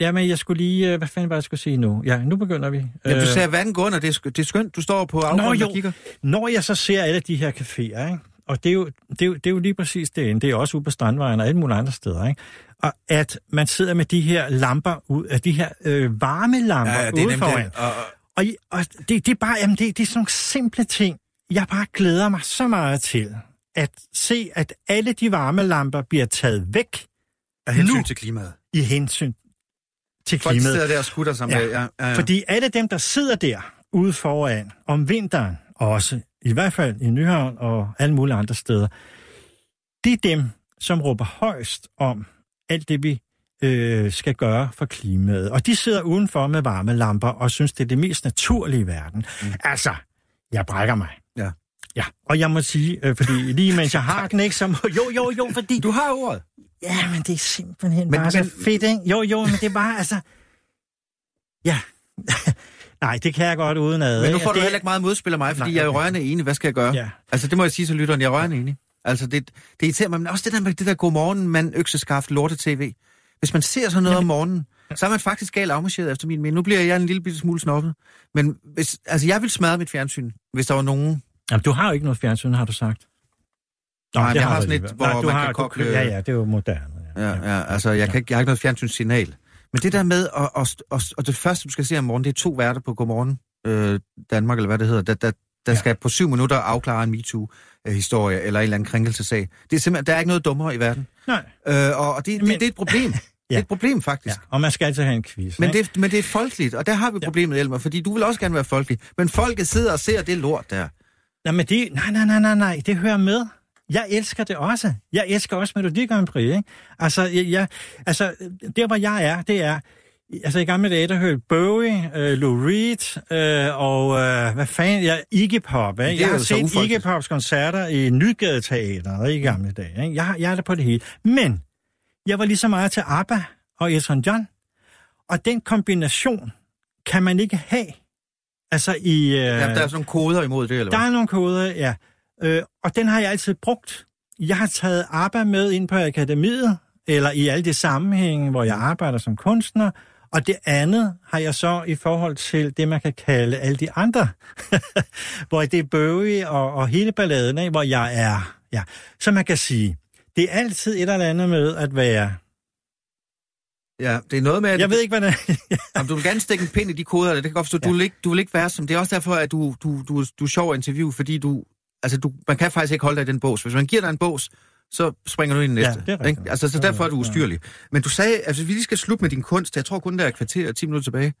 Jamen, jeg skulle lige... Øh, hvad fanden var jeg skulle sige nu? Ja, nu begynder vi. Ja, du øh, sagde, vandet går under. Det er, det er skønt. Du står på afgrunden og kigger. Når jeg så ser alle de her caféer, ikke? og det er, jo, det, er jo, det er jo lige præcis det. Det er også ude på Strandvejen og alle mulige andre steder. Ikke? Og at man sidder med de her lamper, ud, af de her øh, varmelamper ja, ja, det er ude foran. Og, og, og det, det er bare, jamen det, det er sådan nogle simple ting, jeg bare glæder mig så meget til. At se, at alle de varmelamper bliver taget væk. Af hensyn nu, til klimaet. I hensyn til Folk klimaet. sidder der og skutter sig ja. med. Ja, ja, ja. Fordi alle dem, der sidder der ude foran om vinteren, også i hvert fald i Nyhavn og alle mulige andre steder, det er dem, som råber højst om alt det, vi øh, skal gøre for klimaet. Og de sidder udenfor med varme lamper og synes, det er det mest naturlige i verden. Mm. Altså, jeg brækker mig. Ja. Ja, og jeg må sige, øh, fordi lige mens jeg har den, ikke, så må, jo, jo, jo, fordi... Du har ordet. Ja, men det er simpelthen men, bare men, så fedt, ikke? Jo, jo, men det er bare, altså... Ja, Nej, det kan jeg godt uden ad. Men nu får du det... heller ikke meget modspil af mig, fordi Nej, jeg er rørende enig. Hvad skal jeg gøre? Ja. Altså, det må jeg sige til lytteren. Jeg er rørende enig. Altså, det, det irriterer mig. Men også det der med det der godmorgen, mand, økseskaft, lorte-tv. Hvis man ser sådan noget Jamen... om morgenen, så er man faktisk galt afmarcheret efter min mening. Nu bliver jeg en lille bitte smule snobbet. Men hvis, altså, jeg vil smadre mit fjernsyn, hvis der var nogen... Jamen, du har jo ikke noget fjernsyn, har du sagt. Nå, Nej, jeg har, har sådan et, hvor Nej, man har, kan koble... Ja, ja, det er jo moderne. Ja, ja, ja altså, jeg, kan ikke, jeg har ikke noget fjernsynssignal. Men det der med, at, at, at, at det første, du skal se om morgenen, det er to værter på Godmorgen øh, Danmark, eller hvad det hedder, der, der, der ja. skal på syv minutter afklare en MeToo-historie eller en eller anden krænkelsesag. Det er simpelthen, der er ikke noget dummere i verden. Nej. Øh, og det, det, det, det er et problem. Ja. Det er et problem, faktisk. Ja, og man skal altid have en quiz. Men, det, men det er folkeligt, og der har vi problemet, ja. Elmer, fordi du vil også gerne være folkelig. Men folket sidder og ser det lort der. Nej, men det, nej, nej, nej, nej, nej, det hører med. Jeg elsker det også. Jeg elsker også Melodi Grand Prix, ikke? Altså, jeg, altså, der hvor jeg er, det er, Altså i gamle dage, der hørte Bowie, uh, Lou Reed uh, og uh, hvad fanden, ja, Iggy Pop. Ikke? Jeg har set Iggy Pops koncerter i Nygade Teater i gamle dage. Ikke? Jeg, jeg er der på det hele. Men jeg var lige så meget til ABBA og Elton John. Og den kombination kan man ikke have. Altså i... Uh, ja, der er sådan nogle koder imod det, eller hvad? Der er nogle koder, ja. Uh, og den har jeg altid brugt. Jeg har taget ABBA med ind på akademiet, eller i alle de sammenhænge, hvor jeg arbejder som kunstner, og det andet har jeg så i forhold til det, man kan kalde alle de andre, hvor det er Bowie og, og hele balladen, ikke? hvor jeg er. Ja. Så man kan sige, det er altid et eller andet med at være... Ja, det er noget med, at... Jeg ved ikke, hvad det er. du vil gerne stikke en pind i de koder, det kan godt forstå. Ja. Du, vil ikke, du vil ikke være som... Det er også derfor, at du, du, du, du er sjov at interview, fordi du... Altså, du, man kan faktisk ikke holde dig i den bås. Hvis man giver dig en bås, så springer du ind i næste. Ja, det er ikke? Altså, så derfor er du ustyrlig. Men du sagde, altså, vi lige skal slutte med din kunst. Jeg tror kun, der er kvarter 10 minutter tilbage.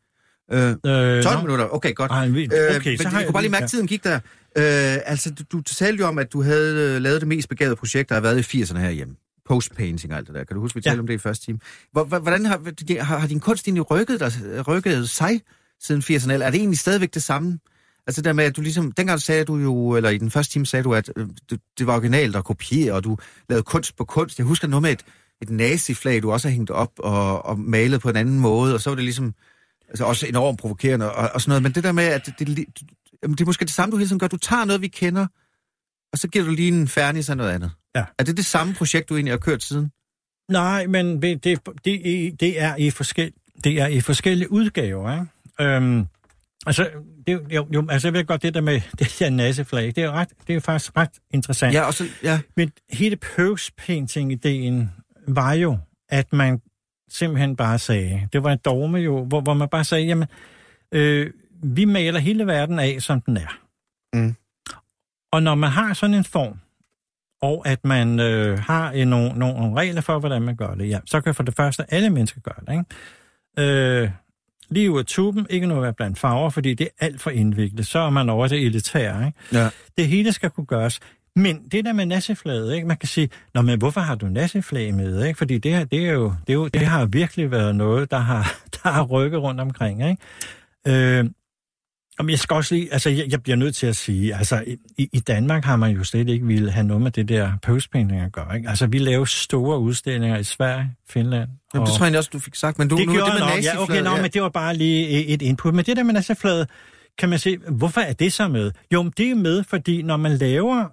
Øh, øh, 12 no. minutter, okay, godt. Ej, okay, øh, men så har jeg kunne bare lige mærke, at tiden gik der. Øh, altså, du, du talte jo om, at du havde øh, lavet det mest begavede projekt, der har været i 80'erne herhjemme. Postpainting og alt det der. Kan du huske, vi talte ja. om det i første time? Hvordan har, har, har din kunst egentlig rykket, dig, rykket sig siden 80'erne, eller er det egentlig stadigvæk det samme? Altså der med, at du ligesom, dengang sagde du jo, eller i den første time sagde du, at øh, det, det var originalt at kopiere, og du lavede kunst på kunst. Jeg husker noget med et, et naziflag, du også har hængt op og, og malet på en anden måde, og så var det ligesom, Altså også enormt provokerende og, og sådan noget. Men det der med, at det, det, det, det er måske det samme, du hele tiden gør. Du tager noget, vi kender, og så giver du lige en færdig af noget andet. Ja. Er det det samme projekt, du egentlig har kørt siden? Nej, men det, det, det, er, i forskel, det er i forskellige udgaver. Ikke? Øhm, altså, det, jo, jo, altså, jeg ved godt, det der med det der nasseflag, det er, ret, det er faktisk ret interessant. Ja, og så, ja. Men hele pose ideen var jo, at man simpelthen bare sagde, det var en dogme jo, hvor, hvor man bare sagde, jamen, øh, vi maler hele verden af, som den er. Mm. Og når man har sådan en form, og at man øh, har en, nogle, nogle regler for, hvordan man gør det, ja, så kan for det første alle mennesker gøre det. Ikke? Øh, lige ud af tuben, ikke noget at være blandt farver, fordi det er alt for indviklet. Så er man over det elitære. Ikke? Ja. Det hele skal kunne gøres. Men det der med nasseflaget, ikke? man kan sige, Nå, men hvorfor har du nasseflag med? Ikke? Fordi det, her, det, er jo, det, er jo, det har virkelig været noget, der har, der har rykket rundt omkring. Ikke? Øh, men jeg skal også lige, altså jeg, jeg bliver nødt til at sige, altså i, i Danmark har man jo slet ikke ville have noget med det der postpainting at gøre. Ikke? Altså vi laver store udstillinger i Sverige, Finland. Jamen, det tror jeg også, du fik sagt, men du, det nu gjorde det med nok, ja, okay, nå, ja. men det var bare lige et input. Men det der med naziflaget, kan man se, hvorfor er det så med? Jo, det er med, fordi når man laver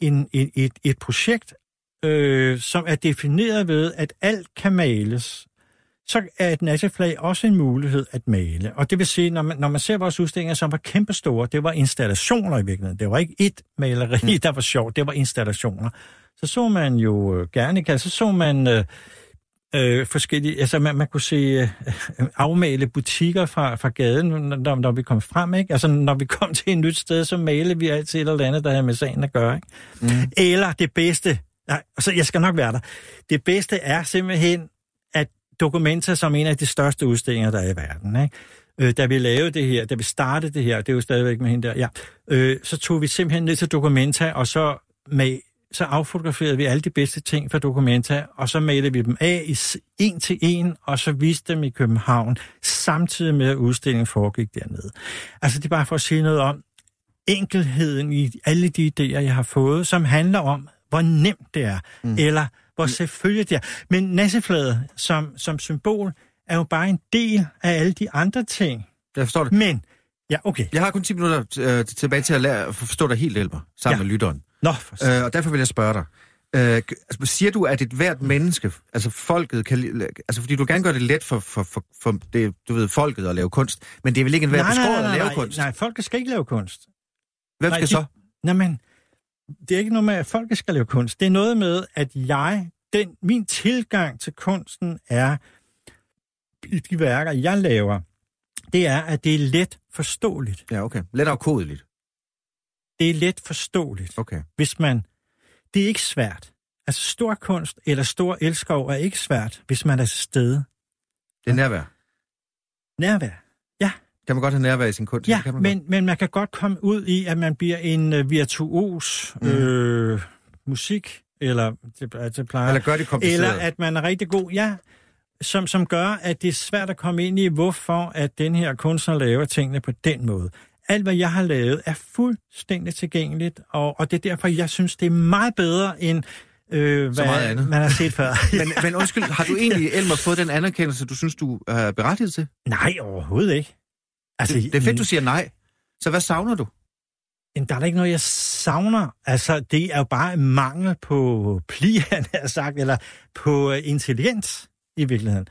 en, et, et, et projekt, øh, som er defineret ved, at alt kan males, så er et naziflag også en mulighed at male. Og det vil sige, når man, når man ser vores udstillinger, som var kæmpestore, det var installationer i virkeligheden. Det var ikke et maleri, mm. der var sjovt, det var installationer. Så så man jo øh, gerne, så så man øh, øh, forskellige, altså man, man kunne se øh, afmale butikker fra, fra gaden, når, når vi kom frem, ikke? Altså når vi kom til et nyt sted, så malede vi altid et eller andet, der havde med sagen at gøre, ikke? Mm. Eller det bedste, nej, så jeg skal nok være der, det bedste er simpelthen, at Dokumenta som en af de største udstillinger, der er i verden, ikke? Øh, da vi lavede det her, da vi startede det her, det er jo stadigvæk med hende der, ja, øh, så tog vi simpelthen ned til Documenta, og så med så affotograferede vi alle de bedste ting fra Documenta, og så malede vi dem af i en til en, og så viste dem i København, samtidig med at udstillingen foregik dernede. Altså det er bare for at sige noget om enkelheden i alle de idéer, jeg har fået, som handler om, hvor nemt det er, mm. eller hvor selvfølgelig det er. Men nasseflaget som, som symbol er jo bare en del af alle de andre ting. Jeg forstår det. Men, ja, okay. Jeg har kun 10 minutter øh, tilbage til at lære, forstå dig helt, Elber, sammen ja. med lytteren. Nå, øh, og derfor vil jeg spørge dig. Øh, altså, siger du, at et hvert menneske, altså folket, kan, altså fordi du gerne gør det let for, for, for, for det, du ved, folket at lave kunst, men det er vel ikke en hver beskåret at lave nej, kunst? Nej, folket skal ikke lave kunst. Hvem skal nej, så? Nej, men det er ikke noget med, at folket skal lave kunst. Det er noget med, at jeg, den, min tilgang til kunsten er, i de værker, jeg laver, det er, at det er let forståeligt. Ja, okay. Let afkodeligt. Det er let forståeligt. Okay. Hvis man... Det er ikke svært. Altså, stor kunst eller stor elskov er ikke svært, hvis man er til stede. Det er nærvær. Nærvær. Kan man godt have nærvær i sin kunst? Ja, kan man men, men man kan godt komme ud i, at man bliver en uh, virtuos mm. øh, musik, eller det, det plejer, eller gør det kompliceret. Eller at man er rigtig god, ja, som, som gør, at det er svært at komme ind i, hvorfor at den her kunstner laver tingene på den måde alt, hvad jeg har lavet, er fuldstændig tilgængeligt, og, og det er derfor, jeg synes, det er meget bedre end øh, hvad meget andet. man har set før. men, men undskyld, har du egentlig, Elmer, fået den anerkendelse, du synes, du er berettiget til? Nej, overhovedet ikke. Altså, det, det er fedt, du siger nej. Så hvad savner du? Der er da ikke noget, jeg savner. Altså, det er jo bare mangel på pli, han har sagt, eller på uh, intelligens i virkeligheden.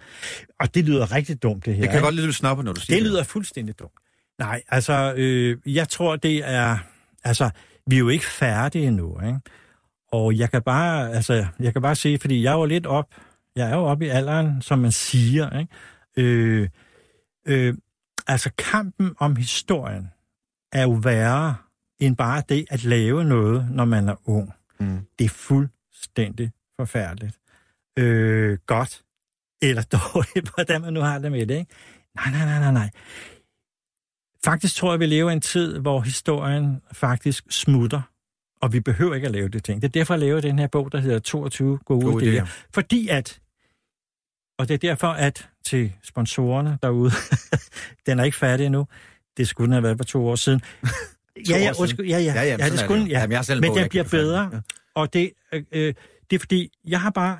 Og det lyder rigtig dumt, det her. Det kan ikke? godt lyde snoppe, når du siger det. Det lyder fuldstændig dumt. Nej, altså, øh, jeg tror, det er... Altså, vi er jo ikke færdige endnu, ikke? Og jeg kan bare, altså, jeg kan bare sige, fordi jeg er jo lidt op, jeg er jo oppe i alderen, som man siger, ikke? Øh, øh, altså, kampen om historien er jo værre end bare det at lave noget, når man er ung. Mm. Det er fuldstændig forfærdeligt. Øh, godt eller dårligt, hvordan man nu har det med det, ikke? Nej, nej, nej, nej, nej. Faktisk tror jeg, vi lever i en tid, hvor historien faktisk smutter, og vi behøver ikke at lave det ting. Det er derfor, jeg laver den her bog, der hedder 22 gode, gode idéer. idéer. Fordi at, og det er derfor, at til sponsorerne derude, den er ikke færdig endnu, det skulle den have været for to år siden. ja, ja, undskyld, ja, ja, ja, ja, det skulle, ja. Jamen, jeg men den bliver bedre, ja. og det, øh, øh, det er fordi, jeg har bare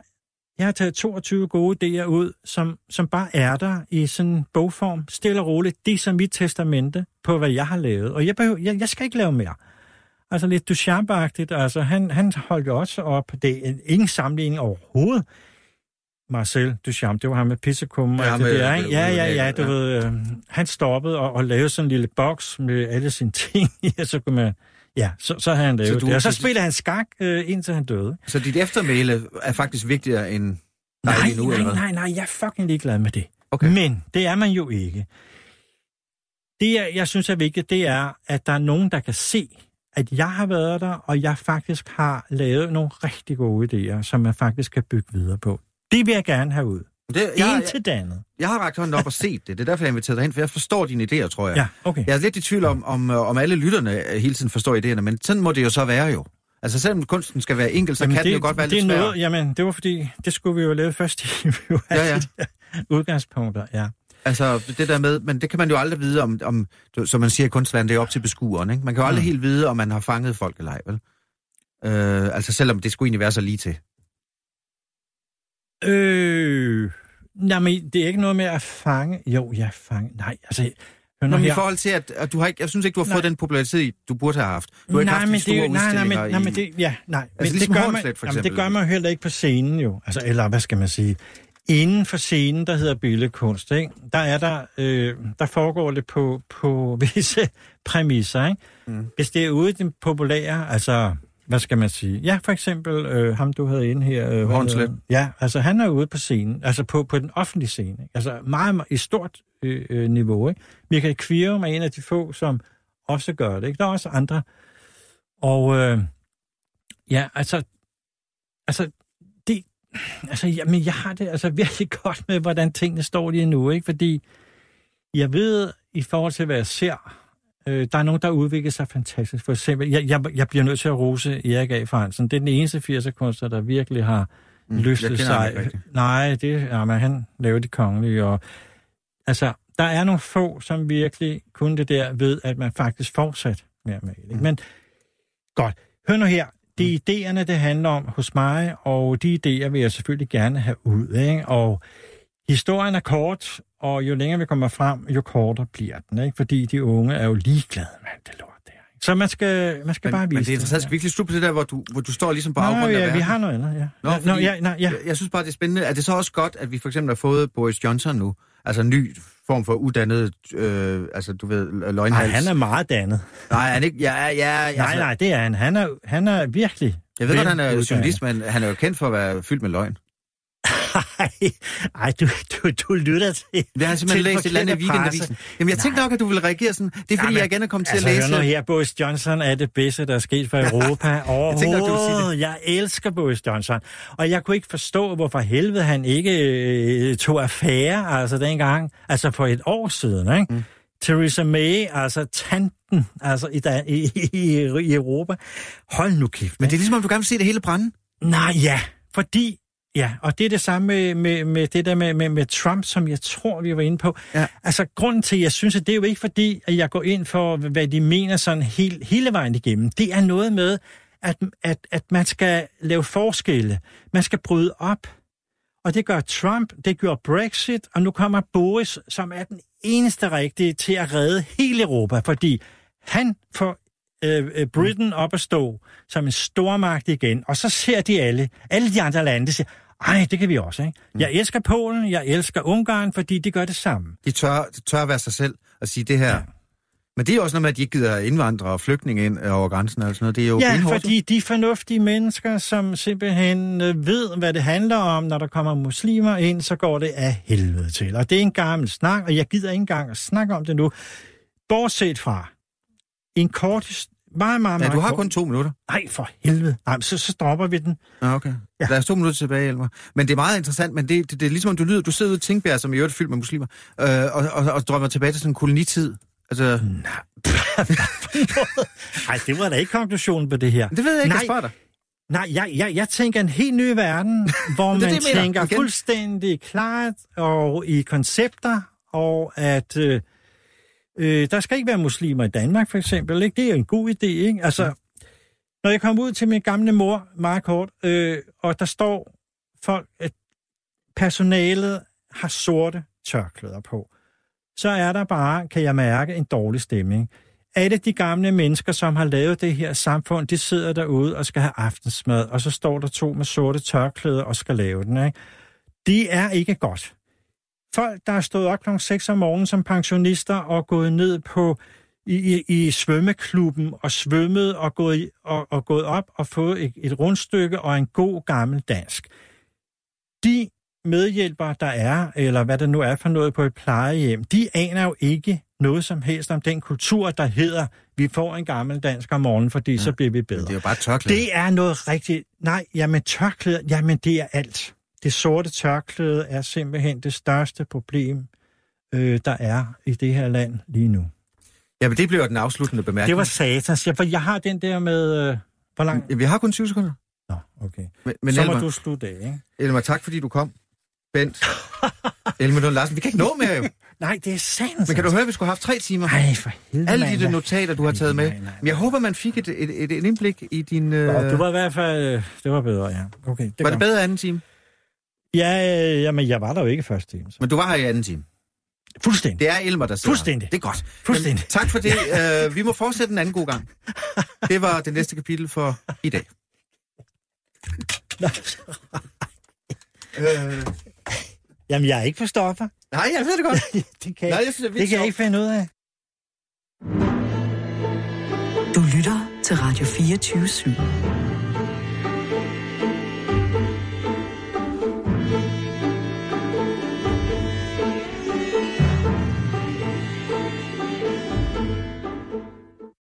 Jeg har taget 22 gode idéer ud, som, som bare er der i sådan bogform, stille og roligt. Det er som mit testamente på, hvad jeg har lavet. Og jeg, behøver, jeg, jeg skal ikke lave mere. Altså lidt duchamp Altså, han, han holdt jo også op. Det er ingen sammenligning overhovedet. Marcel Duchamp, det var ham med pissekum og ja, det der, ikke? Ja, ja, ja, du ja. ved, øh, han stoppede og, og lavede sådan en lille boks med alle sine ting i, og så kunne man, ja, så, så havde han lavet du, det. Og så spillede han skak, øh, indtil han døde. Så dit eftermæle er faktisk vigtigere end nej, nu, nej, eller nej, nej, jeg er fucking ligeglad med det. Okay. Men det er man jo ikke. Det, jeg, jeg synes er vigtigt, det er, at der er nogen, der kan se, at jeg har været der, og jeg faktisk har lavet nogle rigtig gode idéer, som man faktisk kan bygge videre på. Det vil jeg gerne have ud. Det, jeg, en til dannet. Jeg har rakt hånden op og set det. Det er derfor, jeg inviteret dig hen, for jeg forstår dine idéer, tror jeg. Ja, okay. Jeg er lidt i tvivl om, om, om alle lytterne hele tiden forstår idéerne, men sådan må det jo så være jo. Altså selvom kunsten skal være enkel, så jamen, kan det, det jo godt være det lidt svært. Noget, jamen, det var fordi, det skulle vi jo lave først i ja, ja. udgangspunkter, ja. Altså det der med, men det kan man jo aldrig vide om, om som man siger i kunstverden, det er op til beskueren, ikke? Man kan jo aldrig mm. helt vide, om man har fanget folk eller ej, vel? Øh, altså selvom det skulle egentlig være så lige til. Øh, nej, men det er ikke noget med at fange. Jo, jeg fange. Nej, altså... Hør Nå, men i forhold til, at, at du har ikke, jeg synes ikke, du har nej. fået den popularitet, du burde have haft. Du har ikke nej, haft men de store det, nej, nej, men, nej, men det, ja, nej. Altså, men ligesom det, gør man, for jamen, det gør man heller ikke på scenen, jo. Altså, eller hvad skal man sige? Inden for scenen, der hedder billedkunst, ikke? Der, er der, øh, der foregår det på, på visse præmisser. Ikke? Mm. Hvis det er ude i den populære, altså hvad skal man sige? Ja, for eksempel øh, ham, du havde inde her. Øh, Hornslet. Ja, altså han er ude på scenen, altså på, på den offentlige scene. Ikke? Altså meget, meget i stort øh, øh, niveau. Ikke? Michael Kvirum er en af de få, som også gør det. Ikke? Der er også andre. Og øh, ja, altså, altså det, altså, jamen, jeg har det altså virkelig godt med, hvordan tingene står lige nu, ikke? Fordi jeg ved, i forhold til, hvad jeg ser, Øh, der er nogen, der udvikler sig fantastisk. For eksempel, jeg, jeg, jeg bliver nødt til at rose Erik A. Fransen. Det er den eneste 80'er-kunstner, der virkelig har mm, løftet sig. Nej, det ja, men han lavede de kongelige. Og, altså, der er nogle få, som virkelig kun det der ved, at man faktisk fortsat med at male. Mm. Men godt, hør nu her. De mm. idéerne, det handler om hos mig, og de idéer vil jeg selvfølgelig gerne have ud. Ikke? Og historien er kort, og jo længere vi kommer frem, jo kortere bliver den, ikke? Fordi de unge er jo ligeglade med det lort der. Så man skal, man skal men, bare vise Men det er interessant. Skal vi ikke slutte på det der, hvor du, hvor du står ligesom på Nå, afgrunden ja, af verden? vi har noget andet, ja. Nå, Nå, ja, nej, ja. Jeg, jeg synes bare, det er spændende. Er det så også godt, at vi for eksempel har fået Boris Johnson nu? Altså en ny form for uddannet, øh, altså du ved, løgnhals. Nej, han er meget dannet. Nej, han ikke, ja, ja, altså, nej, nej, det er han. Han er, han er virkelig... Jeg ved godt, han er journalist, men han er jo kendt for at være fyldt med løgn. Ej, du, du, du lytter til Jeg har simpelthen læst et eller andet i weekendavisen. Jamen, jeg tænkte nok, at du ville reagere sådan. Det er, fordi Nej, jeg igen er kommet altså, til at altså, læse... Altså, her, Boris Johnson er det bedste, der er sket for Europa overhovedet. jeg, tænkte, nok, du det. jeg elsker Boris Johnson. Og jeg kunne ikke forstå, hvorfor helvede han ikke øh, tog affære, altså dengang, altså for et år siden, ikke? Mm. Theresa May, altså tanten, altså i, i, i, i Europa. Hold nu kæft. Men det er ligesom, om du gerne vil se det hele brænde. Nej, ja, fordi Ja, og det er det samme med, med, med det der med, med, med Trump, som jeg tror, vi var inde på. Ja. Altså, grunden til, at jeg synes, at det er jo ikke fordi, at jeg går ind for, hvad de mener sådan hele, hele vejen igennem. Det er noget med, at, at, at man skal lave forskelle. Man skal bryde op. Og det gør Trump, det gør Brexit, og nu kommer Boris, som er den eneste rigtige til at redde hele Europa, fordi han får øh, øh Britain op at stå som en stormagt igen, og så ser de alle, alle de andre lande, siger, ej, det kan vi også, ikke? Mm. Jeg elsker Polen, jeg elsker Ungarn, fordi de gør det samme. De tør, de tør være sig selv og sige det her. Ja. Men det er også noget med, at de ikke gider indvandrere og flygtninge ind over grænsen og sådan noget. Det er jo ja, benhårdt. fordi de fornuftige mennesker, som simpelthen øh, ved, hvad det handler om, når der kommer muslimer ind, så går det af helvede til. Og det er en gammel snak, og jeg gider ikke engang at snakke om det nu. Bortset fra en kort meget, meget, meget Ja, du har kun to minutter. Nej, for helvede. Nej, så, så stopper vi den. Ja, okay. Ja. Lad os to minutter tilbage, Elmer. Men det er meget interessant, men det, det, det er ligesom, du lyder, du sidder ude i Tingbjerg, som i øvrigt fyldt med muslimer, øh, og, og, og drømmer tilbage til sådan en kolonitid. Altså... Nej, det var da ikke konklusionen på det her. Det ved jeg ikke, Nej. jeg spørger dig. Nej, jeg, jeg, jeg tænker en helt ny verden, hvor det, man det, tænker fuldstændig klart og i koncepter, og at øh, Øh, der skal ikke være muslimer i Danmark, for eksempel. Ikke? Det er en god idé. Ikke? Altså, ja. når jeg kommer ud til min gamle mor, meget kort, øh, og der står folk, at personalet har sorte tørklæder på, så er der bare, kan jeg mærke, en dårlig stemning. Alle de gamle mennesker, som har lavet det her samfund, de sidder derude og skal have aftensmad, og så står der to med sorte tørklæder og skal lave den. Ikke? Det er ikke godt. Folk, der er stået op kl. 6 om morgenen som pensionister og gået ned på i, i, i svømmeklubben og svømmet og gået, og, og gået op og fået et, et rundstykke og en god gammel dansk. De medhjælpere, der er, eller hvad det nu er for noget på et plejehjem, de aner jo ikke noget som helst om den kultur, der hedder, vi får en gammel dansk om morgenen, fordi ja. så bliver vi bedre. Det er jo bare tørklæde. Det er noget rigtigt. Nej, jamen tørklæde, jamen det er alt. Det sorte tørklæde er simpelthen det største problem, øh, der er i det her land lige nu. Ja, men det bliver den afsluttende bemærkning. Det var satans. Ja, for jeg har den der med... Øh, hvor lang... Ja, vi har kun 20 sekunder. Nå, okay. Men, men Så må Elmer, du slutte af, ikke? Elmer, tak fordi du kom. Bent. Elmer Lund Larsen, vi kan ikke nå mere jo. Nej, det er sandt. Men kan du høre, at vi skulle have haft tre timer? Nej, for helvede, Alle de der notater, du har taget med. Nej, nej, nej. Men jeg håber, man fik et, et, et, et indblik i din... Øh... Nå, det var i hvert fald... øh, Det var bedre, ja. Okay, det var kom. det bedre anden time? Ja, øh, jamen, jeg var der jo ikke første time. Så. Men du var her i anden time. Fuldstændig. Det er Elmer, der sidder. Fuldstændig. Det er godt. Fuldstændig. Jamen, tak for det. Uh, vi må fortsætte en anden god gang. Det var det næste kapitel for i dag. øh, Jamen, jeg er ikke for stoffer. nej, jeg ved det godt. det kan, Nej, jeg, synes, det er det kan jeg ikke finde ud af. Du lytter til Radio 24 /7.